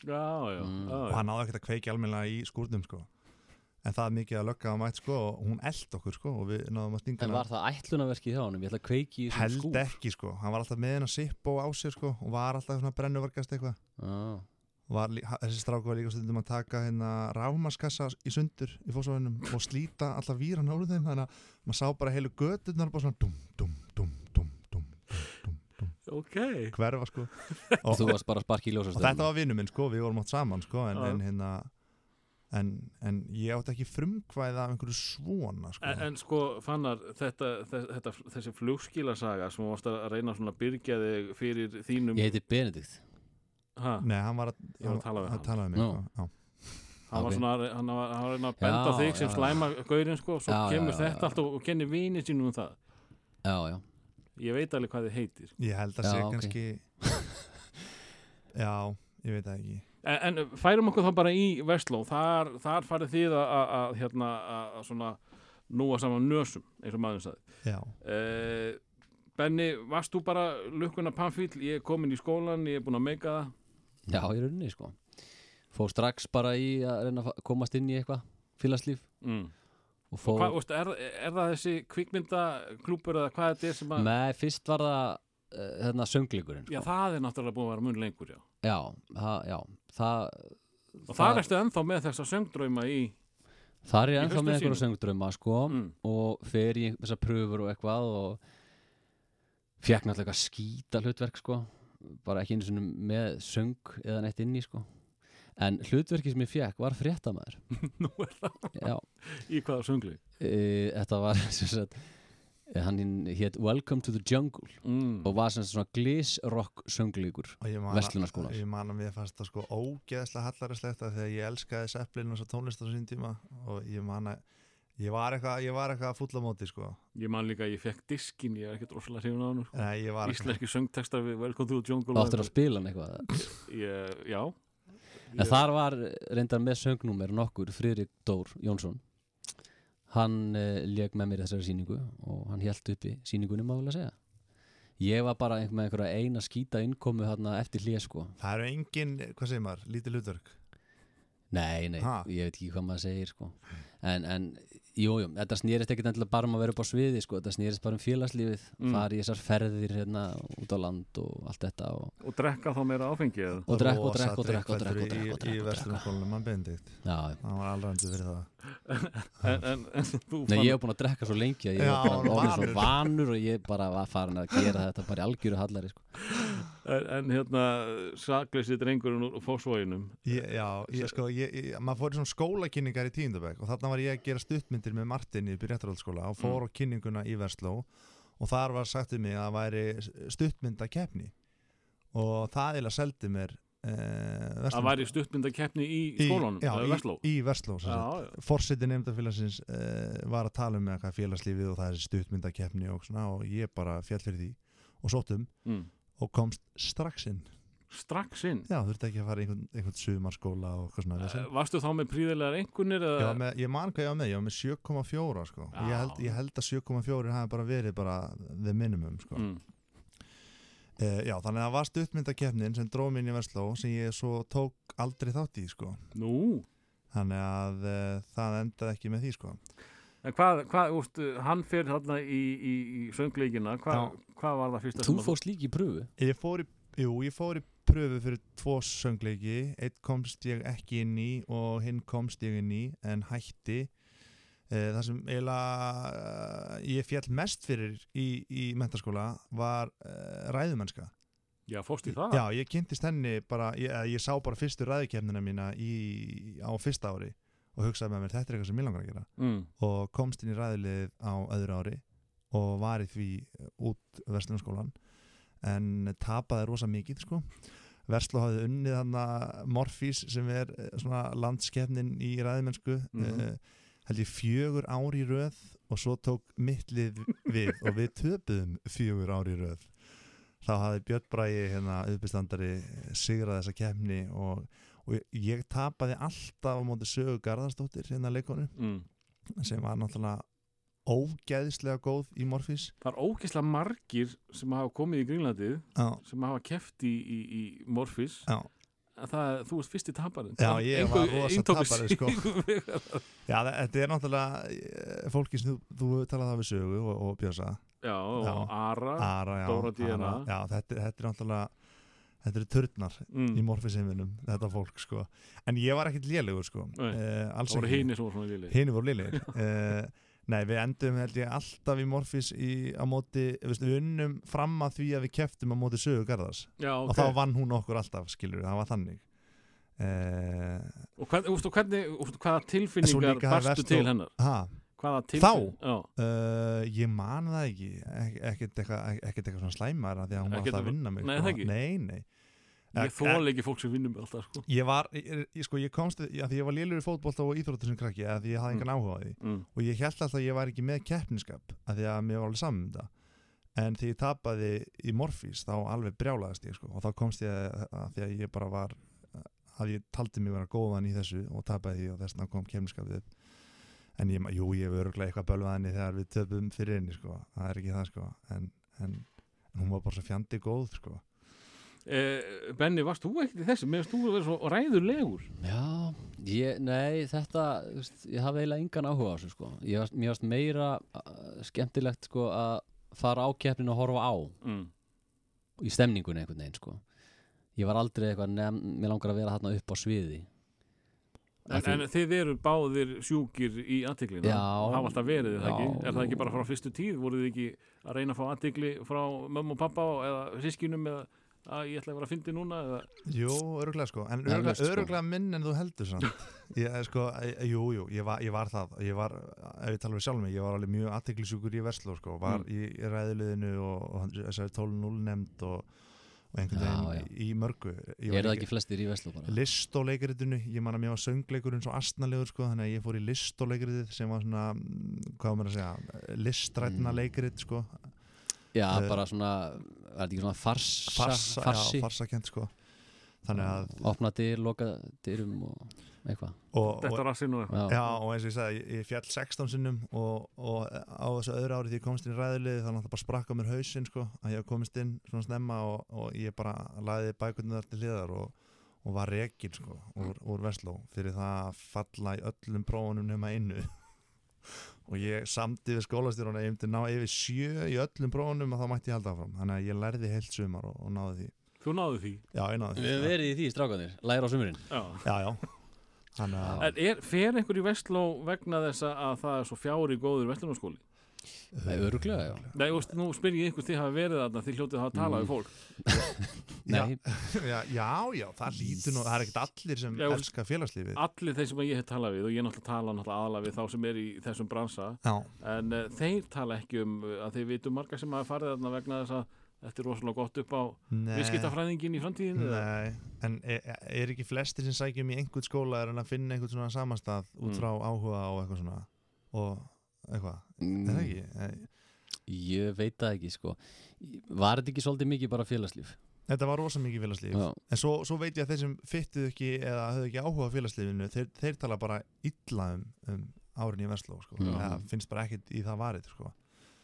Já, já. Mm. já, og hann náði ekkert að kveikja almennilega í skúrnum sko en það er mikið að lögga á mætt sko og hún eld okkur sko og við náðum að stinga En var það ætlunaverkið hjá hann? Ég ætla að kveiki í þessum skúr Held ekki sko, hann var alltaf með henn að sippa og á sig sko og var alltaf svona brennuverkast eitthvað ah. Þessi stráku var líka stundum að taka hérna rámaskassa í sundur í fósóðunum og slíta alltaf víran á þeim þannig að maður sá bara heilu gödunar bara svona dum, dum, dum, dum, dum, dum, dum. Okay. Hverfa sko og, og, og þetta var vinnuminn sko, við vorum átt saman sko en, en hérna en, en ég átti ekki frumkvæða af einhverju svona sko En, en sko, Fannar, þetta, þetta, þessi flugskilasaga sem þú varst að reyna svona að byrgja þig fyrir þínum... Ég heiti Benedikt Ha, Nei, hann var að, var að tala við hann. tala við mig Nú. sko. Já. hann var svona, að- hann var, hann var að reyna að benda á Já, þig sem já. slæma gaurinn sko, svo Já, kemur já, þetta já. allt og, og kennir vinið sínum um það. Já, já Ég veit alveg hvað þið heitir. Ég held að sé ok. kannski Já, ég veit það ekki En, en færum okkur þá bara í Vestló, þar, þar farið þið að, að, að, hérna, að, að svona núa saman nösum, eins og maður sagði. Já, Uh, Benni, varst þú bara lukkuna pannfíl, ég er komin í skólan, ég er búin að meika það. Já, í rauninni sko Fór strax bara í að reyna að komast inn í eitthvað félagslíf Mm. og fór Hvað, veist, er, er það þessi kvikmyndaklúpur eða hvað þetta er sem að... Nei, fyrst var það uh, hérna söngleikurinn Já, sko. það er náttúrulega búin að vera mun lengur, já. já, það, já það, Og það erstu ennþá með þessa söngdrauma í... Það er ég ennþá með einhverja sínum. söngdrauma sko Mm. og fer í þessar pröfur og eitthvað og fekk náttúrulega eitthvað skýta hlutverk sko bara ekki einu sinni með söng eða neitt inn í sko en hlutverki sem ég fekk var fréttamaður Nú er það já, í hvaða söngli. e, þetta var sem sagt eh, hann hétt Welcome to the Jungle Mm. og var svona glísrock söngleikur og ég man, ég að mér fannst það sko ógeðslega hallarislegt af því að ég elskaði Zeppelin og svo tónlist á sín tíma og ég man að ég var eitthvað, ég var eitthvað fulla móti sko Ég man líka að ég fekk diskin, ég er ekkert rosalega hrifun á hann. Sko. Nei, ég Íslenski söngtextar við Welcome to the Jungle. áttur að spila hann eitthvað Ég, já. En þar var reyndar með söngnúmer nokkur Friðrik Dór Jónsson Hann uh, leik með mér þessari sýningu og hann held uppi sýningunni málega segja. Ég var bara með einhverja eina skýta innkomu eftir hlið sko. Það eru engin, hvað segir maður, lítið hlutverk? Nei, nei, Ha? ég veit ekki hvað maður segir sko. En, en Jú, jú, þetta snýrist ekkert endilega bara um að vera upp á sviði sko, þetta snýrist bara um félagslífið Mm. fara í þessar ferðir hérna út á land og allt þetta og, Og drekka þá meira áfengi eða? og drekka og drekka og drekka og drekka og drekka í, vestlunarskólanum mann Benedikt Já, hann var alrændi fyrir það En, en, en þú Nei, ég hef búin að drekka svo lengi að ég var bara orðinn svo vanur. vanur og ég bara var farin að gera þetta bara í algjöru hallari sko. En, en hérna, sakleysi drengurinn úr fósvóginum Ég, já, ég sko, ég, ég, maður fór í svona skólakynningar í tíundabæk og þarna var ég að gera stuttmyndir með Martin í réttarhaldsskóla og fór á kynninguna í Versló og þar var sagt um mig að það væri stuttmyndakeppni og það eða seldi mér eh, Það væri stuttmyndakeppni í skólanum, í, já, eða í, í já. Forseti nefndafélagsins uh, var að tala um með eitthvað félagslífið og það er stuttmyndakeppni og svona og ég bara fjall fyrir því og sóttum. Mm. Og komst strax inn Strax inn já, þurfti ekki að fara í einhvern, einhvern sumarskóla og eitthvað svona Eh, uh, Varstu þá með príðilegar eða? var með, ég man hvað ég var með, ég var með 7,4 sko. Ég, held, Já. ég held að 7,4 hafi bara verið bara the minimum sko. Mm. uh, já, þannig að það var stuttmyndakeppnin sem dróð minn í Versló sem ég svo tók aldrei þátt í sko. Nú, þannig að uh, það endaði ekki með því sko. En hvað, hvað úst, hann fer þarna í, í, í söngleikina. Hvað, hvað var það fyrsta Þú fórst líka í pröfu? Ég fór í, jú, ég fór í pröfu fyrir tvo söngleiki, eitt komst ég ekki inn í og hinn komst ég inn í en hætti. Eh, það sem eiginlega uh, ég fjall mest fyrir í, í mentaskóla var uh, ræðumennska. Já, fórst í það? Já, ég kynntist henni bara, ég, ég sá bara fyrstu ræðukefnina mína í, á fyrsta ári og hugsaði með mér, þetta er eitthvað sem ég langar að gera Mm. og komst inn í ræðilið á öðru ári og var í því út Vestlunarskólan en tapaði rosa mikið sko Vestló hafði unnið hann Morfís sem er eh, svona landskefnin í ræðimennsku mm Mhm. held ég fjögur ári í röð og svo tók mitt lið við og við töpuðum fjögur ári í röð þá hafði Björn Bræði hérna uppistandari sigrað þessa kefni og, og ég, ég tapaði alltaf á móti sögu Garðarsdóttir hérna leikonu Mm. sem var náttúrulega ógeðislega góð í Morfís Það er ógeðslega margir sem hafa komið í Grínlandið sem hafa keft í, í, í Morfís það, þú ert fyrsti taparinn Já, ég var rosa tapari, sko. já þe- þetta er náttúrulega eh, fólki sem þú, þú talaði það við sögu og, og Bjösa Já, og Já. Ara Ara, já, Dóra Díana. Já þetta, þetta er náttúrulega þetta eru turnar mm. í Morfísheimvinum þetta fólk sko. En ég var ekkit lélegur sko. Uh, Það voru hinni sem voru svona lili Hini voru liðlegir uh, Nei, við endum held ég alltaf í Morfís í, á móti, við unnum fram að því að við keftum á móti sögu Garðars. Já, og ok. þá vann hún okkur alltaf, skilur það var þannig. Uh, Og hvern, ústu, hvernig, ústu, hvaða tilfinningar barstu til hennar? ha, Hvaða Þá? tilfinningar? Já, uh, ég man það ekki Ek, ekkert eitthvað ekkert eitthvað svona slæmara því að hún var alltaf að vinna mig Nei, sko. það? Nei, nei ég þóla ekki fólk sem vinnum alltaf sko. Ég var, ég, sko, ég komst já, því ég var lélur í fótbolta og íþróttur sem krakki að því ég hafði engan áhuga á því mm. og ég held alltaf að ég var ekki með keppniskap að því að mér var alveg saman um þetta en því ég tapaði í Morfís þá alveg brjálaðist ég sko og þá komst ég að, að því að ég bara var að ég taldi mig vera góðan í þessu og tapaði því og þess vegna kom keppniskapið upp en ég, jú, ég hef öruglega eitthvað bölvaðinni þegar við töpum fyrir henni sko það er ekki það sko en, en, en hún var bara svo fjandi góð sko eh, Benni, varst þú ekkert í þessu? Mér finnst þú að vera svo ræðulegur Já, ég, nei, þetta veist, ég hafði eiginlega engan áhuga á þessu sko. ég, varst- Mér varst meira uh, skemmtilegt sko, að fara á keppnin og horfa á mm. í stemningunni einhvern veginn sko. Ég var aldrei eitthvað nefn, mér langar að vera þarna upp á sviði en, því- en þið eru báðir sjúkir í aðtiklina Já. og hafa alltaf verið er það Já. ekki Er það ekki bara frá fyrstu tíð? Voruð þið ekki að reyna að fá aðtikli frá mömmu og pappa eða sískinum eða að ég ætla að vera að fyndi núna eða Jú, öruglega sko, en öruglega, sko. öruglega minn en þú heldur samt ég, sko, e- Jú, jú, ég var, ég var það ég var, ef ég tala við sjálf mig ég var alveg mjög aðteklisjúkur í Versló sko, var Mm. í, í ræðuliðinu og, og þessari 12-0 nefnd og, og einhvern Já, veginn í, mörgu. Ég Er það ekki flestir í Veslu bara? list og leikaritinu, ég man að mér var söngleikurinn svo astnalegur sko, þannig að ég fór í list og leikaritið sem var svona, mm, hvað var mér að segja listrætna Mm. leikarit sko, Já, Eh, bara svona, er þetta ekki svona farsa, farsa, farsi? já, farsakent sko þannig að Opna dyr, loka dyrum og eitthvað. Og, þetta og, Já, Já, og eins og ég sagði, ég, fjall 16 sinnum og, og á þessu öðru ári því ég komst inn í ræðuliði þá náttúrulega bara sprakka mér hausinn sko, að ég komist inn svona snemma og, og ég bara laði bækurnar til hliðar og, og var rekin sko, úr, úr Vestló fyrir það að falla í öllum prófunum nema einu. Og ég samdi við skólastjórun að ég myndi ná yfir sjö í öllum prófunum og þá mætti ég halda áfram. Þannig að ég lærði heilt sumar og, og náði því Þú náðu því. Já, ég náði Við því hefum verið í því, strákanir, læra á sumurinn Já. já, já, þannig að En er, fer einhver í Vestló vegna þess að það er svo fjári góður Vestlunarskóli? Nei, öruglega, já. Nei, þú veist, nú spyr ég ykkur þið hafa verið þarna því hljótið hafa talað Mm. við fólk. Nei, já, já, já, það lítur nú það er ekkert allir sem Já, elska félagslífið. Allir þeir sem ég hef talað við og ég náttúrulega tala náttúrulega aðalega við þá sem er í þessum bransa. Já, en uh, þeir tala ekki um að þeir vitum marga sem hafa farið þarna vegna þess að þetta er rosalega gott upp á viðskiptafræðingin í framtíðinu eða? Nei, en er, er ekki flestir sem sækjum í einhvern skóla er en að finna einhvern svona samastað út Mm. frá áhuga og eitthvað svona og eitthvað, er það ekki? Ég veit það ekki, sko Var þetta ekki svolítið mikið bara félagslíf? Þetta var rosa mikið félagslíf Já, en svo, svo veit ég að þeir sem fyttuð ekki eða höfðu ekki áhuga á félagslífinu þeir, þeir tala bara illa um, um árin í Vestló sko. Eða finnst bara ekkert í það varið sko.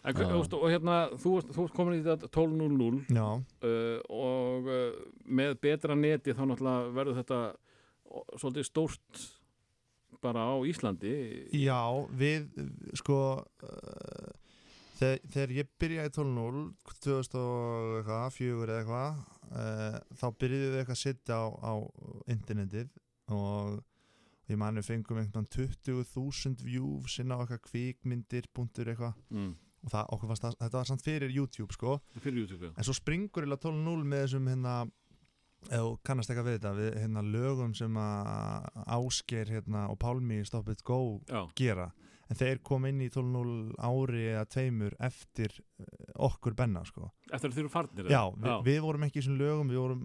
En, þú veist, og hérna, þú, ert- komin í þetta 12.00 Já, uh, og uh, með betra neti þá náttúrulega verður þetta svolítið stórt bara á Íslandi. Já, við sko uh, þegar, þegar ég byrjaði í 12.0 2004 eða eitthvað uh, þá byrjuðum við eitthvað að setja á, á internetið og ég mani fengum einhvern 20.000 views inn á eitthvað kvikmyndir punktur eitthvað. Mm. Og það, okkur fannst það, þetta var samt fyrir YouTube sko fyrir YouTube já. en svo springur illa 12.0 með þessum hérna þú kannast eitthvað við þetta við hérna lögum sem að Ásgeir hérna og Pálmi Stop It Go Já. gera en þeir kom inn í 12.0 ári eða tveimur eftir eh, okkur benna sko. eftir að þeir eru farnir já, við, við vorum ekki í þessum lögum við vorum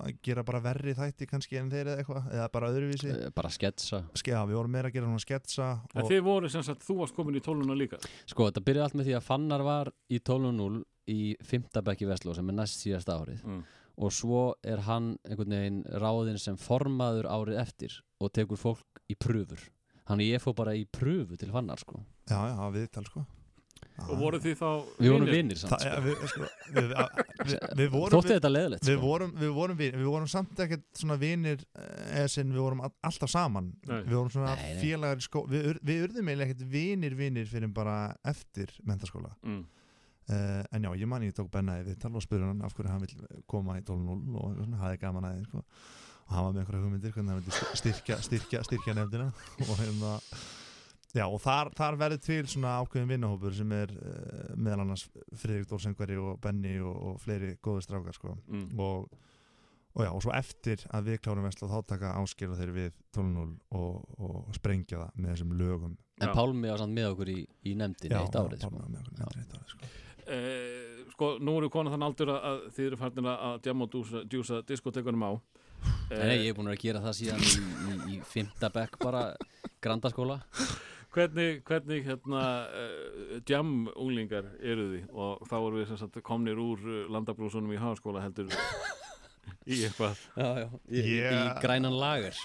að gera bara verri þætti kannski en þeir eða eitthvað, eða bara öðruvísi Eh, bara sketsa Ske, já, við vorum meira að gera svona sketsa en þeir voru sem sagt, þú varst komin í 12.00 líka Sko, þetta byrjaði allt með því að Fannar var í 12.0 í 5. bekki Vestló sem er næst síðasta árið mm. og svo er hann einhvern veginn ráðinn sem formaður árið eftir og tekur fólk í pröfur hann ég fór bara í pröfu til Fannar sko. já, já, viðtal sko og voru þið þá við vorum vinir? vinnir samt sko. ja, við, sko, við, við, við vorum þótti þetta leðilegt við sko. vorum, við vorum, við, við vorum samt ekkert svona vinir eða sinn við vorum all, alltaf saman Nei. við vorum svona Nei, nei. félagar í skó við, ur- við urðum eiginlega ekkert vinir vinir fyrir bara eftir mentaskóla mm. uh, en já, ég man ég tók Bennaði við tala og spurði hann af hverju hann vil koma í 12.0 og svona, hafði gaman að því sko. Og hann var með einhverja hugmyndir hvernig hann vildi styrkja, styrkja, styrkja nefndina og hérna Já, og þar, þar verður til svona ákveðin vinnahópur sem er uh, meðal annars Friðrik Dórsengveri og Benny og, og fleiri góði strákar sko Mm. og, og já, og svo eftir að við klárum vesla þá taka áskil og þeir við 12.0 og, og sprengja það með þessum lögum en. Pálmi var samt með okkur í, í nefndin eitt árið já, sko. Pálmi var með okkur nefndir eitt árið, sko. Eh, sko, nú eru konar þann aldur að, að þið eru farnir að djama og djúsa, djúsa diskotekunum á Nei, nei, ég er búin að gera það síðan í, í, í 5. bekk bara grandaskóla Hvernig, hvernig hérna uh, jam unglingar eru þið og þá erum við sem sagt komnir úr uh, landabrúsunum í háskóla heldur í eitthvað já, já. Í, í, í grænan lager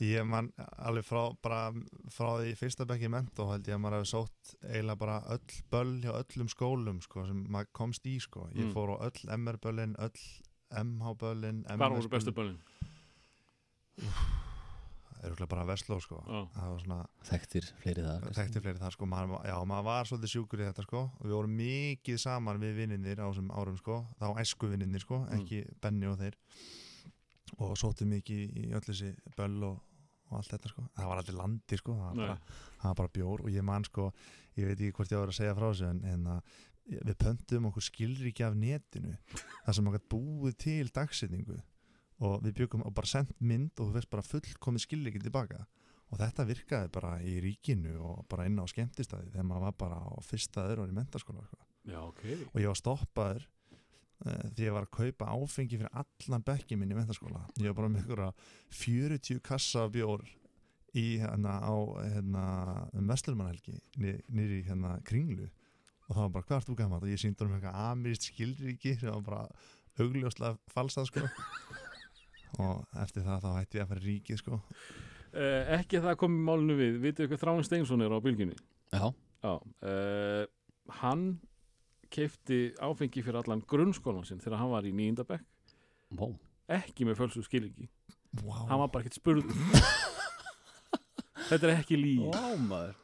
Ég man alveg frá, bara, frá því fyrsta bekki ment og held ég að maður hefði sótt eiginlega bara öll böll hjá öllum skólum sko, sem maður komst í sko. ég Mm. fór á öll MR-böllin, öll MH-böllin Hvar voru bestu böllin? Örgulega bara Vestló sko. Það svona þekktir fleiri það kannski. þekkti fleiri það sko, maður, já, maður var svolítið sjúkur í þetta sko, og við vorum mikið saman við vinninir á þessum árum sko, þá æsku vinninir sko, Mm. ekki Benni og þeir. Og sóttum mikið í öll þessi böll og, og allt þetta sko, það var allir landi sko, það var, bara, það var bara bjór. Og ég man sko, ég veit ekki hvort ég var að segja frá þessu en, en að við pöntum okkur skilríki af netinu það sem maður gætt búið til dagsetningu og við byggum og bara sendt mynd og þú veist bara fullkomið skilríki tilbaka. Og þetta virkaði bara í ríkinu og bara inn á skemmtistæði þegar maður var bara á fyrsta öðru ári í mentaskóla sko. Já, ok. Og ég var stoppaður uh, því ég var að kaupa áfengi fyrir allan bekki minn í mentaskóla ég var bara með einhverja 40 kassa bjór í hérna á hérna, um Vestlurmannhelgi nýri hérna kringlu og það var bara hvað ert þú gammalt og ég síndi um eitthvað amirist skilríki sem var bara augljóslega falsað sko. Og eftir það þá hætti ég að fara ríkið sko. Uh, Ekki það komið málinu við. Vitið ykkur Þráin Steinsson er á bylginni já, Já uh, Hann keifti áfengi fyrir allan grunnskólan sinn þegar hann var í nýjindabekk Vó. ekki með fölsu skiliki wow. hann var bara ekkert spurð Þetta er ekki lí Vá, maður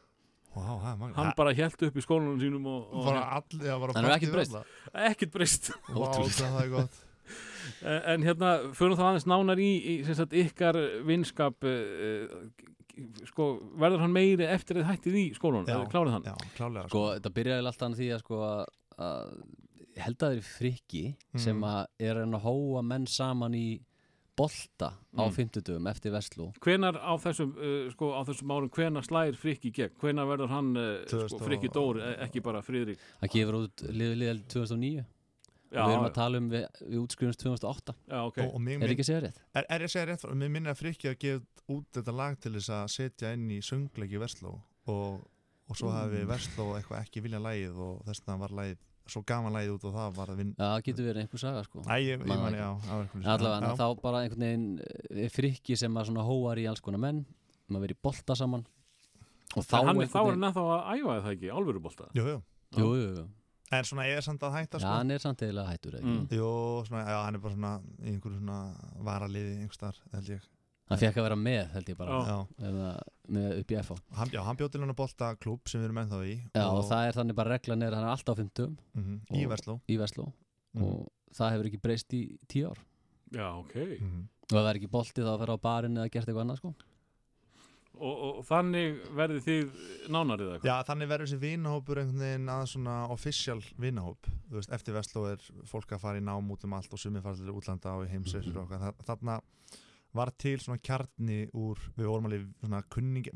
Er magna hann bara held upp í skólanum sínum og, og bara allir, já, bara Hann partí ekkert breyst. ekkert breyst. Er gott. En hérna, fyrir þá aðeins nánar í, í sem sagt, ykkar vinskap uh, sko, verður hann meiri eftir að þið hættið í skólanum, Já, klárið hann? Já, klálega Sko, þetta byrjaði alltaf hann því að sko að, held að það er frikki sem Mm. að er að hóa menn saman í bolta á Mm. fimmtudöfum eftir Vestló Hvenar á þessum, uh, sko, á þessum árum, hvenar slæðir frikki gegn? Hvenar verður hann, uh, sko, 2000 og- frikki Dóri, e- ekki bara Friðrik? Það gefur út liðið 2009 Já, og við erum að tala um við, við útskrifumst 2008 já, ok. og, og mig, Er ekki að segja rétt? er, er ég að segja rétt mér minni að Frikki að gefa út þetta lag til þess að setja inn í söngleiki Versló og, og svo hafi Versló eitthvað ekki vilja lagið og þess vegna var lagið svo gaman lagið út og það var að vinna Já, það getur verið einhver saga sko. Æ, ég, ég Man mani, það já, Allavega, já, þá bara einhvern veginn eh, frikki sem að svona hóar í alls konar menn maður verið í bolta saman. Og þá einhvern þá er veginn hann ennþá að æfa það ekki, alvöru bolta. Jú, jú, Jú, jú, jú, en svona ég er samt að hætta já, sko. hann er samt eða hættur ekki? Mm. Jú, svona, já, hann er bara svona í einhverju svona varaliði einhvers þar, held ég Hann fekk að vera með, held ég bara eða, með upp í FH hann, já, hann bjóð til hann að bolta klúb sem við erum ennþá í Já, og það er þannig bara reglan er að hann er alltaf á 50 mhm, í og- Versló í Vestló Mhm. og það hefur ekki breyst í tíu ár Já, ok. Mhm. og ef það er ekki bolti þá að vera á barinn eða gert eitthvað annað sko Og, og þannig verði þið nánarið eitthvað? Já, þannig verður þessi vinahópur einhvern veginn að svona official vinahóp Þú veist, eftir Vestló er fólk að fara í nám út um allt og sumir fara til útlanda og í heimsreisur Mhm. og okkar Þarna var til svona kjarni úr, við vorum alveg svona kunning,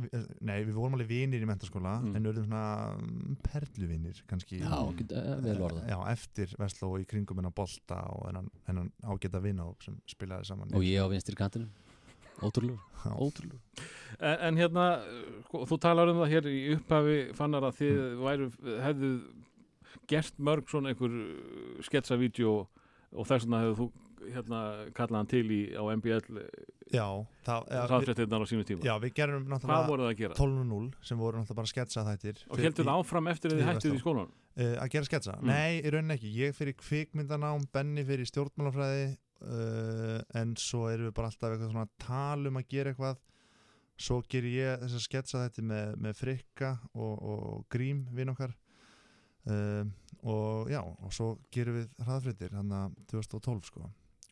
nei, við vorum alveg vinir í mentaskóla Mm. en við erum svona mm, perluvinir kannski Já, uh, Já, eftir Vestló og í kringum hennar bolta og hennan, hennan ágæta vinahóp sem spilaði saman. Og ég á vinstri kantinu Ótrúlegur, Já. ótrúlegur. En, en hérna, sko, þú talar um það hér í upphafi fannar að þið væru, hefðu gert mörg svona einhver sketsavídeó og þess vegna hefðu þú hérna kallað hann til í á MBL við, hraðfréttirnar á sínu tíma. já, við gerum náttúrulega voru það að gera? 12.0 sem voru náttúrulega bara sketsa þættir Og heldur það áfram eftir að þið í hættuð í Vestló. skólanum? uh, að gera sketsa? Mm. Nei, í rauninni ekki ég fyrir kvikmyndanám, Benni fyrir stjórnmálafræði uh, en svo erum við bara alltaf eitthvað svona að tala um að gera eitthvað svo ger ég þess að sketsa þetta með, með frikka og, og grím vinn okkar uh, og já, og svo gerum við hraðfrittir hann að 2012 sko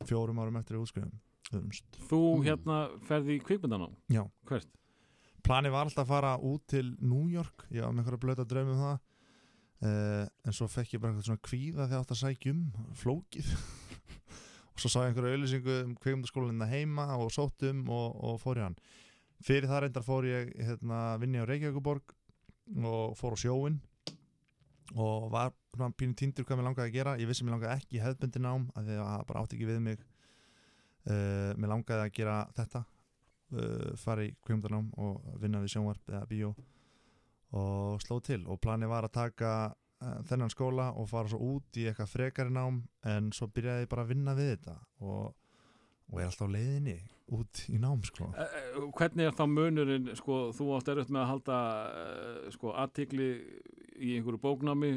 fjórum árum eftir útskrifum umst. Þú Mm. hérna ferði í kvikmyndanám? Já, Hvert? planið var alltaf að fara út til New York, ég var með einhverja blöta draum um það uh, en svo fekk ég bara eitthvað svona kvíða þegar ég átt að sækja um flókið og svo sá ég einhverja auðlýsingu um kveikmyndaskólinna heima og sótt um og, og fór í hann fyrir það reyndar fór ég hérna, vinni á Reykjavíkuborg og fór á sjóin og var svona pínu týndur hvað mér langaði að gera. Ég vissi mér langaði ekki í hefðbundi nám af því að það bara átti ekki við mig. Uh, mér langaði að gera þetta. Uh, fara í kveimdarnám og vinna við sjónvarp eða bíó. Og sló til. Og planið var að taka uh, þennan skóla og fara svo út í eitthvað frekari nám en svo byrjaði ég bara að vinna við þetta. Og, og er alltaf leiðinni út í nám sko. Hvernig er þá munurinn, sko, þú átt erut með að halda sko, aðtikli í einhverju bóknámi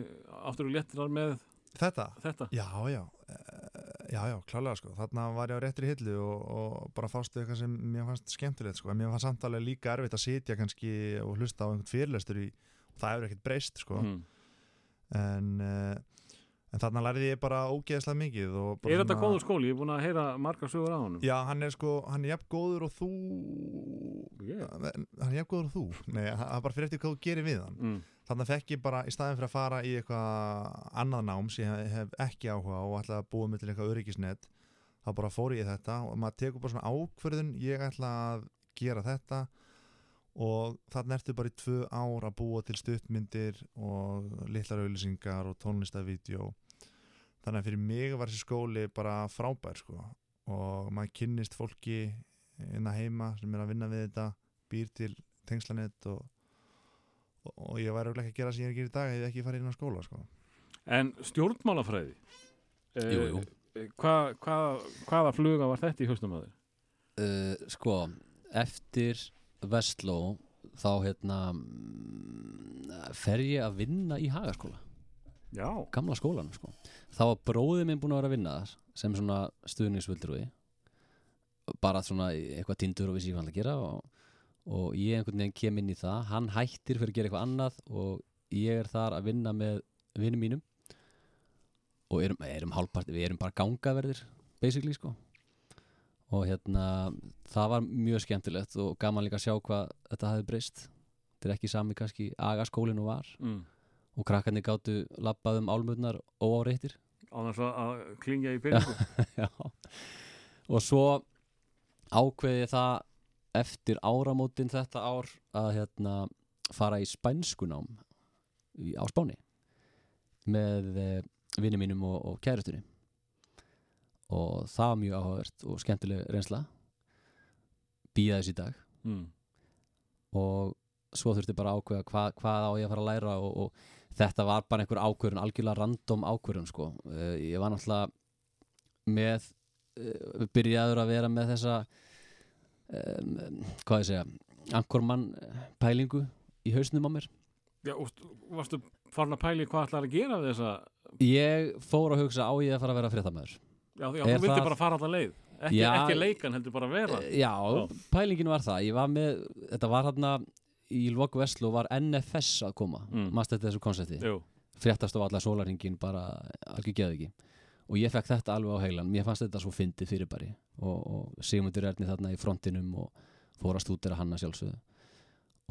áttur og léttirar með Þetta? þetta? Já, já, eh, já, já, klálega sko þarna var ég á réttri hillu og, og bara fástu eitthvað sem mér fannst skemmtilegt sko en mér fannst samtalið líka erfitt að sitja kannski og hlusta á einhvern fyrirlestur í og það hefur ekkert breyst sko Mm. en, uh, en þarna lærði ég bara ógeðslega mikið bara Er þetta svona- góður skóli? Ég er búin að heyra margar sögur á honum. Já, hann er sko, hann er jafn góður og þú Yeah. hann er jafn góður og þú Nei, það er bara fyrir eftir hvað þú gerir við hann Mm. þannig að fekk ég bara, í staðin fyrir að fara í eitthvað annað nám sem ég hef, hef ekki áhuga og ætla að búa mig til eitthvað öryggisnet þá bara fór ég þetta og maður tekur bara svona ákverðun ég ætla að gera þetta og þannig ertu bara í tvö ár að búa til stuttmyndir og litlar auðlýsingar og tónlistavídeó þannig að fyrir mig var þessi skóli bara frábær sko og maður kynnist fólki innan heima sem er að vinna við þetta býr til tengslanett og, og, og ég væri ekki að gera sem ég er að gera í dag ef ég ekki farið inn á skóla sko. En stjórnmálafræði? eh, Jú, jú. eh, Hvað, hvað, hvaða fluga var þetta í haustum að þér? uh, Sko, eftir Vestló þá hérna mm, fer ég að vinna í Hagaskóla. Já. gamla skólanum sko. Þá var bróðið minn búin að vera að vinna þar sem svona stuðningsvöldrúi bara svona eitthvað tindur og vissi hvað hann að gera og, og ég einhvern veginn kem inn í það. Hann hættir fyrir að gera eitthvað annað og ég er þar að vinna með vinnum mínum. Og erum, erum hálfpart, við erum bara gangaverðir basically sko og hérna það var mjög skemmtilegt og gaman líka að sjá hvað þetta hafði breyst. Þetta er ekki sami kannski agaskólinu var. Mm. og krakkarnir gátu labbað um álmurnar óáreittir á þess að- klingja í peningu Já. og svo ákveði það eftir áramótin þetta ár að hérna, fara í spænskunám á Spáni með eh, vinni mínum og, og kærustunni og það var mjög áhugavert og skemmtileg reynsla. Býða þess í dag. Mm. og svo þurfti bara að ákveða hva, hvað á ég að fara að læra og, og þetta var bara einhver ákvörun, algjörlega random ákvörun sko. uh, ég var náttúrulega með uh, byrjaður að vera með þessa um, hvað ég segja ankormann pælingu í hausnum á mér. Já, og st- varstu farin að pæli hvað ætlar að gera þessa? Ég fór að hugsa á ég að fara að vera fréttamaður Já, já Er þú vildi það- bara fara alltaf leið. Ekki, Já. ekki leikan heldur bara vera. Eh, Já, pælingin var það. Var með, þetta var hérna í Lvok Veslu var NFS að koma. Mm. Mast þetta þessu konsepti fréttast á alla sólarhingin bara algjör geði ekki og ég fekk þetta alveg á heilan mér fannst þetta svo fyndið fyrirbæri. Og, og Sigmundur Erni þarna í frontinum og fór að stúdera hann að sjálfsögðu.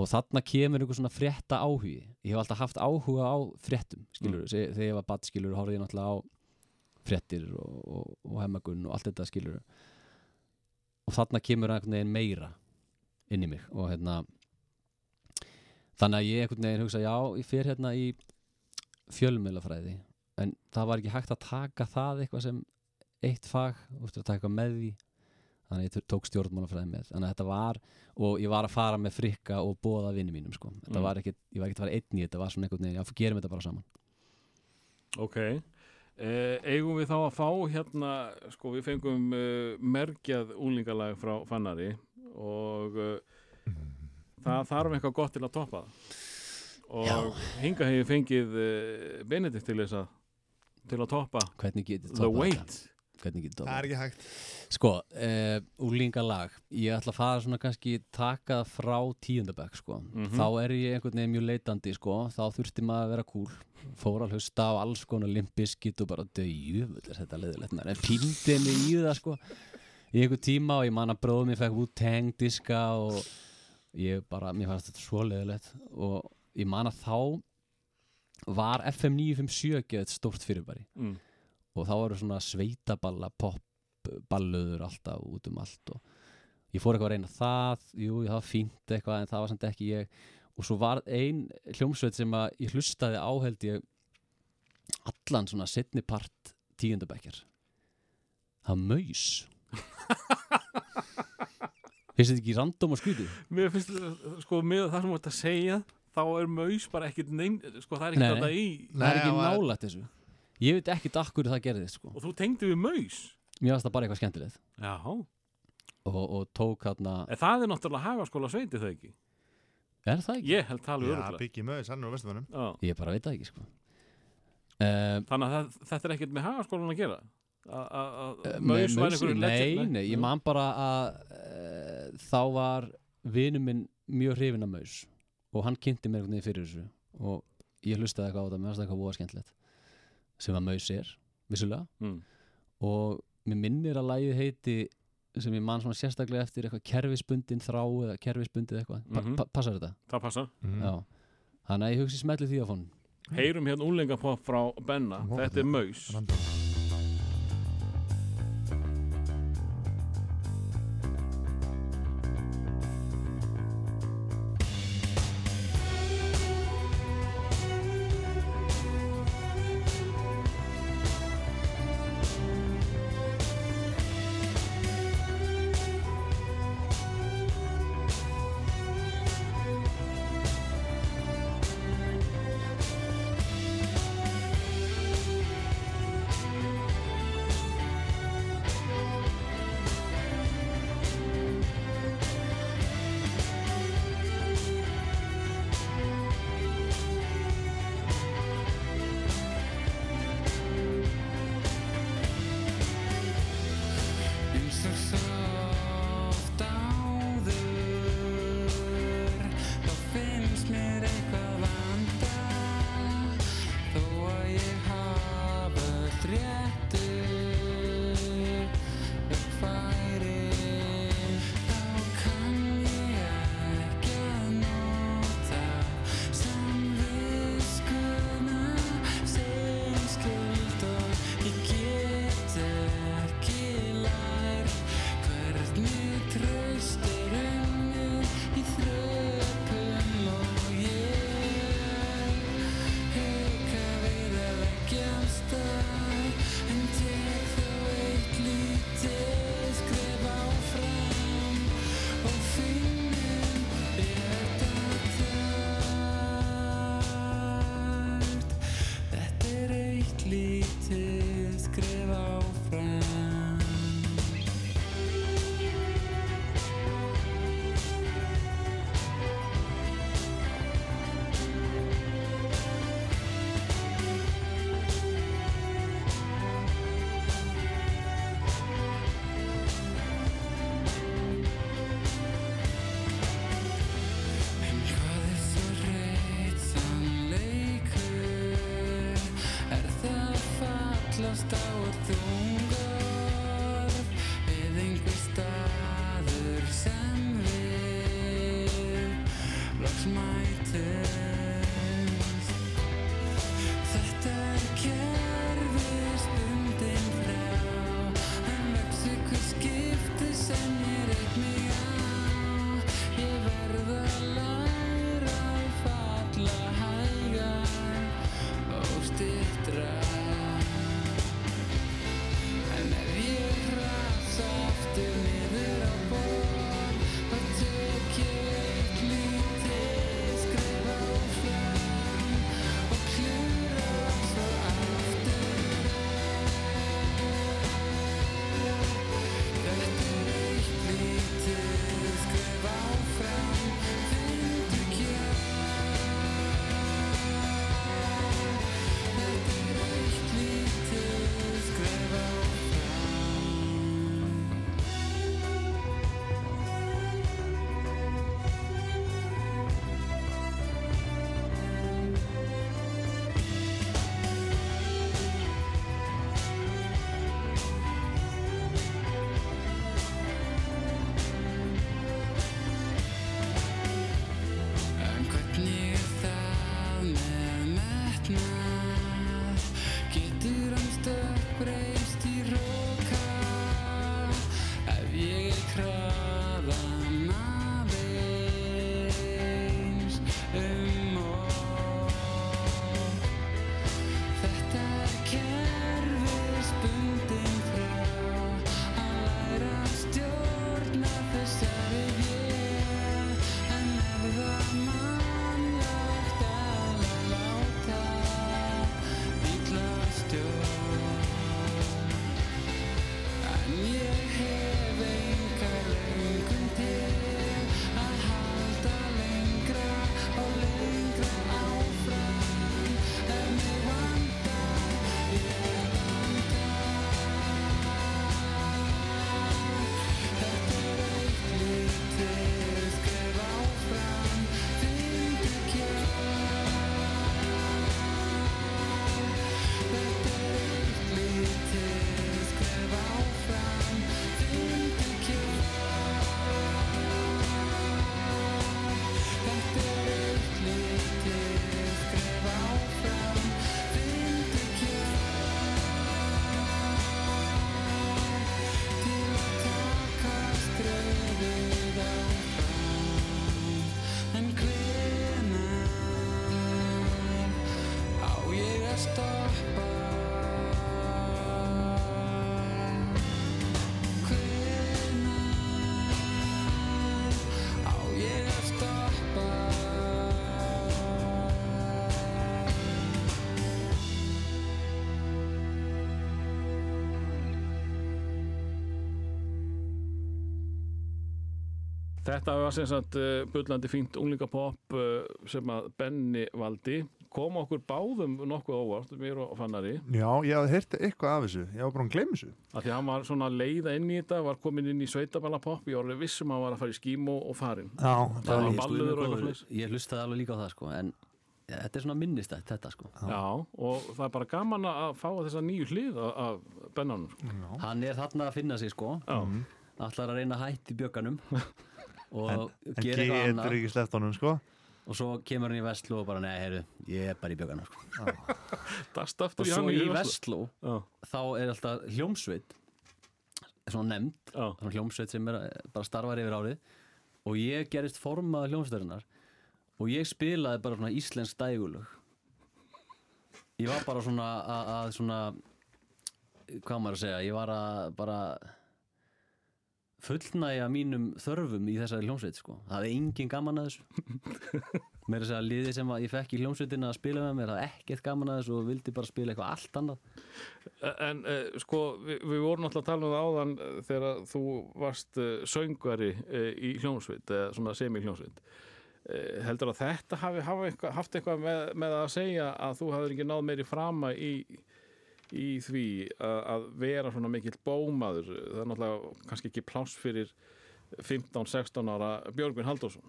Og þarna kemur einhver svona frétta áhugi. Ég hef alltaf haft áhuga á fréttum skilur, mm. þegar ég var badd skilur horfði ég náttúrulega á fréttir og, og, og hemmagun og allt þetta skilur og þarna kemur einhvern veginn meira inn í mig og hérna þannig að ég einhvern veginn hugsa já, ég fer hérna í fjölmiðlafræði en það var ekki hægt að taka það eitthvað sem eitt fag þú veist, að taka með því þannig að ég tók stjórnmálafræði með þannig að þetta var, og ég var að fara með frikka og bóða vinni mínum sko. þetta Mm. var ekki, ég var ekki að fara einn í þetta var svona einhvern veginn, já, gerum þetta bara saman ok eh, Eigum við þá að fá hérna sko við fengum uh, mergjað úlingalag frá Fannari og uh, það þarf eitthvað gott til að toppa það. Og Já. hinga hefur fengið uh, Benedikt til þess að til að getur The Wait Það er ekki hægt Sko, uh, úlingalag Ég ætla að fara svona kannski taka það frá tíundabæk sko. Mhm. Þá er ég einhvern veginn mjög leitandi sko. Þá þurfti maður að vera cool Fór hlusta á alls konar limbiskit og bara döju, er þetta leðilegt maður En píndi mig í það sko Í einhver tíma og ég man að bróðum ég fekk Wu-Tang diska og ég bara, mér fannst þetta svo leðilegt og ég man að þá var FM 957 ekki eitt stórt fyrirbæri mm. Og þá eru svona sveitaballa pop balluður alltaf út um allt og ég fór eitthvað að reyna það jú, það fínt eitthvað en það var samt ekki ég og svo var ein hljómsveit sem að ég hlustaði á held ég allan svona setni part tíundabækjar það maus finnst þetta ekki random og skrítið? Mér finnst sko með það sem þú ert að segja þá er maus bara ekkit neyn sko það er ekkit Nei, þetta nei. í það er ekki nálægt þessu ég veit ekki dakkur það gerðist sko. og þú tengdi við maus? Mér finnst það bara eitthvað skemmtilegt. Já. Og, og tók hérna En það er náttúrulega hagaskóla sveiti þau ekki? Er það ekki? Ég held það alveg Já, öruglega Biggie Möðis, hann er á vestumannum Já. ég bara veit það ekki sko. uh, Þannig að það, þetta er ekkert með hagaskólan að gera? A- a- að Eh, maus var Maus- einhverju Nei, nei, ég man bara að uh, þá var vinur minn mjög hrifin af maus. Og hann kynnti mér einhvern veginn fyrir þessu. Og ég hlustaði eitthvað á þetta, mér fannst það eitthvað voða skemmtilegt sem að maus er, vissulega mm. og mér minnir að lagið heiti sem ég man svona sérstaklega eftir eitthvað kerfisbundin þrá eða kerfisbundið eitthvað pa Mhm. pa passar þetta? Það passar mm. Já, þannig að ég hugsi smelli því á fónn Heyrum hérna úlengapopp frá Benna Þetta er maus Þetta var sem sagt uh, bullandi fínt unglingapopp uh, sem að Benni valdi kom okkur báðum nokkuð óvart mér og Fannari. Já, ég hafði heyrt eitthvað af þessu. Ég var bara að glemma þessu. Af því að hann var svona leiða inn í þetta var komin inn í sveitaballapopp ég var alveg vissum að hann var að fara í skímó og farin Já, Það var balluður og eitthvað ég, hlustaði alveg líka á það sko en ja, þetta er svona minnistætt þetta sko. Já, og það er bara gaman að fá þessa nýju hlið af- Bennanum sko. hann er þarna að finna sig sko. Já, ætlar að reyna að hætti bjögganum og En, en gera eitthvað getur annað. ekki sleppt honum sko. Og svo kemur hann í Vestló og bara nei, heyrðu, ég er bara í bjögganum sko. og í svo hann í Vestló. Já, þá er alltaf hljómsveit svona nefnd já, svona hljómsveit sem er bara starfar yfir árið. Og ég gerist formað hljómsveitarinnar og ég spilaði bara svona íslensk dægulög ég var bara svona að, að svona hvað maður að segja, ég var að bara fullnæja mínum þörfum í þessari hljómsveit sko. það er engin gaman að þessu meira að segja liði sem að ég fekk í hljómsveitina að spila með mér, það er ekkert gaman að þessu og vildi bara spila eitthvað allt annað En uh, sko, við, við vorum alltaf að tala um það áðan uh, þegar þú varst uh, söngvari uh, í hljónsveit, eða svona semi-hljónsveit. Uh, heldur að þetta hafi, hafi eitthvað, haft eitthvað með, með að segja að þú hafður ekki náð meiri frama í, í því að, að vera svona mikill bómaður. Það er náttúrulega kannski ekki pláss fyrir 15-16 ára Björgvin Halldórsson.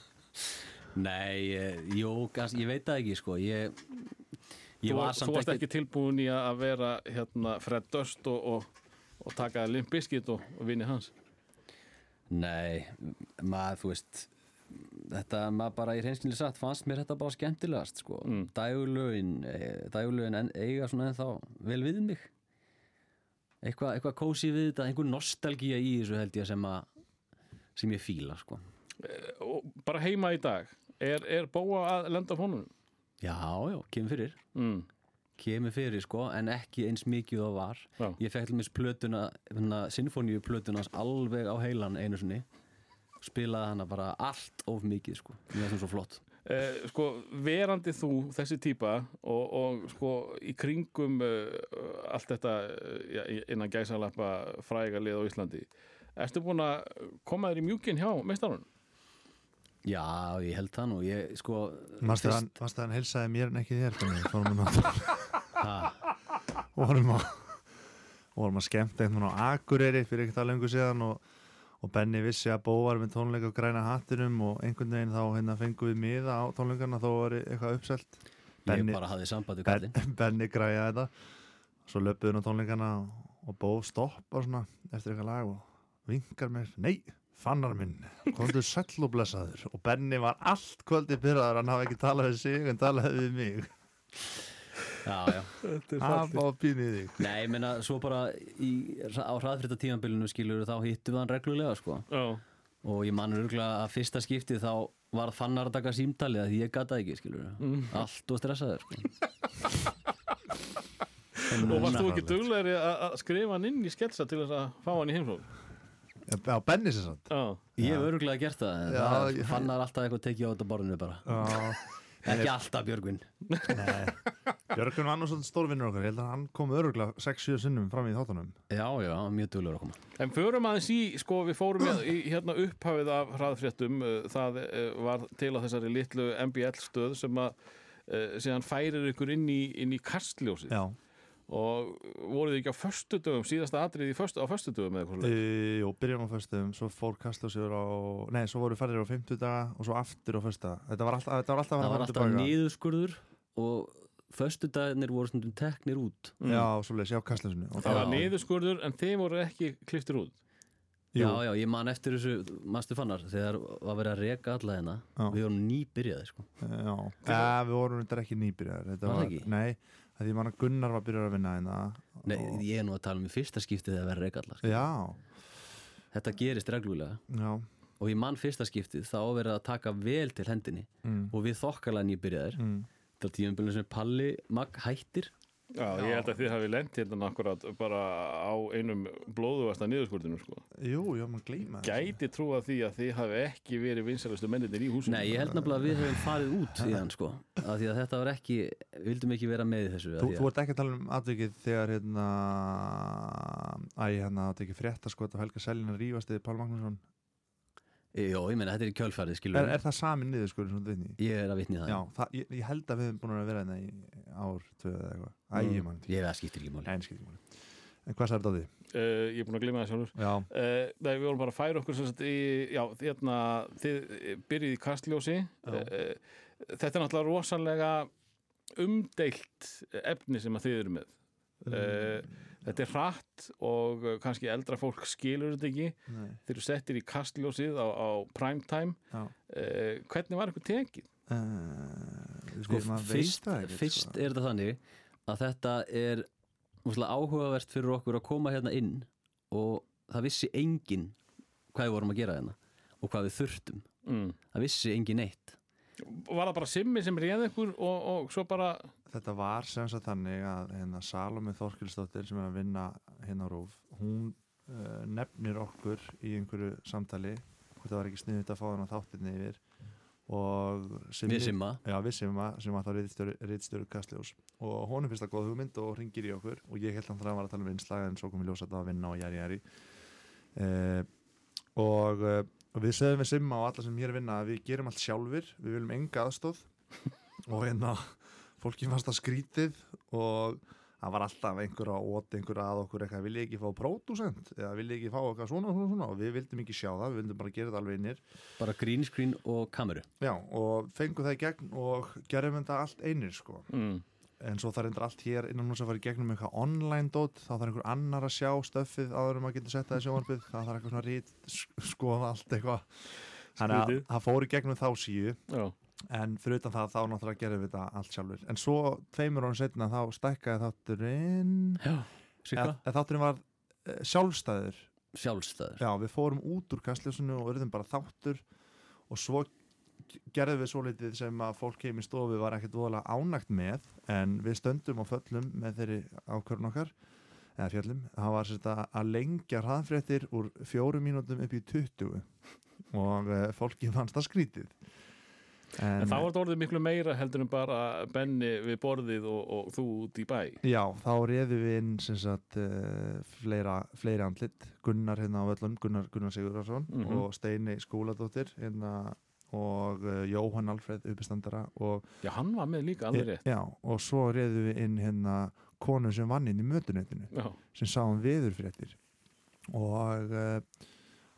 Nei, eh, jú, ég veit það ekki sko ég, ég Þú, var var, varst ekki tilbúin í að vera hérna, Fred Durst og, og, og taka Limp Bizkit og, og vinni hans. Nei, maður, þú veist þetta, maður bara í hreinskilni satt fannst mér þetta bara skemmtilegast sko. Mm. dægulögin eh, dægulögin en, eiga svona ennþá vel við mig eitthvað eitthva kósi við þetta, einhver nostalgía í þessu held ég sem að sem ég fíla sko. og bara heima í dag er, er bóa að lenda á honum já, já, kemur fyrir mm. kemur fyrir sko, en ekki eins mikið og var Já. ég fekk til mér plötuna hérna, sinfoníu plötunans alveg á heilan einu sinni spilaði hana bara allt of mikið sko, mér finnst það svo flott. Eh, sko verandi þú þessi típa og, og sko í kringum uh, allt þetta uh, ja, innan gæsalappa fræga lið á Íslandi ertu búin að koma þér í mjúkin hjá meistarun? Já, ég held það nú. Ég, sko, Manstu að fyrst- hann, hann heilsaði mér en ekki þér þannig, fórum við náttúrulega ha, vorum að vorum að skemmta einhvern veginn á Akureyri fyrir ekkert að lengur síðan og, og Benni vissi að Bó var með tónleika á græna hattinum og einhvern veginn þá hérna fengum við miða á tónleikarna þó var eitthvað uppselt. Hafði við ben, kallinn Benni græja þetta. Svo löpuðu hún á tónleikana og Bó stoppa svona eftir eitthvað lag og vinkar mér, nei fannar minn, komdu sæll og blessaður. Og Benni var allt kvöldi byrjaður hann hafi ekki talað við sig en talaði við mig Já, já. Hann var pínið þig. Nei, ég meina, svo bara í, á hraðfrita tímanbylunu skilur þá hittum við hann reglulega sko. Já, og ég man örgulega að fyrsta skiptið þá var fannar að taka símtalið að því ég gata ekki skilur Mm. allt og stressaður sko. og varst þú ekki duglegri að skrifa hann inn í sketsa til þess að fá hann í heimsók? á Benni sér samt Já, Ég hef örgulega gert það það fannar alltaf eitthvað tekið á þetta borðinu bara. Já, ekki alltaf Björgvin. Nei. Björgun var nú svolítið stórvinnur okkar. Ég held að hann kom öruglega 6-7 sinnum fram í þáttunum. Já, já, mjög duglur að koma. En förum aðeins í, sko, við fórum í, í hérna upphafið af hraðfréttum, uh, það uh, var til á þessari litlu MBL stöð sem að uh, síðan færir ykkur inn í, inn í kastljósið. Já, og voruð þið ekki á föstudögum, síðasta atrið í föstu, á föstudögum eða eitthvað e, svoleiðis? jú, byrjum á föstum svo fór Kastljósjör á, nei, svo voru færðir á 50 daga og svo aftur á fösta þetta var alltaf, þetta var alltaf alltaf tilbaka. niðurskurður og föstudagarnir voru stundum teknir út Já, svo leys, já, Kastljósinu og Það var Já. niðurskurður en þeir voru ekki kliftir út. Jú. Já, já, ég man eftir þessu, maður fannar þegar var verið að reka alla hérna við vorum nýbyrjaði sko. Já, ja, við vorum þetta ekki nýbyrjar þetta Var það var, ekki? Nei, að því manna Gunnar var byrjar að vinna hérna Nei, og, ég er nú að tala um í fyrsta skiptið þegar verið að reka alla sko. Já, Þetta gerist reglulega. Já. Og ég man fyrsta skiptið þá var verið að taka vel til hendinni mm, og við þokkalega nýbyrjaðir. Mm. þetta er tíðanbyrjun sem Palli Magg hættir Já, ég held að þið hafi lent hérna akkurat bara á einum blóðuvasta niðurskurðinu, sko. Jú, já, maður gleyma þessu. Gæti trúa því að þið hafi ekki verið vinsælustu menninir í húsinu. Nei, ég held nefnilega að við höfum farið út í hann sko, af því að þetta var ekki við vildum ekki vera með í þessu af Þú, því þú ert ekki að tala um atvikið þegar hérna Æ, hérna, þetta ekki frétta sko að Helga Selin að rífast eða Pál Magnússon Jó, ég meina, þetta er í kjölfærið, skilur er, er það sami niður sko svona vitni Ég er að vitni það. Já, það, ég, ég held að við hefum búin að vera hérna í ár, tvö eða eitthvað. Æ, Mm. ég mann Ég veit að skiptir ekki máli. Nei, skil ekki máli. En hvað sagði þetta á því? Uh, ég er búin að glima það sjálfur. Já, Uh, nei, við vorum bara að færa okkur sem sagt, í, já, hérna, þið byrjið í kastljósi. Uh, þetta er náttúrulega rosalega umdeilt efni sem að þið eru með. Uh, þetta er hratt og uh, kannski eldra fólk skilur þetta ekki nei, þeir eru settir í kastljósið á, á primetime uh, hvernig var ykkur tekið? uh, Sko, fyrst, það ekkert, fyrst sko. er þetta þannig að þetta er áhugavert fyrir okkur að koma hérna inn og það vissi enginn hvað við vorum að gera hérna og hvað við þurftum Mm. það vissi enginn neitt var það bara simmi sem réð ykkur og, og svo bara Þetta var sem sagt þannig að hérna, Salome Þorkilsdóttir sem er að vinna hérna á Rúf hún uh, nefnir okkur í einhverju samtali hvort það var ekki sniðut að fá hann á þáttinni yfir og Simmi- við simma. Já, við Simma sem var þá reyðstjóru Kastljós. Og honum finnst það góð hugmynd og ringir í okkur og ég held að hann var að tala um vinslag en svo kom við ljósa þetta að vinna og jæri jæri uh, og, uh, við sögum við Simma og alla sem hér er að vinna að við gerum allt sjálfur, við viljum enga aðstóð og hérna fólki fannst það skrítið og það var alltaf einhver að óta einhver að okkur eitthvað, vil ég ekki fá pródusent eða vil ég ekki fá eitthvað svona, svona, svona? Og við vildum ekki sjá það, við vildum bara gera þetta alveg innir. Bara green screen og kameru. Já, og fengum það í gegn og gerum þetta allt einir sko. Mm. en svo það endur allt hér innan hús að fara í gegnum eitthvað online dot, þá þarf einhver annar að sjá stöffið áður en maður getur sett það í sjónvarpið þá þarf eitthvað svona rít, skoða allt eitthvað. Þannig að það fór í gegnum þá síu. Já, en fyrir utan það þá náttúrulega gerum við þetta allt sjálfur en svo tveimur ánum setna þá stækkaði þátturinn. Já, eða eða þátturinn var uh, sjálfstæður. Sjálfstæður. Já, við fórum út úr kastljósinu og verðum bara þáttur. Og svo gerðum við svo litið sem að fólk heim í stofu var ekkert voðalega ánægt með. En við stöndum og föllum með þeirri ákvörðun okkar eða fjöllum, það var sérst að lengja hraðfréttir úr fjórum mínútum upp í 20 og uh, fólki fannst það skrítið en þá var þetta orðið miklu meira heldur en bara Benni við borðið og, og þú út í bæ. Já, þá reyðum við inn sem sagt uh, fleira, fleiri andlit. Gunnar hérna á völlum, Gunnar, Gunnar Sigurðarsson Mhm. og Steini Skúladóttir hérna og uh, Jóhann Alfred uppistandara og, já, hann var með líka alveg rétt. Já, og svo reyðum við inn hérna konu sem vann inn í mötunetinu já, sem sáum viðurfréttir og uh,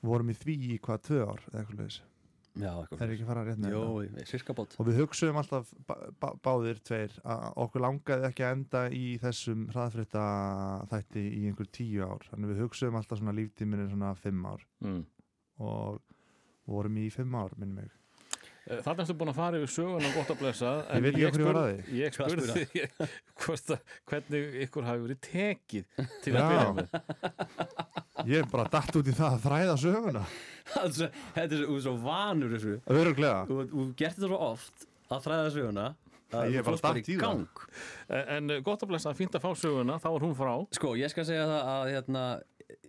vorum í því í hvað tvö ár eða eitthvað leis, já, er eitthvað ekki að fara rétt með Jó, þetta? og við hugsaum alltaf bá, bá, báðir tveir að okkur langaði ekki að enda í þessum hraðfrétta þætti í einhver tíu ár. Þannig við hugsaum alltaf svona líftíminn er svona fimm ár. Mm. og vorum í fimm ár minnum mig. Þannig ertu búin að fara yfir söguna gott að blessa Ég veit ekki af hverju ég að. Ég spurði hvort að- hvernig ykkur hafi verið tekið til að byrja með ég er bara dætt út í það að þræða söguna. Þetta er svo, svo vanur þessu. Öruglega Þú þú gert þetta svo oft að þræða söguna að Ég er bara datt í það. gang. En en gott að blessa, fínt að fá söguna þá er hún frá. Sko, ég skal segja það að hérna,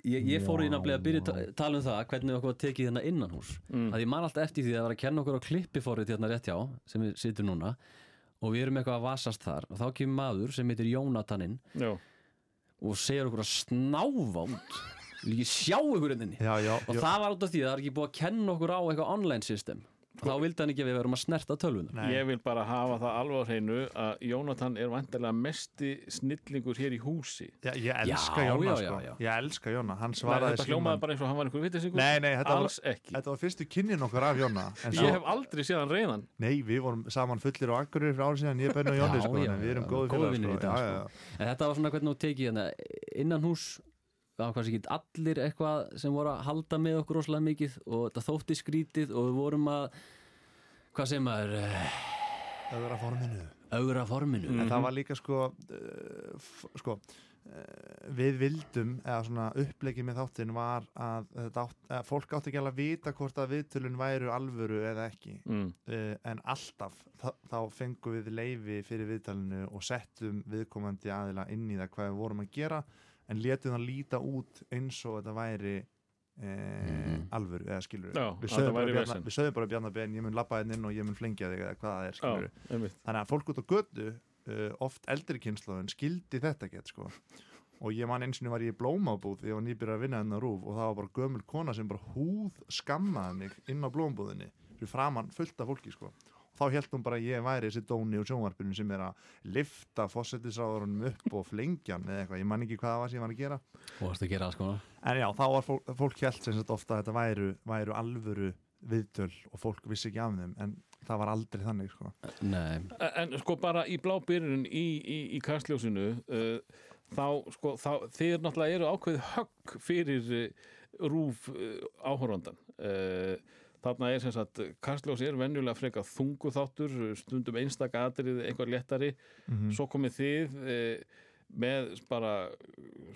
ég, ég fór í nafnilega að byrja að ta- tala um það hvernig okkur var tekið hérna innan hús Mm. að ég man alltaf eftir því að það var að kenna okkur á klippiforrið hérna rétt hjá, sem við sittum núna og við erum eitthvað að vasast þar. Og þá kemur maður sem heitir Jónataninn Já, og segir okkur að snáfa ekki sjá ykkur inninni já, já, og já. það var út af því að það er ekki búið að kenna okkur á eitthvað online system og þá vildi hann ekki að við verum að snerta tölvuna Nei. ég vil bara hafa það alveg á hreinu að Jónatan er vantilega mesti snillingur hér í húsi Já, ég elska Já, Jóna já, sko. ég elska Jóna, hann Nei, svaraði Þetta hljómaði bara eins og hann var einhver vittisingur Nei, nei, þetta var- Þetta var fyrstu kynnin okkar af Jóna en Ég svo, hef aldrei séð hann reyðan Nei, við vorum saman fullir á Akkurir fyrir árið síðan, ég, Benni og Jóni sko, við erum góði góðir félagar vinir í sko. sko. þetta var svona hvernig þú tekið hérna innan hús það var kannski ekki allir eitthvað sem voru að halda með okkur rosalega mikið og þetta þótti skrítið og við vorum að hvað sem er Öðra forminu. Augra forminu. En það var líka sko f- sko uh, við vildum eða svona upplegið með þáttin var að, átt, að fólk átti ekki alveg að vita hvort að viðtölun væru alvöru eða ekki. Mm. en alltaf þá, fengum við leifi fyrir viðtalinu og settum viðkomandi aðila inn í það hvað við vorum að gera en letum það líta út eins og þetta væri eh, alvöru eða skilur Já, við þetta bara, væri Bjarna- vesen. við sögðum bara Bjarnar Ben ég mun labba hérna inn og ég mun flengja þig eða hvað það er skilur Já, einmitt. Þannig að fólk út á götu uh, oft eldri kynnslóðin skildi þetta gett sko. Og ég man eins og var ég í blómabúð þegar ég var nýbyrjar að vinna hennar rúf og það var bara gömul kona sem bara húð skammaði mig inn á blómabúðinni fyrir framann fullt af fólki sko þá held hún bara að ég væri þessi dóni og sjónvarpinu sem er að lifta fósettisráðurunum upp og flengjan eða eitthvað, ég man ekki hvað það var sem ég var að gera. Og varst að gera alls konar en já, þá var fólk, fólk held sem sagt ofta að þetta væru, væru alvöru viðtöl og fólk vissi ekki af þeim en það var aldrei þannig sko. Nei, En sko bara í blábyrjun í, í, í kastljósinu uh, þá sko þá, þeir náttúrulega eru ákveðið högg fyrir uh, rúf uh, áhorfandan uh, þarna er sem sagt kastljós er venjulega frekar þungu þáttur stundum einstaka atrið einhver léttari. Svo komið þið uh, með bara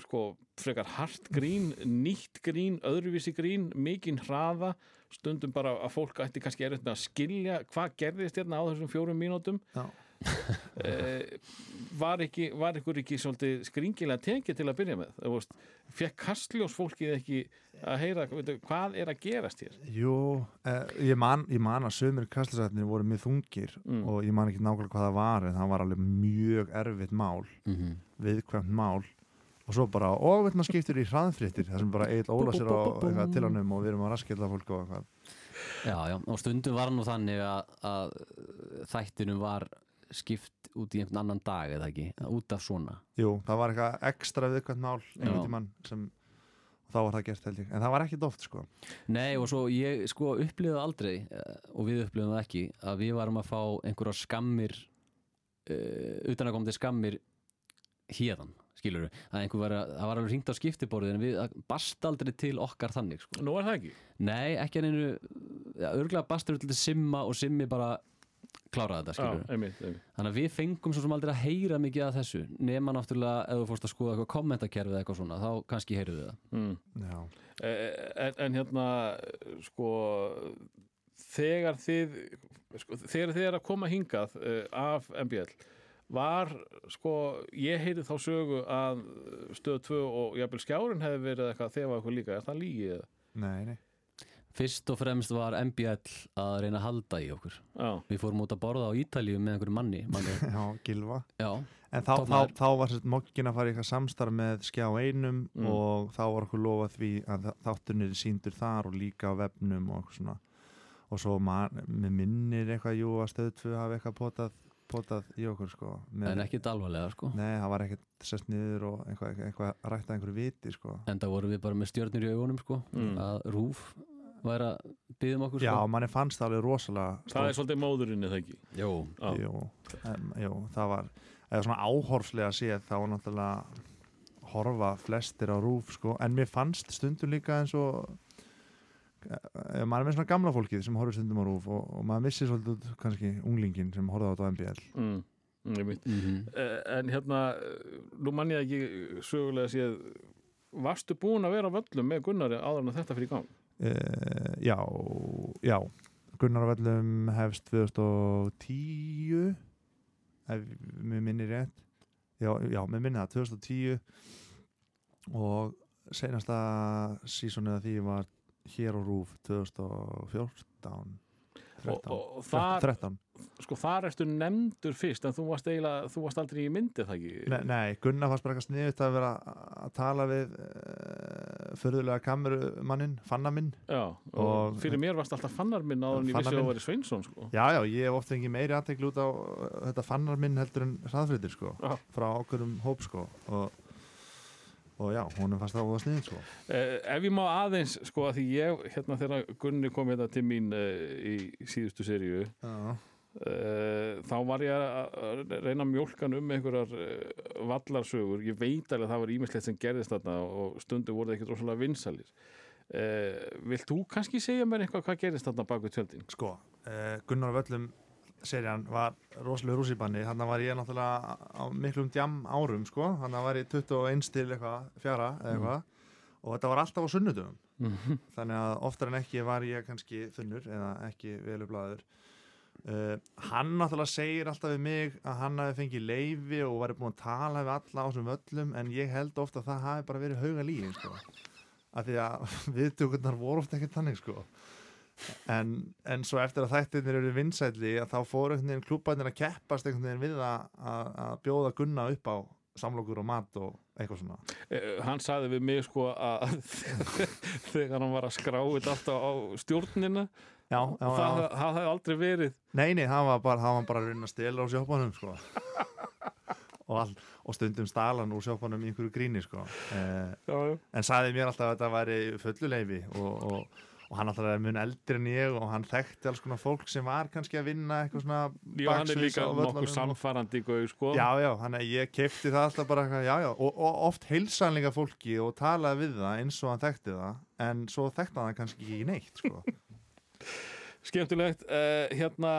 sko frekar hart grín nýtt grín, öðruvísi grín mikinn hraða. Stundum bara að fólk ætti kannski erfitt með að skilja hvað gerðist hérna á þessum fjórum mínútum. Já. eh, var, ekki, var ykkur ekki svolítið skringilega tekið til að byrja með? Fekk kastljós fólkið ekki að heyra veitu, hvað er að gerast hér? Jú, eh, ég, man, ég man að sömur kastlisætnir voru mjög þungir Mm. og ég man ekki nákvæmlega hvað það var en það var alveg mjög erfitt mál mm viðkvæmt mál. Og svo bara, og veit maður skiptir í hraðfréttir það sem bara Egil Óla sér á eitthvað til hannum og við erum að raskilla fólk og eitthvað. Já, já, og stundum var nú þannig að, að þættinum var skipt út í einhvern annan dag eða ekki, út af svona. Jú, það var eitthvað ekstra viðkvæmt mál einhvern Já. tímann sem þá var það gert held ég, en það var ekki oft sko. Nei, og svo ég sko upplifði aldrei eh, og við upplifðum það ekki að við varum að fá einhverjar skammir uh, utan að koma til skammir hérðan, skilur við að einhver var að, það var alveg hringt á skiptiborðið en við bast aldrei til okkar þannig sko. nú er það ekki. Nei, ekki en einu ja, örgulega bastur til simma og simmi bara kláraði þetta, Já, skilur við einmitt, einmitt. Þannig að við fengum svo sem aldrei að heyra mikið af þessu nema náttúrulega ef þú fórst að skoða eitthvað kommentakerfið eða eitthvað svona, þá kannski heyrðu við það Mm. Já, Eh, en, en hérna sko þegar þið sko, þegar þið er að koma hingað uh, af MBL var sko, ég heyri þá sögu að stöð 2 og jafnvel skjárin hefði verið eitthvað þegar var eitthvað líka, er það lígið? eða? nei, nei Fyrst og fremst var MBL að reyna að halda í okkur. Já, Við fórum út að borða á Ítalíu með einhverju manni, manni. Já, Gilva Já, En þá, þá, þá var mokkin að fara í eitthvað samstarf með skjá einum Mm. og þá var okkur lofað því að þáttunir síndur þar og líka á vefnum og eitthvað svona. Og svo man, með minnir eitthvað jú að stöðu tvö hafi eitthvað potað, potað í okkur sko með, en ekkit alvarlega sko. Nei, það var ekkert sest niður og eitthvað, eitthvað, eitthvað rætt að einhverju viti sko. En það vorum við bara með stjörnir í augunum sko Mm. að Rúf væri að byggja um okkur Já, sko manni fannst það alveg rosalega það er svolítið móðurinn eða ekki? Jó, Já. jú, um, jú, það var eða svona áhorfslega séð þá var náttúrulega horfa flestir á rúf sko, en mér fannst stundum líka eins og eh, maður er með svona gamla fólkið sem horfir stundum á rúf og, og maður missir svolítið út kannski unglingin sem horfði á þetta á MBL mm. mm Eh, en hérna eh, nú mann ég ekki sögulega séð varstu búin að vera á völlum með Gunnari áður en að þetta fyrir í gang uh, já, já. Gunnar á vellum hefst 2010 ef mér minni rétt. Já, já mér minni það 2010 og senasta sísonið að því var hér á Rúf 2014 og, 13, og þar, 13. sko þar ertu nefndur fyrst en þú varst eiginlega, þú varst aldrei í myndi það ekki? Nei, nei, Gunnar fannst bara eitthvað sniðut að vera að tala við uh, förðulega kamerumannin, fanna minn Já, og, Og- fyrir mér varst alltaf fannar minn áður en ég vissi að það væri Sveinsson sko. Já, já, ég hef ofta fengið meiri aðtekli út á uh, þetta fannar minn heldur en hraðfriðir sko, Já. frá okkurum hóp sko og, og já, hún er fast á það sniðut sko. Eh, Ef ég má aðeins, sko, að því ég hérna þegar Gunni kom hérna til mín eh, í síðustu seríu Já, eh, þá var ég að reyna hann um einhverjar eh, vallarsögur, ég veit alveg að það var ímislegt sem gerðist þarna og stundu voru það ekki rosalega vinsalir. Eh, Vilt þú kannski segja mér eitthvað hvað gerðist þarna baku tjöldin? sko, Gunnar Völlum serían var rosalega rússibanni hann var ég náttúrulega á miklum djam árum sko, hann var ég 21 til eitthvað, fjara eða eitthvað. Og þetta var alltaf á sunnudum þannig að oftar en ekki var ég kannski þunnur eða ekki velublaður uh, hann náttúrulega segir alltaf við mig að hann hafi fengið leifi og væri búin að tala við alla á þessum völlum en ég held ofta að það hafi bara verið hauga lígin sko. af því að viðtökurnar voru ofta ekkert þannig sko en, en svo eftir að þættirnir eru vinsætli að þá fóru klúbarnir að keppast við að, að, að bjóða Gunna upp á samlokur og mat og eitthvað svona Eh, hann sagði við mig sko að þegar hann var að skrá þetta alltaf á stjórnina Já, já, það, það, hefði aldrei verið Nei, nei, það var bara, það var bara að reyna að stela á sjoppanum sko. og, all, og stundum stalan úr sjoppanum í einhverju gríni sko. eh, en sagði mér alltaf að þetta væri fulluleifi og, og, og hann alltaf er mun eldri en ég og hann þekkti alls konar fólk sem var kannski að vinna eitthvað svona já, hann er líka nokkuð gauð sko Já, já, hann að ég kefti það alltaf bara já, já, og, og oft heilsanleika fólki og talaði við það eins og hann þekkti það en svo þekkti hann kannski ekki neitt sko. skemmtilegt uh, hérna,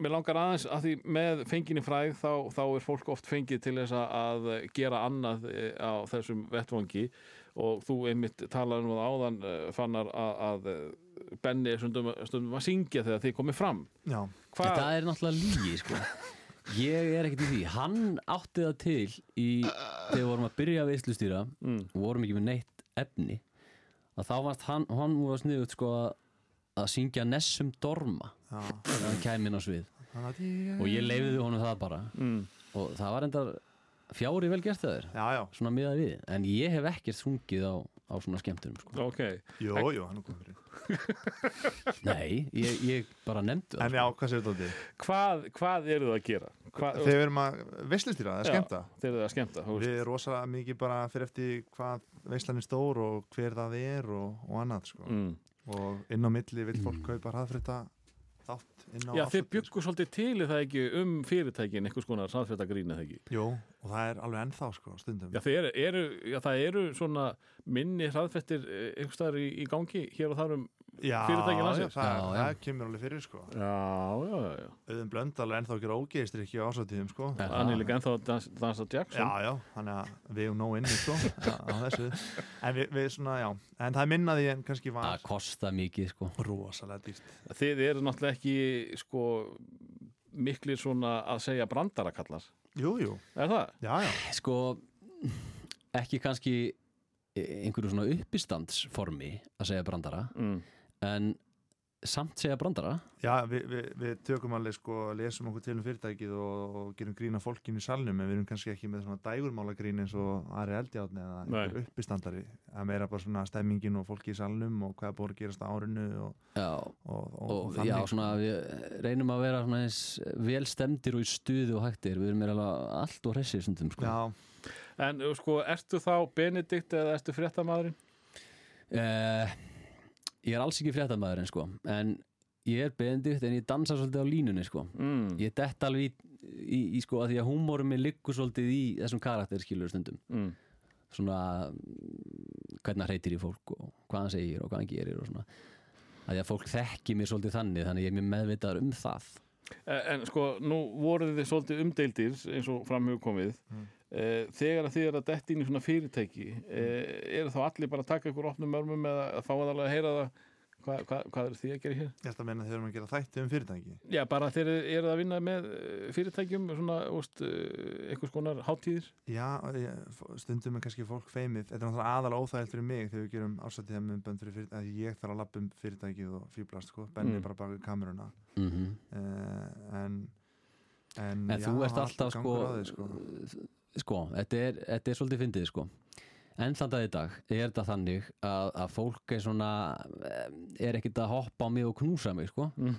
mér langar aðeins að því með fenginni fræð þá, þá er fólk oft fengið til þess að- gera annað eh, á þessum vettvangi og þú einmitt talaði um það áðan uh, fannar að, að eh, Benni er stundum, stundum að syngja þegar þið komið fram Já, Hvað? Það er náttúrulega lígi sko Ég er ekkert í því Hann átti það til í, þegar við vorum að byrja að veislustýra Mm. og vorum ekki með neitt efni að þá varst hann, hann var sniðut sko að, að syngja Nessum Dorma þegar hann kæmi inn á svið og ég leifiði honum það bara Mm. og það var enda fjári vel gert það þér Já, já, svona miðað við, en ég hef ekkert sungið á, á svona skemmtunum sko. Ok, jú, jú, hann er komið fyrir Nei, ég, ég bara nefndu það En já, hvað séu þetta? hvað, hvað eru það að gera? Hvað, Þegar við erum að veslustýra, það er skemmta þeir eru það að skemmta. Við erum rosa mikið bara fyrir eftir hvað veislan er stór og hver það er og, og annað sko. mm. Og inn á milli vil fólk kaupa hraðfrita þátt inn á Já, þið árshátíð, byggu svolítið til er það ekki um fyrirtækin einhvers konar samfélagagrín eða ekki. Jú, og það er alveg ennþá sko, stundum Já, þeir eru, já, það eru svona minni hraðfettir einhvers staðar í, í gangi hér og þar um já, fyrirtækin já, landsins. það, Já, já. það kemur alveg fyrir sko. Já, já, já, já. auðvun blöndal er ennþá að gera ógeistir ekki á ásáttíðum sko. Já. Hann er líka ennþá að dans, dansa Jackson Já, já, þannig að við erum nóg inni sko, á, á þessu En við, við svona, já, en það er minnaði en kannski var Það kosta mikið sko Þið eru náttúrulega ekki sko miklir svona að segja brandarakallar Jú, jú, Er það? já, já, Sko, ekki kannski einhverju svona uppistandsformi að segja brandara Mm. En samt segja brandara. Já við, við, við tökum alveg sko, lesum okkur til um fyrirtækið og, og gerum grína fólkinu í salnum en við erum kannski ekki með svona dægurmála grín eins og Ari Eldjáðni eða uppistandari. Að meira bara svona stemmingin og fólki í salnum og hvað búið að gerast á árinu og, Já, og, og, já, svona við reynum að vera svona eins vel stemdir og í stuði og hægtir við erum meira alveg allt og hressir stundum sko. Já, En uh, sko, ertu þá Benedikt eða ertu fréttamaðurinn? Eh, Ég er alls ekki fréttamaður en sko en ég er benedikt en ég dansa svolítið á línunni sko Mm. ég dett alveg í, í, í sko að því að húmórum minn liggur svolítið í þessum karakter skilur stundum Mm. svona hvernig hann reytir í fólk og hvað hann segir og hvað hann gerir og svona að því að fólk þekki mér svolítið þannig þannig ég er mjög meðvitaður um það Eh, En sko, nú voruð þið svolítið umdeildir eins og framhugum komið Mm. Eh, þegar að þið er að detti inn í svona fyrirtæki eh, eru þá allir bara að taka ykkur opnum mörmum eða að fá að alveg að heyra það hvað, hvað, hvað er þið að gera hér? ég ætla að meina þegar við erum að gera þætti um fyrirtæki Já, bara þeir eru að vinna með eh, fyrirtækjum svona, úst, einhvers konar hátíðir Já, ég, stundum er kannski fólk feimið Þetta er náttúrulega aðalega óþægilt fyrir mig þegar við gerum ásættíða með bönd fyrir fyrirtæki að ég þarf að lappa um fyrirtækið og fýblast sko. Benni Mm. bara baka kameruna mm uh, en en, en já, þú ert er alltaf sko, því, sko. Sko þetta, er, þetta er svolítið fyndið sko en þann dag í dag er þetta þannig að, að fólk er svona eh, er ekkert að hoppa á mig og knúsa mig sko Mm.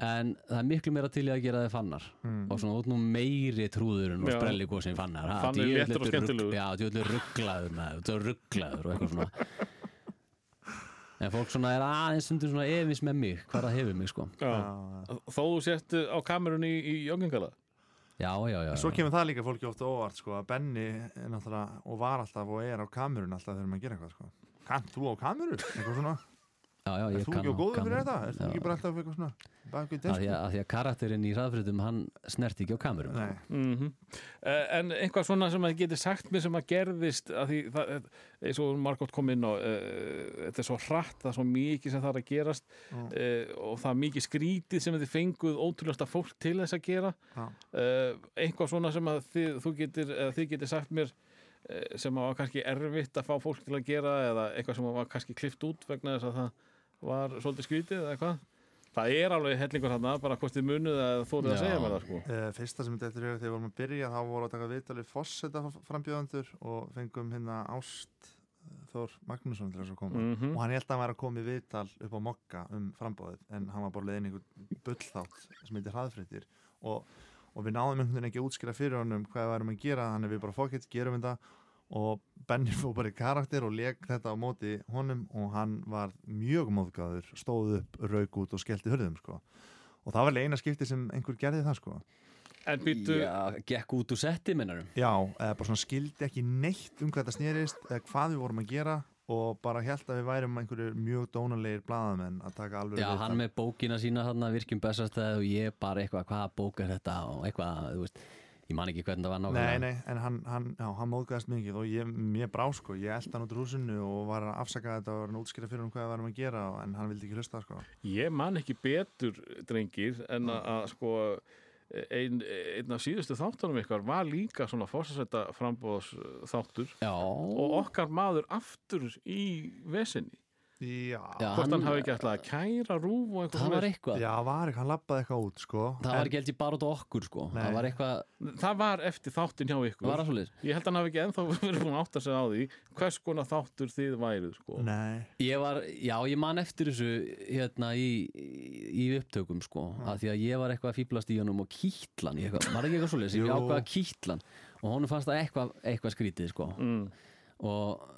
en það er miklu meira til að gera þið fannar Mm. og svona út nú meiri trúðurinn og Já. sprelligósin fannar ha, Fannar djöfull léttur og skemmtilegur. já, djöldur rugglaður með þetta rugglaður og eitthvað svona en fólk svona er aðeins stundum svona efins með mig hvað það hefur mig sko Já. Já, Þó þú sért eh, á kamerunni í, í joggingala já, já, já, En Svo kemur það líka fólki ofta óvart sko, að Benni er náttúrulega og var alltaf og er á kamerun alltaf þegar maður gera eitthvað sko. Kant þú á kameru? Eitthvað svona já, já, Er ég þú kann ekki á góðu fyrir þetta? Er þú ekki bara alltaf eitthvað svona bak við að því, að, að því að karakterinn í hraðfritum hann snert ekki á kamerum. Mm En eitthvað svona sem að þið getið sagt mér sem að gerðist að því það, eins og Margot kom inn og uh, þetta er svo hratt, það er svo mikið sem það er að gerast Mm. uh, og það er mikið skrítið sem þið fenguð ótrúlega fólk til þess að gera. Já. uh, eitthvað svona sem að þið, þú getur, eða þið getur sagt mér sem að var kannski erfitt að fá fólk til að gera eða eitthvað sem var kannski klift út vegna þess að það var svolítið skrítið eða hvað? Það er alveg hellingur hann bara hvort þið munuð að þóruð að segja mér það sko. Uh, fyrsta sem þetta eftir þegar við vorum að byrja þá voru að taka viðtalið fórseta frambjöðandur og fengum hérna Ást eh, Þór Magnússon til þess að koma. Mhm. og hann held að hann væri að koma í viðtal upp á mokka um frambóðið en hann var bara leiðin einhvern bullþátt sem heitir hraðfréttir. Og, og við náðum einhvern veginn ekki að útskýra fyrir honum hvað við værum að gera þannig við bara fokkitt, gerum þetta og Benny fór bara í karakter og leik þetta á móti honum og hann var mjög móðgæður, stóð upp, rauk út og skellti hörðum sko. og það var alveg eina skipti sem einhver gerði það sko. En býttu, Já, gekk út úr setti minnarum Já, eða bara svona skildi ekki neitt um hvað þetta snerist eða hvað við vorum að gera og bara held að við værum einhverju mjög dónalegir blaðamenn að taka alveg Já, hann með bókina sína hann virkjum bestastæð og ég bara eitthvað, hvaða bók er þetta og eitthvað, þú veist, ég man ekki hvernig það var Nei, nákvæmlega nei, en hann, hann, já, hann móðgæðast mikið og ég, mér brá sko, ég eldi hann út úr húsinu og var að afsaka þetta og var að útskýra fyrir hann hvað við varum að gera en hann vildi ekki hlusta sko. ég man ekki betur, drengir, en að, að sko ein, einn af síðustu þáttunum ykkar var líka svona fórsætta frambóðs þáttur Já, og okkar maður aftur í vesinni. Já, Hvort hann, hafi ekki alltaf að kæra rúf og eitthvað það var eitthvað já, var ekki, hann lappaði eitthvað út sko. Það en, var ekki held ég bara út á okkur sko Nei. Það var eitthvað, Það var eftir þáttin hjá ykkur. var það svolítið Ég held að hann hafi ekki ennþá verið búin að átta sig á því hvers konar þáttur þið værið sko. Nei, Ég var, já, ég man eftir þessu hérna í, í, upptökum sko, að því að ég var eitthvað að fýblast í honum og kýtlan, eitthvað, var ekki eitthvað svoleiðis, ég ákvaða kýtlan og honum fannst það eitthvað, eitthvað skrítið sko Mm. og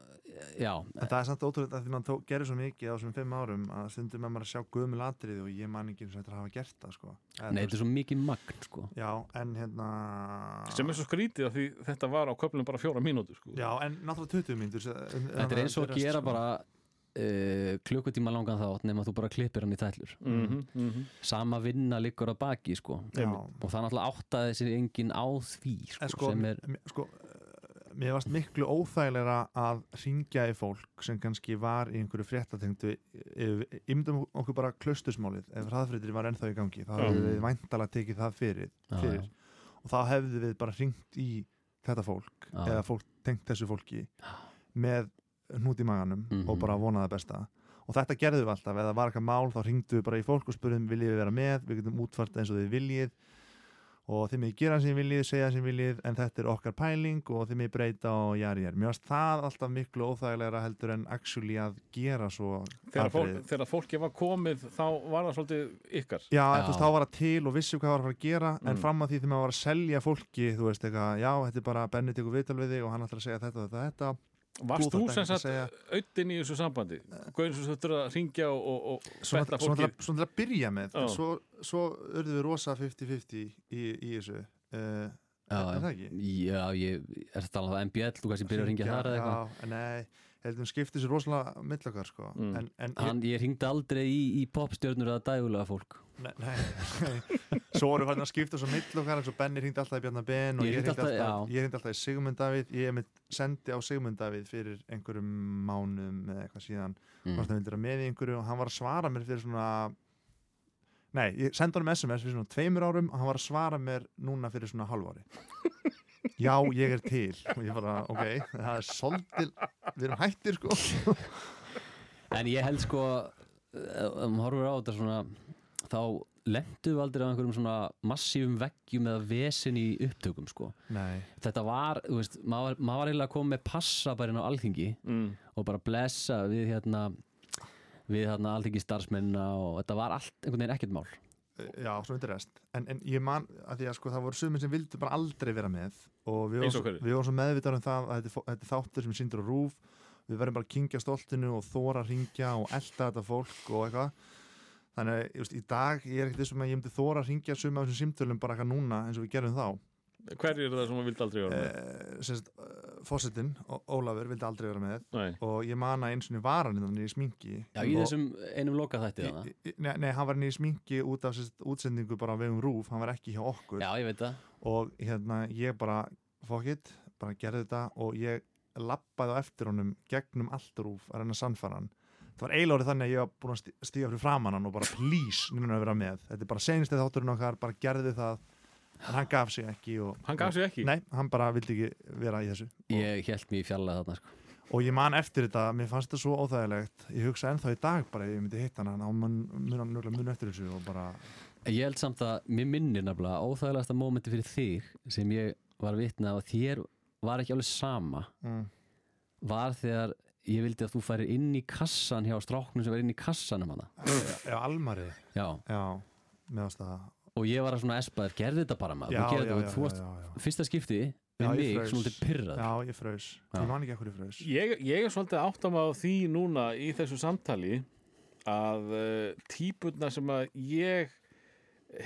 já, en það er samt ótrúlega að því tók, gerir svo mikið á þessum fimm árum að stundum með maður að sjá gömul atriði og ég man ekki eins og þetta hafa gert það sko. Eða, nei, þetta er svo mikið magn sko. Já, en hérna sem er svo skrítið af því þetta var á köflum bara fjóra mínútur sko. Já, en náttúrulega 20 mínútur Þetta er eins og að gera bara uh, klukkutíma langan þátt nema þú bara klippir hann í tællur mm -hmm, sama vinna liggur að baki sko. Já, og það náttúrulega áttaði sér enginn á því sko, mér varst miklu óþægilega að ringja í fólk sem kannski var í einhverju fréttatengdu ymdum okkur bara klustusmálið ef hraðfréttir var ennþá í gangi þá hefðu við væntalega tekið það fyrir, Já, fyrir. já. og þá hefðu við bara ringt í þetta fólk Já. eða fólk tengt þessu fólki með hnút í maganum Mhm. og bara vonað það besta og þetta gerðum við alltaf, ef það var eitthvað mál þá ringdu við bara í fólk og spurðum viljið við vera með við getum útfært eins og þið viljið og þið mig gera sem viljið, segja sem viljið en þetta er okkar pæling og þið mig breyta og jari, mér varst það alltaf miklu óþægilegra heldur en actually að gera svo þegar, fólk, þegar fólki var komið þá var það svolítið ykkar Já, Já. Veist, þá var það til og vissi hvað var að fara að gera en Mm. fram að því þegar maður var að selja fólki þú veist eitthvað, já, þetta er bara Benni tekur viðtal við þig og hann ætlar að segja þetta og þetta, þetta Varst Þú sem að sagt segja- auðin í þessu sambandi? Gauðin sem þurftur að ringja og, svona, fólki að- svona til að byrja með en svo, svo urðum við rosa 50-50 í, í þessu uh, Já, er það ekki? Já, ég er þetta alveg MBL, þú kannski byrja að ringja þar eða eitthvað? Já, nei, heldum skipti sér rosalega millakar sko Mm. en, en Hann, ég ringdi aldrei í, í popstjörnur eða dægulega fólk nei, nei, nei. svo voru hann að skipta svo millakar eins og Benni hringdi alltaf í Bjarnar Ben og Ég hringdi alltaf, alltaf- ég hringdi alltaf í Sigmund Davíð ég mitt sendi á Sigmund Davíð fyrir einhverjum mánum eða eitthvað síðan mm. hann vildi vera með í einhverju og hann var að svara mér fyrir svona nei, ég sendi honum SMS fyrir svona tveimur árum og hann var að svara mér núna fyrir svona halvári já, ég er til og ég bara, ok, það er svolítil við erum hættir sko En ég held sko ef maður horfur á þetta svona þá lendu við aldrei á einhverjum svona massífum veggjum eða vesin í upptökum sko. nei, Þetta var, þú veist, maður, maður var eiginlega að koma með passa bara inn á alþingi mm. og bara blessa við hérna við hérna alþingi starfsmennina og þetta var allt einhvern veginn ekkert mál já, svo veitir rest. En, en ég man að því að sko það voru sumir sem vildu bara aldrei vera með og við vorum, svo meðvitað um það að þetta, er þáttur sem síndur á rúf við verðum bara að kingja stoltinu og þóra að ringja og elta þetta fólk og eitthvað. Þannig að í dag ég er ekkert þessum að ég myndi þóra að ringja suma af þessum símtölum bara eitthvað núna eins og við gerum þá Hverju er það sem maður vildi aldrei vera með? eh, semst, uh, fósettin, Ólafur vildi aldrei vera með. Nei. og ég man að eins og var hann innan í sminki. Já, í þessum einum loka þætti í, þarna. í, nei, nei, hann var í sminki út af semst, útsendingu bara vegum rúf, hann var ekki hjá okkur. Já, ég veit það. Og hérna ég bara fokkitt, bara gerði þetta. Og ég lappaði á eftir honum gegnum allt rúf að reyna hann. Það var eiginlega orðið þannig að ég var búin að stí- stíga fyrir framann hann og bara please, nýna að vera með. Þetta er bara senstið þátturinn okkar, bara gerði það en hann gaf sig ekki og, Hann gaf sig ekki? Nei, hann bara vildi ekki vera í þessu. Ég held mér í fjalla þarna sko. og ég man eftir þetta, mér fannst þetta svo óþægilegt. Ég hugsa ennþá í dag bara ef ég myndi hitta hana og mun, mun, mun, mun eftir þessu og bara Ég held samt að mér minnir nefnilega óþægilegasta mómenti fyrir þig sem ég var vitna og þér var ekki alveg sama. Mm, var þegar ég vildi að þú færir inn í kassan hjá stráknum sem var inn í kassanum hana. Já, almarið, Já, já meðast það og ég var að svona espaður, gerði þetta bara maður. Já, já, þetta, já, þú varst já, já. fyrsta skipti ég mig, svona til pyrrað já, ég fraus, Já. ég man ekki ekkur ég fraus. Ég, ég er svolítið átt á maður því núna í þessu samtali að uh, típurna sem að ég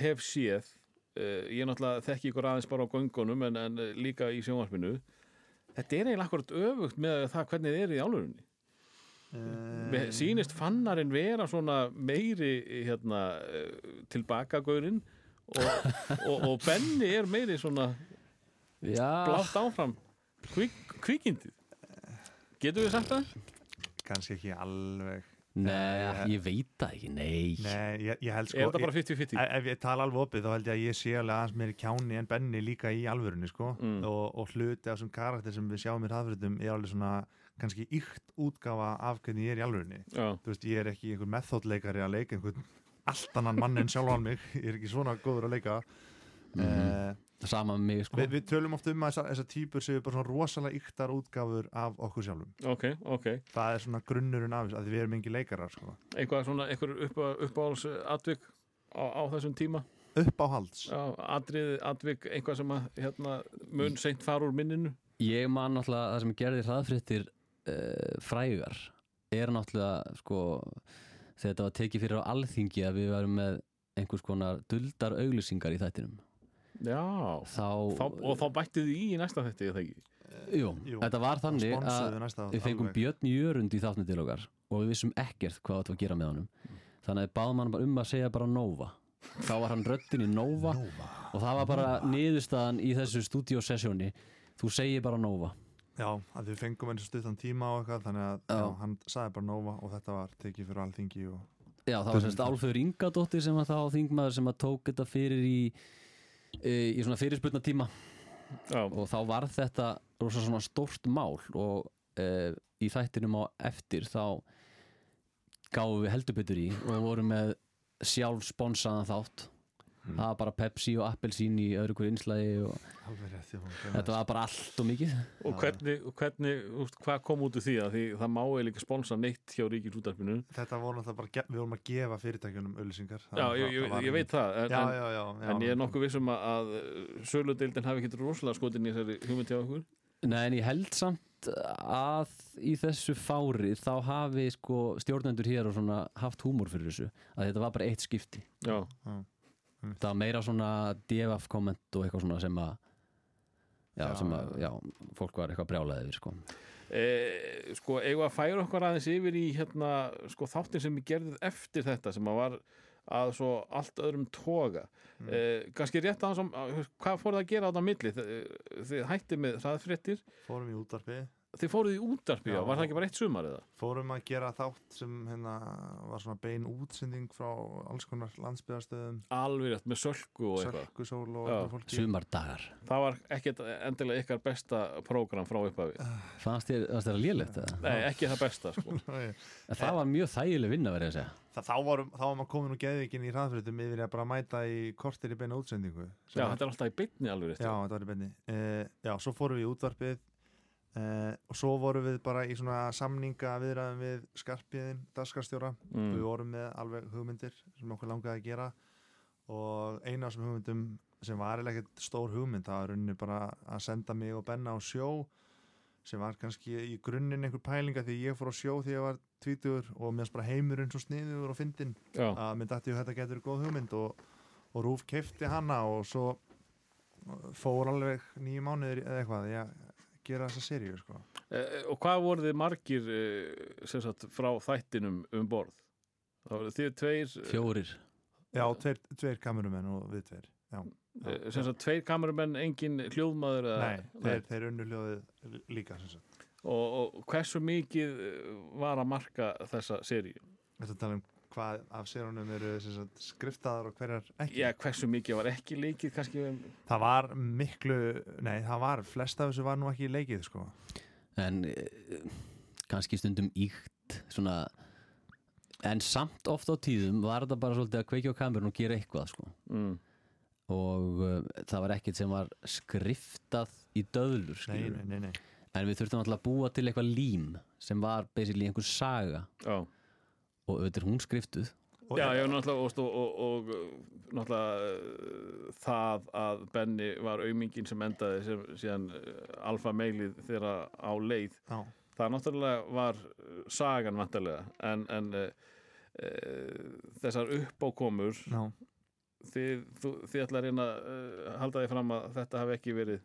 hef séð uh, ég náttúrulega þekki ykkur aðeins bara á göngunum en, en eh, líka í sjónvarpinu þetta er eiginlega akkurat öfugt með það hvernig þið er í álurunni Mér sýnist fannarinn vera svona meiri hérna, uh, tilbakagaurin og, og, og Benni er meiri svona Já, blátt áfram. Kvik, kvikindið Getum við sagt það? kannski ekki alveg. Nei, ég veit það ekki, nei. Nei, ég, ég held sko er þetta bara ég- 50-50? Ef ef ég tala alveg opið þá held ég að ég sé alveg aðeins meiri kjáni en Benni líka í alvörunni sko. Mm. og, og hluti af þessum karakter sem við sjáum í hraðfritum er alveg svona kannski ykt útgafa af hvernig ég er í alvörunni. Já, þú veist ég er ekki einhver methodleikari að leika einhvern allt annan mann en sjálfan mig. Ég er ekki svona góður að leika. Mm Sama með mig, sko. við, við tölum oft um að þessar, þessar típur séu bara svona rosalega yktar útgáfur af okkur sjálfum. Ok, ok. Það er svona grunnurinn af þess að við erum engi leikarar sko. eitthvað svona, eitthvað upp, uppáhalds atvik á, á þessum tíma? Upp á halds Já, atrið, atvik, eitthvað sem að hérna, mun seint fara úr minninu? Ég man náttúrulega það sem gerði hraðfréttir uh, frægar er náttúrulega sko þegar þetta var tekið fyrir á alþingi að við varum með einhvers konar duldar auglýsingar í þættinum. Já, þá, þá, og þá bættið í í næsta þetta ég þekki jú, Jú, þetta var þannig að við fengum alveg. Björn Jörund í þáttinu til okkar og við vissum ekkert hvað þetta var að gera með honum. Þannig að báðum hann bara um að segja bara Nova. Þá var hann röddin í Nova, og það var bara niðurstaðan í þessu stúdíosessjóni. Þú segir bara Nova Já, að við fengum eins og stuttan tíma á eitthvað þannig að já. Já. hann sagði bara Nova og þetta var tekið fyrir alþingi og Já, það var semst Álfur Ingadóttir sem var þá þingmaður sem að tók þetta fyrir í í svona fyrirspurna tíma Já, og þá var þetta rosa svona stórt mál og e, í þættinum á eftir þá gáum við heldur í og vorum með sjálf sponsaðan þátt það var bara Pepsi og Appelsín í öðru hverju innslægi og rétt já, þetta var bara allt og mikið. Og hvernig, og hvernig úst, hvað kom út úr því? Að því það má eiginlega ekki sponsa neitt hjá Ríkisútarpinu Þetta voru náttúrulega bara, við vorum að gefa fyrirtækjunum auðlýsingar Já, ég, ég, ég veit það en, Já, já, já, já en ég er nokkuð vissum að, að söludeildin hafi ekki rosalega skotin í þessari hugmynd hjá okkur. Nei, en ég held samt að í þessu fári þá hafi sko stjórnendur hér og svona haft húmor fyrir þessu að þetta var bara eitt skipti. Já, það var meira svona DFF komment og eitthvað svona sem að já, Já, sem að, já, fólk var eitthvað brjálaðið yfir sko. e, sko, eigum að færa okkur aðeins yfir í hérna, sko, þáttin sem við gerðum eftir þetta sem að var að svo allt öðrum toga. Mm. e, kannski rétt aðeins om hvað fóruð að gera á þetta milli? Þið, þið hætti með hraðfréttir. Fórum í útvarpi þið fóruð í Já. var það ekki bara eitt sumar eða? Fórum að gera þátt sem hérna, var svona bein útsending frá alls konar landsbyðarstöðum alveg rétt, með sölku og eitthvað. Sölkusól og eitthvað fólki. Sumardagar. Það var ekkert endilega ykkar besta prógram frá upphafi. Fannst þér fannst þér að lélegt eða? nei, ekki það besta sko. En það var mjög þægileg vinna verið að segja. Það, þá, varum, þá var maður komin úr geðvikin í hraðfyrirtum yfir að bara mæta í kortir í beina útsendingu. Já, var- þetta er alltaf í bytni alveg rétt Já, þetta var í benni uh, Já, svo fórum við í útvarpið uh, og svo vorum við bara í svona samninga viðræðum við skarpiðin, dagskarstjóra Mm. við vorum með alveg hugmyndir sem okkur langaði að gera. Og eina af þessum hugmyndum sem var eiginlega ekkert stór hugmynd það var rauninni bara að senda mig og Benna á sjó sem var kannski í grunninn einhver pælinga því ég fór á sjó því ég var tvítugur og mér bara heimurinn svo sniður og fyndin já, að mér dætti þetta getur góð hugmynd og, og Rúf keifti hana og svo fór alveg nýju mánuður eða eitthvað. Að gera þessa seríu sko. e, og hvað voruð þið margir e, sem sagt frá þættinum um borð? Það voruð þið tveir fjórir. Já, tveir, tveir kamerumenn og við tveir Já. e, sem sagt tveir kamerumenn, engin hljóðmaður eða, Nei, þeir, þeir unnu hljóðið líka og, og hversu mikið eh, var að marka þessa seríu? Þetta tala um hvað af sérunum eru skriftaðar og hverjar ekki já, hversu mikið var ekki leikið kannski um, Það var miklu, nei það var flest af þessu var nú ekki leikið sko. en eh, kannski stundum íkt svona en samt oft á tíðum var þetta bara svolítið að kveikja á kamerun og gera eitthvað sko. mm. og uh, það var ekkert sem var skriftað í döðlur Nei, nei, nei, nei. en við þurftum alltaf að búa til eitthvað lím sem var basically einhver saga Já, og auðvitað er hún skriftuð. Og- já, já, náttúrulega og, og, og, og náttúrulega það að Benny var aumingin sem endaði sem, síðan uh, alfa meilið þeirra á leið. Já. það náttúrulega var sagan vantarlega en, en uh, uh, þessar uppákomur Já. þið, þú, þið ætla að reyna að halda því fram að þetta hafi ekki verið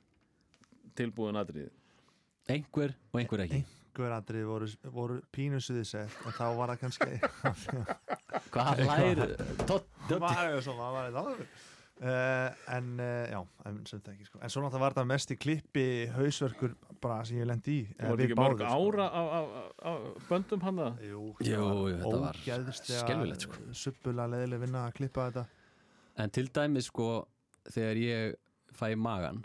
tilbúin aðrið einhver og einhver ekki. Einhver atrið voru, voru pínusuði sett en þá var það kannski hvað lær Todd, Það var jo svona, það var eitthvað uh, en uh, já, en, sem það ekki sko. en svo náttúrulega var það mest í klippi hausverkur bara sem ég lendi í Það eða var við ekki mörg sko. ára á, á, á, á böndum hann það Jú, Jú, þetta var skelfilegt, sko. suppulega leðileg vinna að klippa þetta en til dæmis sko þegar ég fæ magan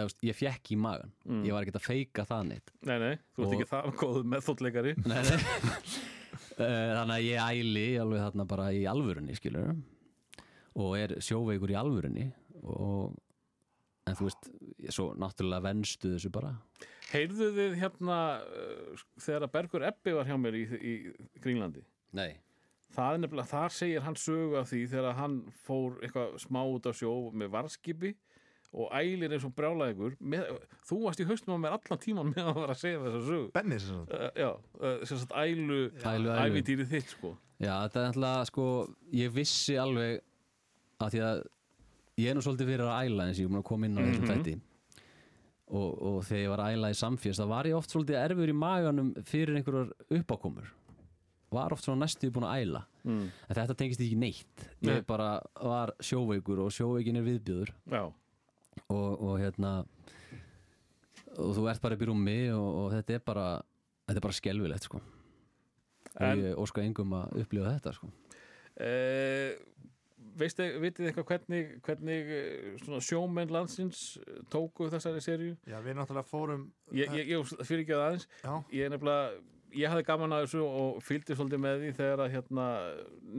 eða, ég fjekk í magan Mm. ég var ekkert að feika það neitt. Nei, nei, þú ert ekki það góð meðþóttleikari nei, nei. Eh, þannig að ég æli alveg þarna bara í alvörunni skilur og er sjóveikur í alvörunni og en þú veist, svo náttúrulega venstu þessu bara. Heyrðu þið hérna uh, þegar að Bergur Ebbi var hjá mér í, í Grínlandi nei, það er nefnilega, þar segir hann sögu af því þegar hann fór eitthvað smá út á sjó með varskipi og ælir eins og brjálæðingur með, þú varst í haustum á mér allan tíman með að vera að segja þessa sögu. Benni sem sagt. Uh, já, uh, sem sagt ælu, Ælu, ælu. ævitýrið þitt sko. Já þetta er alltaf sko ég vissi alveg að því að ég er nú svolítið fyrir að æla eins og ég er búin að koma inn á þessum Mhm. þætti. Og, og þegar ég var að æla í samfélst þá var ég oft svolítið erfur í maganum fyrir einhverjar uppákomur. Var oft svona næstuði búin að æla. Mm. en þetta tengist ekki neitt. Nei. ég bara var sjóveikur og sjóveikin er viðbjöður Já, og, og hérna og þú ert bara upp í rúmi og, og þetta er bara þetta er bara skelfilegt sko. En- og ég óska engum að upplifa þetta sko. Uh, veistu, vitið þið eitthvað hvernig, hvernig eh, svona sjómenn landsins tóku þessari serju? Já, við náttúrulega fórum Ég, ég, ég fyrir ekki að aðeins. Já, ég er nefnilega, ég hafði gaman að þessu og fylgdi svolítið með því þegar að hérna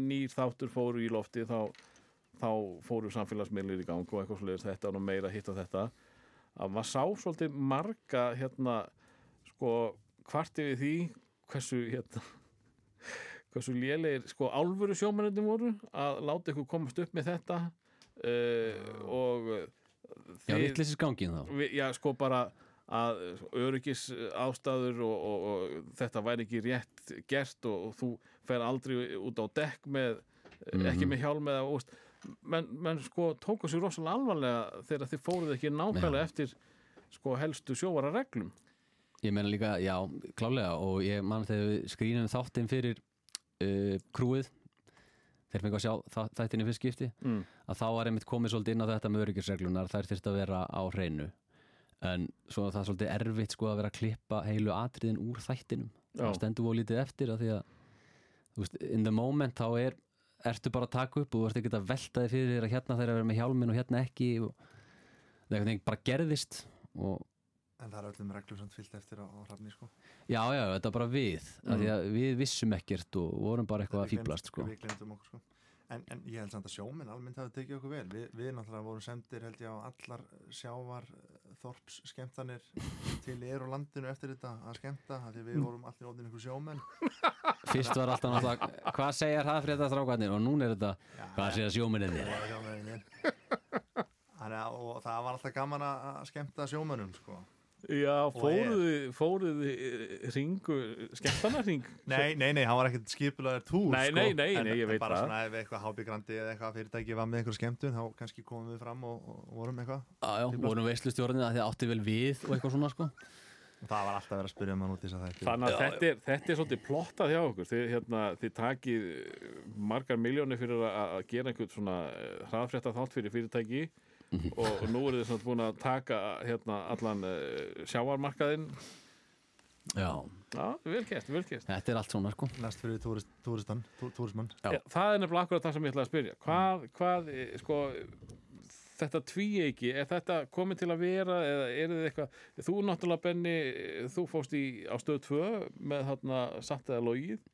nýr þáttur fóru í lofti þá, þá fóru samfélagsmiðlir í gang og eitthvað svolítið þetta og meira hitt og þetta að maður sá svolítið marga hérna sko kvarti við því hversu hérna hversu lélegir sko álfuru sjómennir voru að láta ykkur komast upp með þetta uh, og já, vittlisins gangin þá. Vi, já, sko bara að öryggis ástæður og, og, og þetta væri ekki rétt gert og, og þú fer aldrei út á dekk með, ekki með hjálm eða úst, menn, menn sko tóku sér rosalega alvarlega þegar þið fóruð ekki nákvæmlega eftir sko helstu sjóvara reglum ég meina líka, já, klálega og ég man þegar við skrínum þáttinn fyrir uh, krúið þeir fengu að sjá þa- þættinni fyrst skipti mm. að þá var einmitt komið svolítið inn á þetta með öryggisreglunar þær þyrst að vera á hreinu. En svo er það svolítið erfitt sko að vera að klippa heilu atriðin úr þættinum. Það stendur voru lítið eftir að því að veist, in the moment þá er ertu bara að taka upp og þú ert ekki að velta þig fyrir þér að hérna þeir að vera með hjálmin og hérna ekki og það er einhvern veginn bara gerðist og en það er öllum reglum sem fyllt eftir á, á hrafni sko já, já, þetta er bara við mm. við vissum ekkert og vorum bara eitthvað að fýblast sko. Við glemdum okkur sko En, en ég held samt að sjóminn almennt hafi tekið okkur vel. Vi, Við náttúrulega vorum sendir held ég á allar sjávar eh, þorps skemmtanir til er og landinu eftir þetta að skemmta af því við vorum allir óðin ykkur sjómenn. Fyrst var alltaf náttúrulega hvað segja hraðfrétta strákarnir? Og núna er þetta hvað segja sjóminni Það var sjómennir. Þannig að og það var alltaf gaman að skemmta sjómennum sko Já, er. fóruð fóruð ringu skemmtana ring Nei, nei, nei, hann var ekkert skipulaður túr Nei, sko. nei, nei, en, nei, ég en veit bara það. svona ef eitthvað hábyggrandi eða eitthvað fyrirtæki var með einhver skemmtun þá kannski komum við fram og, og vorum eitthvað Já, já, vorum veislustjórnir að þið átti vel við og eitthvað svona sko og það var alltaf verið að spyrja um hann út í þess að þetta Þannig að þetta er, þetta er svolítið plottað hjá okkur þið, hérna, þið takið eh, margar miljónir fyrir að, að gera einhvern svona eh, hraðfrétta þátt fyrir fyrirtæki og, og nú eru þið svona búin að taka hérna, allan uh, sjávarmarkaðinn. Já, Já, vel gert, vel gert. Þetta er allt svona sko. Næst fyrir túrist, túristan, tú, túrismann. Já. Já, Það er nefnilega akkurat það sem ég ætla að spyrja. Hvað, hvað eh, sko þetta tvíeiki, er þetta komið til að vera eða er þið eitthvað, þú náttúrulega Benni, þú fóst í á stöð 2 með þarna satt eða logið?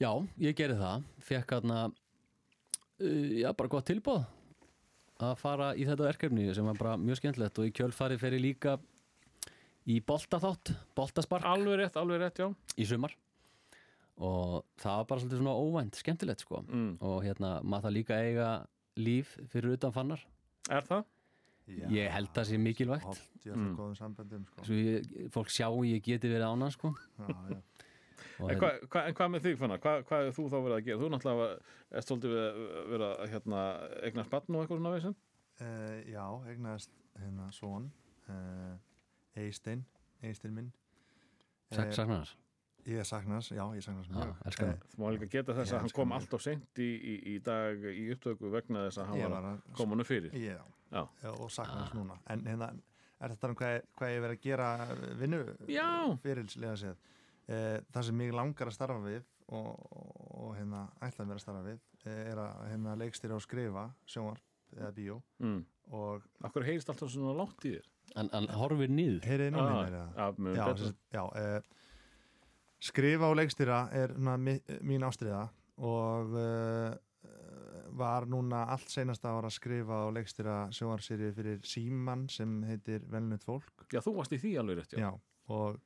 Já, ég gerði það. Fekk hérna uh, Já, bara gott tilbúð að fara í þetta verkefni sem var bara mjög skemmtilegt og í kjölfarið fer ég líka í boltaþátt, boltaspark alveg rétt, alveg rétt, já í sumar og það var bara svolítið svona óvænt skemmtilegt sko mm. og hérna maður það líka eiga líf fyrir utan fannar Er það? Já. ég held það sé mikilvægt Holt í alltaf góðum samböndum sko. svo ég, fólk sjá ég geti verið ána sko já, já. En, hva, hva, en hvað með þig fannar? Hva, hvað er þú þá verið að gera? Þú náttúrulega er stoltið við að hérna, eignast batn og eitthvað svona veginn Uh, já, eignast hérna svon uh, Eistein Eistein minn. Sak, saknar hans? Ég saknas, já, ég saknas Já, mjög Eh, Þú má líka geta þess að hann kom mig. allt og seint í, í, í dag í upptöku vegna þess að hann Ég var að koma hann fyrir. Já, Já. já og saknas núna. En hérna, er þetta um hvað, hvað ég verið að gera vinnu fyrirlislega séð Það sem mig langar að starfa við og, og hérna ætlaði mér að starfa við eh, er að hérna leikstýra og skrifa sjónvarp eða bíó. Mm. og Akkur heyrist alltaf svona látt í þér? En hann horfir niður. Heyriði nú Ah, það Já, já, uh, skrifa og leikstýra er na, mi, mín ástriða og uh, var núna allt seinasta ára að skrifa og leikstýra sjóarsýri fyrir Síman sem heitir Velnut fólk. Já, þú varst í því alveg rétt, já, já, og,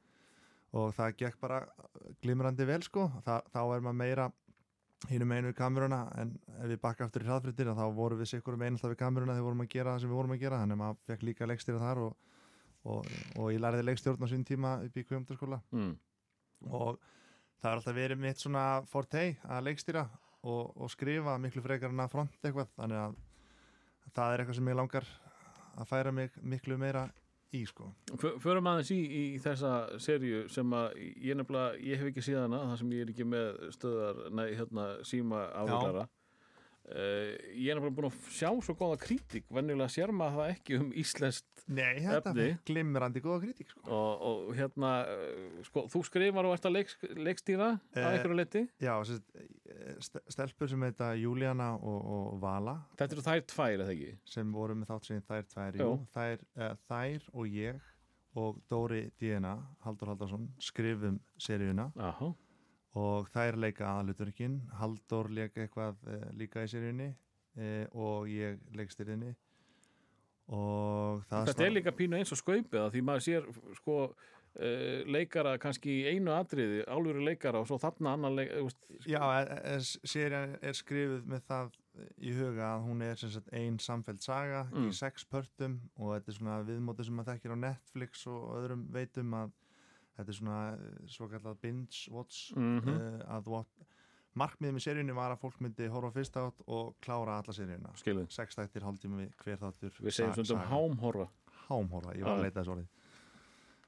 og það gekk bara glimrandi vel sko. Þa, þá er maður meira hínum einu við kameruna en ef við bakka aftur í hraðfrittir þá vorum við sikkur um einu alltaf við kameruna þegar við vorum að gera það sem við vorum að gera. Þannig að maður fekk líka leikstýra þar og, og, og ég læriði leikstjórn á sín tíma upp í kvömndarskóla mm. og það er alltaf verið mitt svona fortei að leikstýra og, og skrifa miklu frekar en að front eitthvað. Þannig að það er eitthvað sem ég langar að færa mig miklu meira í sko. Förum aðeins í, í þessa serju sem að ég nefnilega, ég hef ekki síðana það sem ég er ekki með stöðar nei, hérna, síma áhugara uh, ég er nefnilega búin að sjá svo góða kritik, venjulega sér maður það ekki um íslenskt Nei, þetta er glimrandi góða kritík sko. og, og hérna uh, sko, þú skrifar og ert að leik, leikstýra Eh, að einhverju leti, Já, sérst, st stelpur sem heita Júlíana og, og Vala. Þetta eru þær tvær eða ekki? Sem voru með þátt sem þær tvær jú, þær, uh, þær og ég og Dóri Díena, Haldur Haldarsson skrifum seríuna. Aha. Og þær leika aðaluturkin Haldur leika eitthvað uh, líka í seríunni uh, og ég leikstýrinni og það þetta er líka pínu eins og skaupið því maður sér sko uh, leikara kannski í einu atriði álfuru leikara og svo þarna annan leik, þú veist, Já, e- e- serían er skrifuð með það í huga að hún er sagt ein samfeld saga Mm. í sex pörtum og þetta er svona viðmóti sem maður þekkir á Netflix og öðrum veitum að þetta er svona eh, svo kallað binge watch Mhm. uh, að markmiðið með seríunni var að fólk myndi horfa fyrst átt og klára alla seríuna sex þættir, hálftíma við hver þáttur við segjum stundum saga. hámhorfa hámhorfa, ég var Já. að leita þessu orðið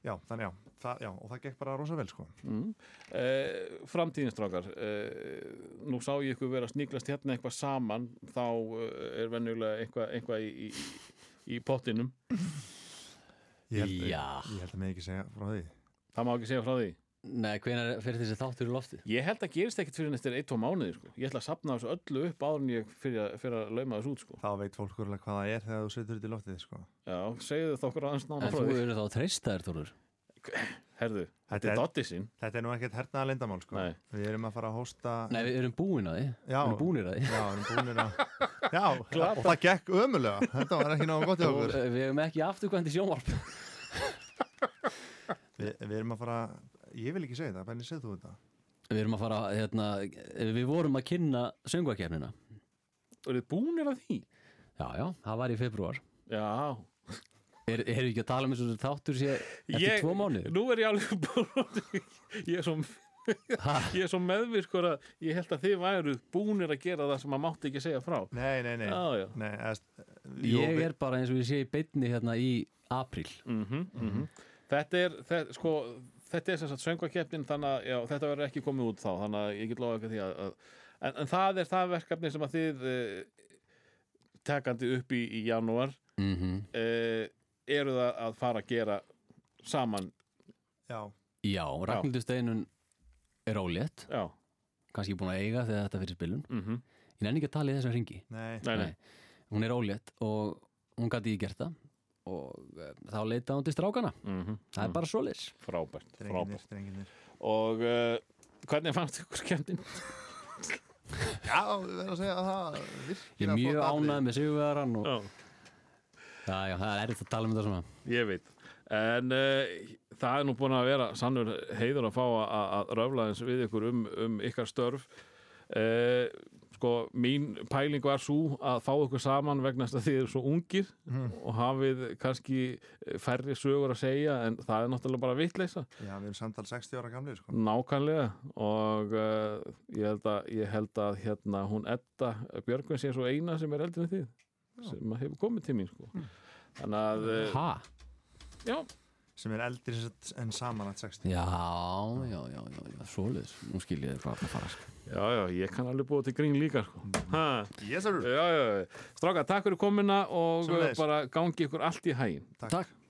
Já, þannig já, það, já, og það gekk bara rosa vel sko. mm. uh, framtíðinstrákar uh, nú sá ég ykkur vera að sníklast hérna eitthvað saman þá uh, er venjulega eitthvað, eitthvað í, í, í pottinum ég, held, Já. ég held að mig ekki segja frá því það má ekki segja frá því Nei, hvenær fyrir þessi þáttur í lofti? ég held að gerist ekkit fyrir næstir eitt og mánuði sko. ég ætla að sapna þessu öllu upp áður en ég fyrir að, fyrir að lauma þessu út sko. þá veit fólk úrlega hvað það er þegar þú setur þetta í loftið sko. já, segðu það okkur aðeins nána En frá þú því eru þá treystaðir, Þórður herðu, þetta Þetta er Dotti sín Þetta er nú ekkert hernaða lindamál sko. Nei. Við erum að fara að hósta Nei, við erum búin að því Já. Við erum búinir að því Já, við erum búinir að Já, og það gekk ömulega Þetta var ekki náðu gott í okkur við erum ekki afturkvæmdi sjónvarp Vi, Við erum að fara Ég vil ekki segja það, hvernig segð þú þetta? Við erum að fara, hérna Við vorum að kynna söngvakefnina eru þið búnir að því? Já, já, það var í februar já, Er, erum við ekki að tala um þessu þáttur sé eftir ég, tvo mánuði? nú er ég alveg búin ég er svo Ha? ég er svo meðvirkur að ég held að þið væru búnir að gera það sem maður mátti ekki segja frá. Nei, nei, nei, já, já. Nei eðst, jú, Ég er bara eins og ég sé í beinni hérna í apríl. Mm -hmm, þetta er þetta, sko, þetta er sem sagt söngvakeppnin þannig að já, þetta verður ekki komið út þá þannig að ég get lofa ekki því að, að en, en það er það verkefni sem að þið uh, tekandi upp í, í janúar mm -hmm. uh, eru það að fara að gera saman. Já, Já, Ragnhildur Steinun er ólétt. Já, kannski búin að eiga þegar þetta fyrir spilun. Mm Ég nenni ekki að tala í þessum ringi nei, nei, nei, Hún er ólétt og hún gæti ekki gert það og uh, þá leita hún til strákana Mhm. það er bara svoleiðis. Frábært, Drengirnir, frábært. drengirnir Og uh, hvernig fannst ykkur skemmtin? Já, við verðum að segja að það ég er mjög ánægð með sigurvegaran og Já, já, já, það er erfitt að tala um þetta svona. Ég veit. En uh, það er nú búin að vera sannur heiður að fá að, að röfla eins við ykkur um, um ykkar störf. Uh, Sko, mín pæling var svo að fá ykkur saman vegna þess að þið eru svo ungir og hafið kannski færri sögur að segja en það er náttúrulega bara vittleisa Já, við erum samtal 60 ára gamlir sko. Nákvæmlega og uh, ég, held að, ég held að hérna hún Edda Björgvin sé svo eina sem er eldri en þið sem hefur komið til mín sko. þannig að uh, ha? já, sem er eldri sem sagt en samanlagt 60 já, já, já, já, já svoleiðis nú skil ég þið hvað það fara sko. já, já, ég kann alveg búið til grín líka sko. ha, Yes já, já, já. Stráka, takk fyrir komina og bara gangi ykkur allt í hægin Takk. takk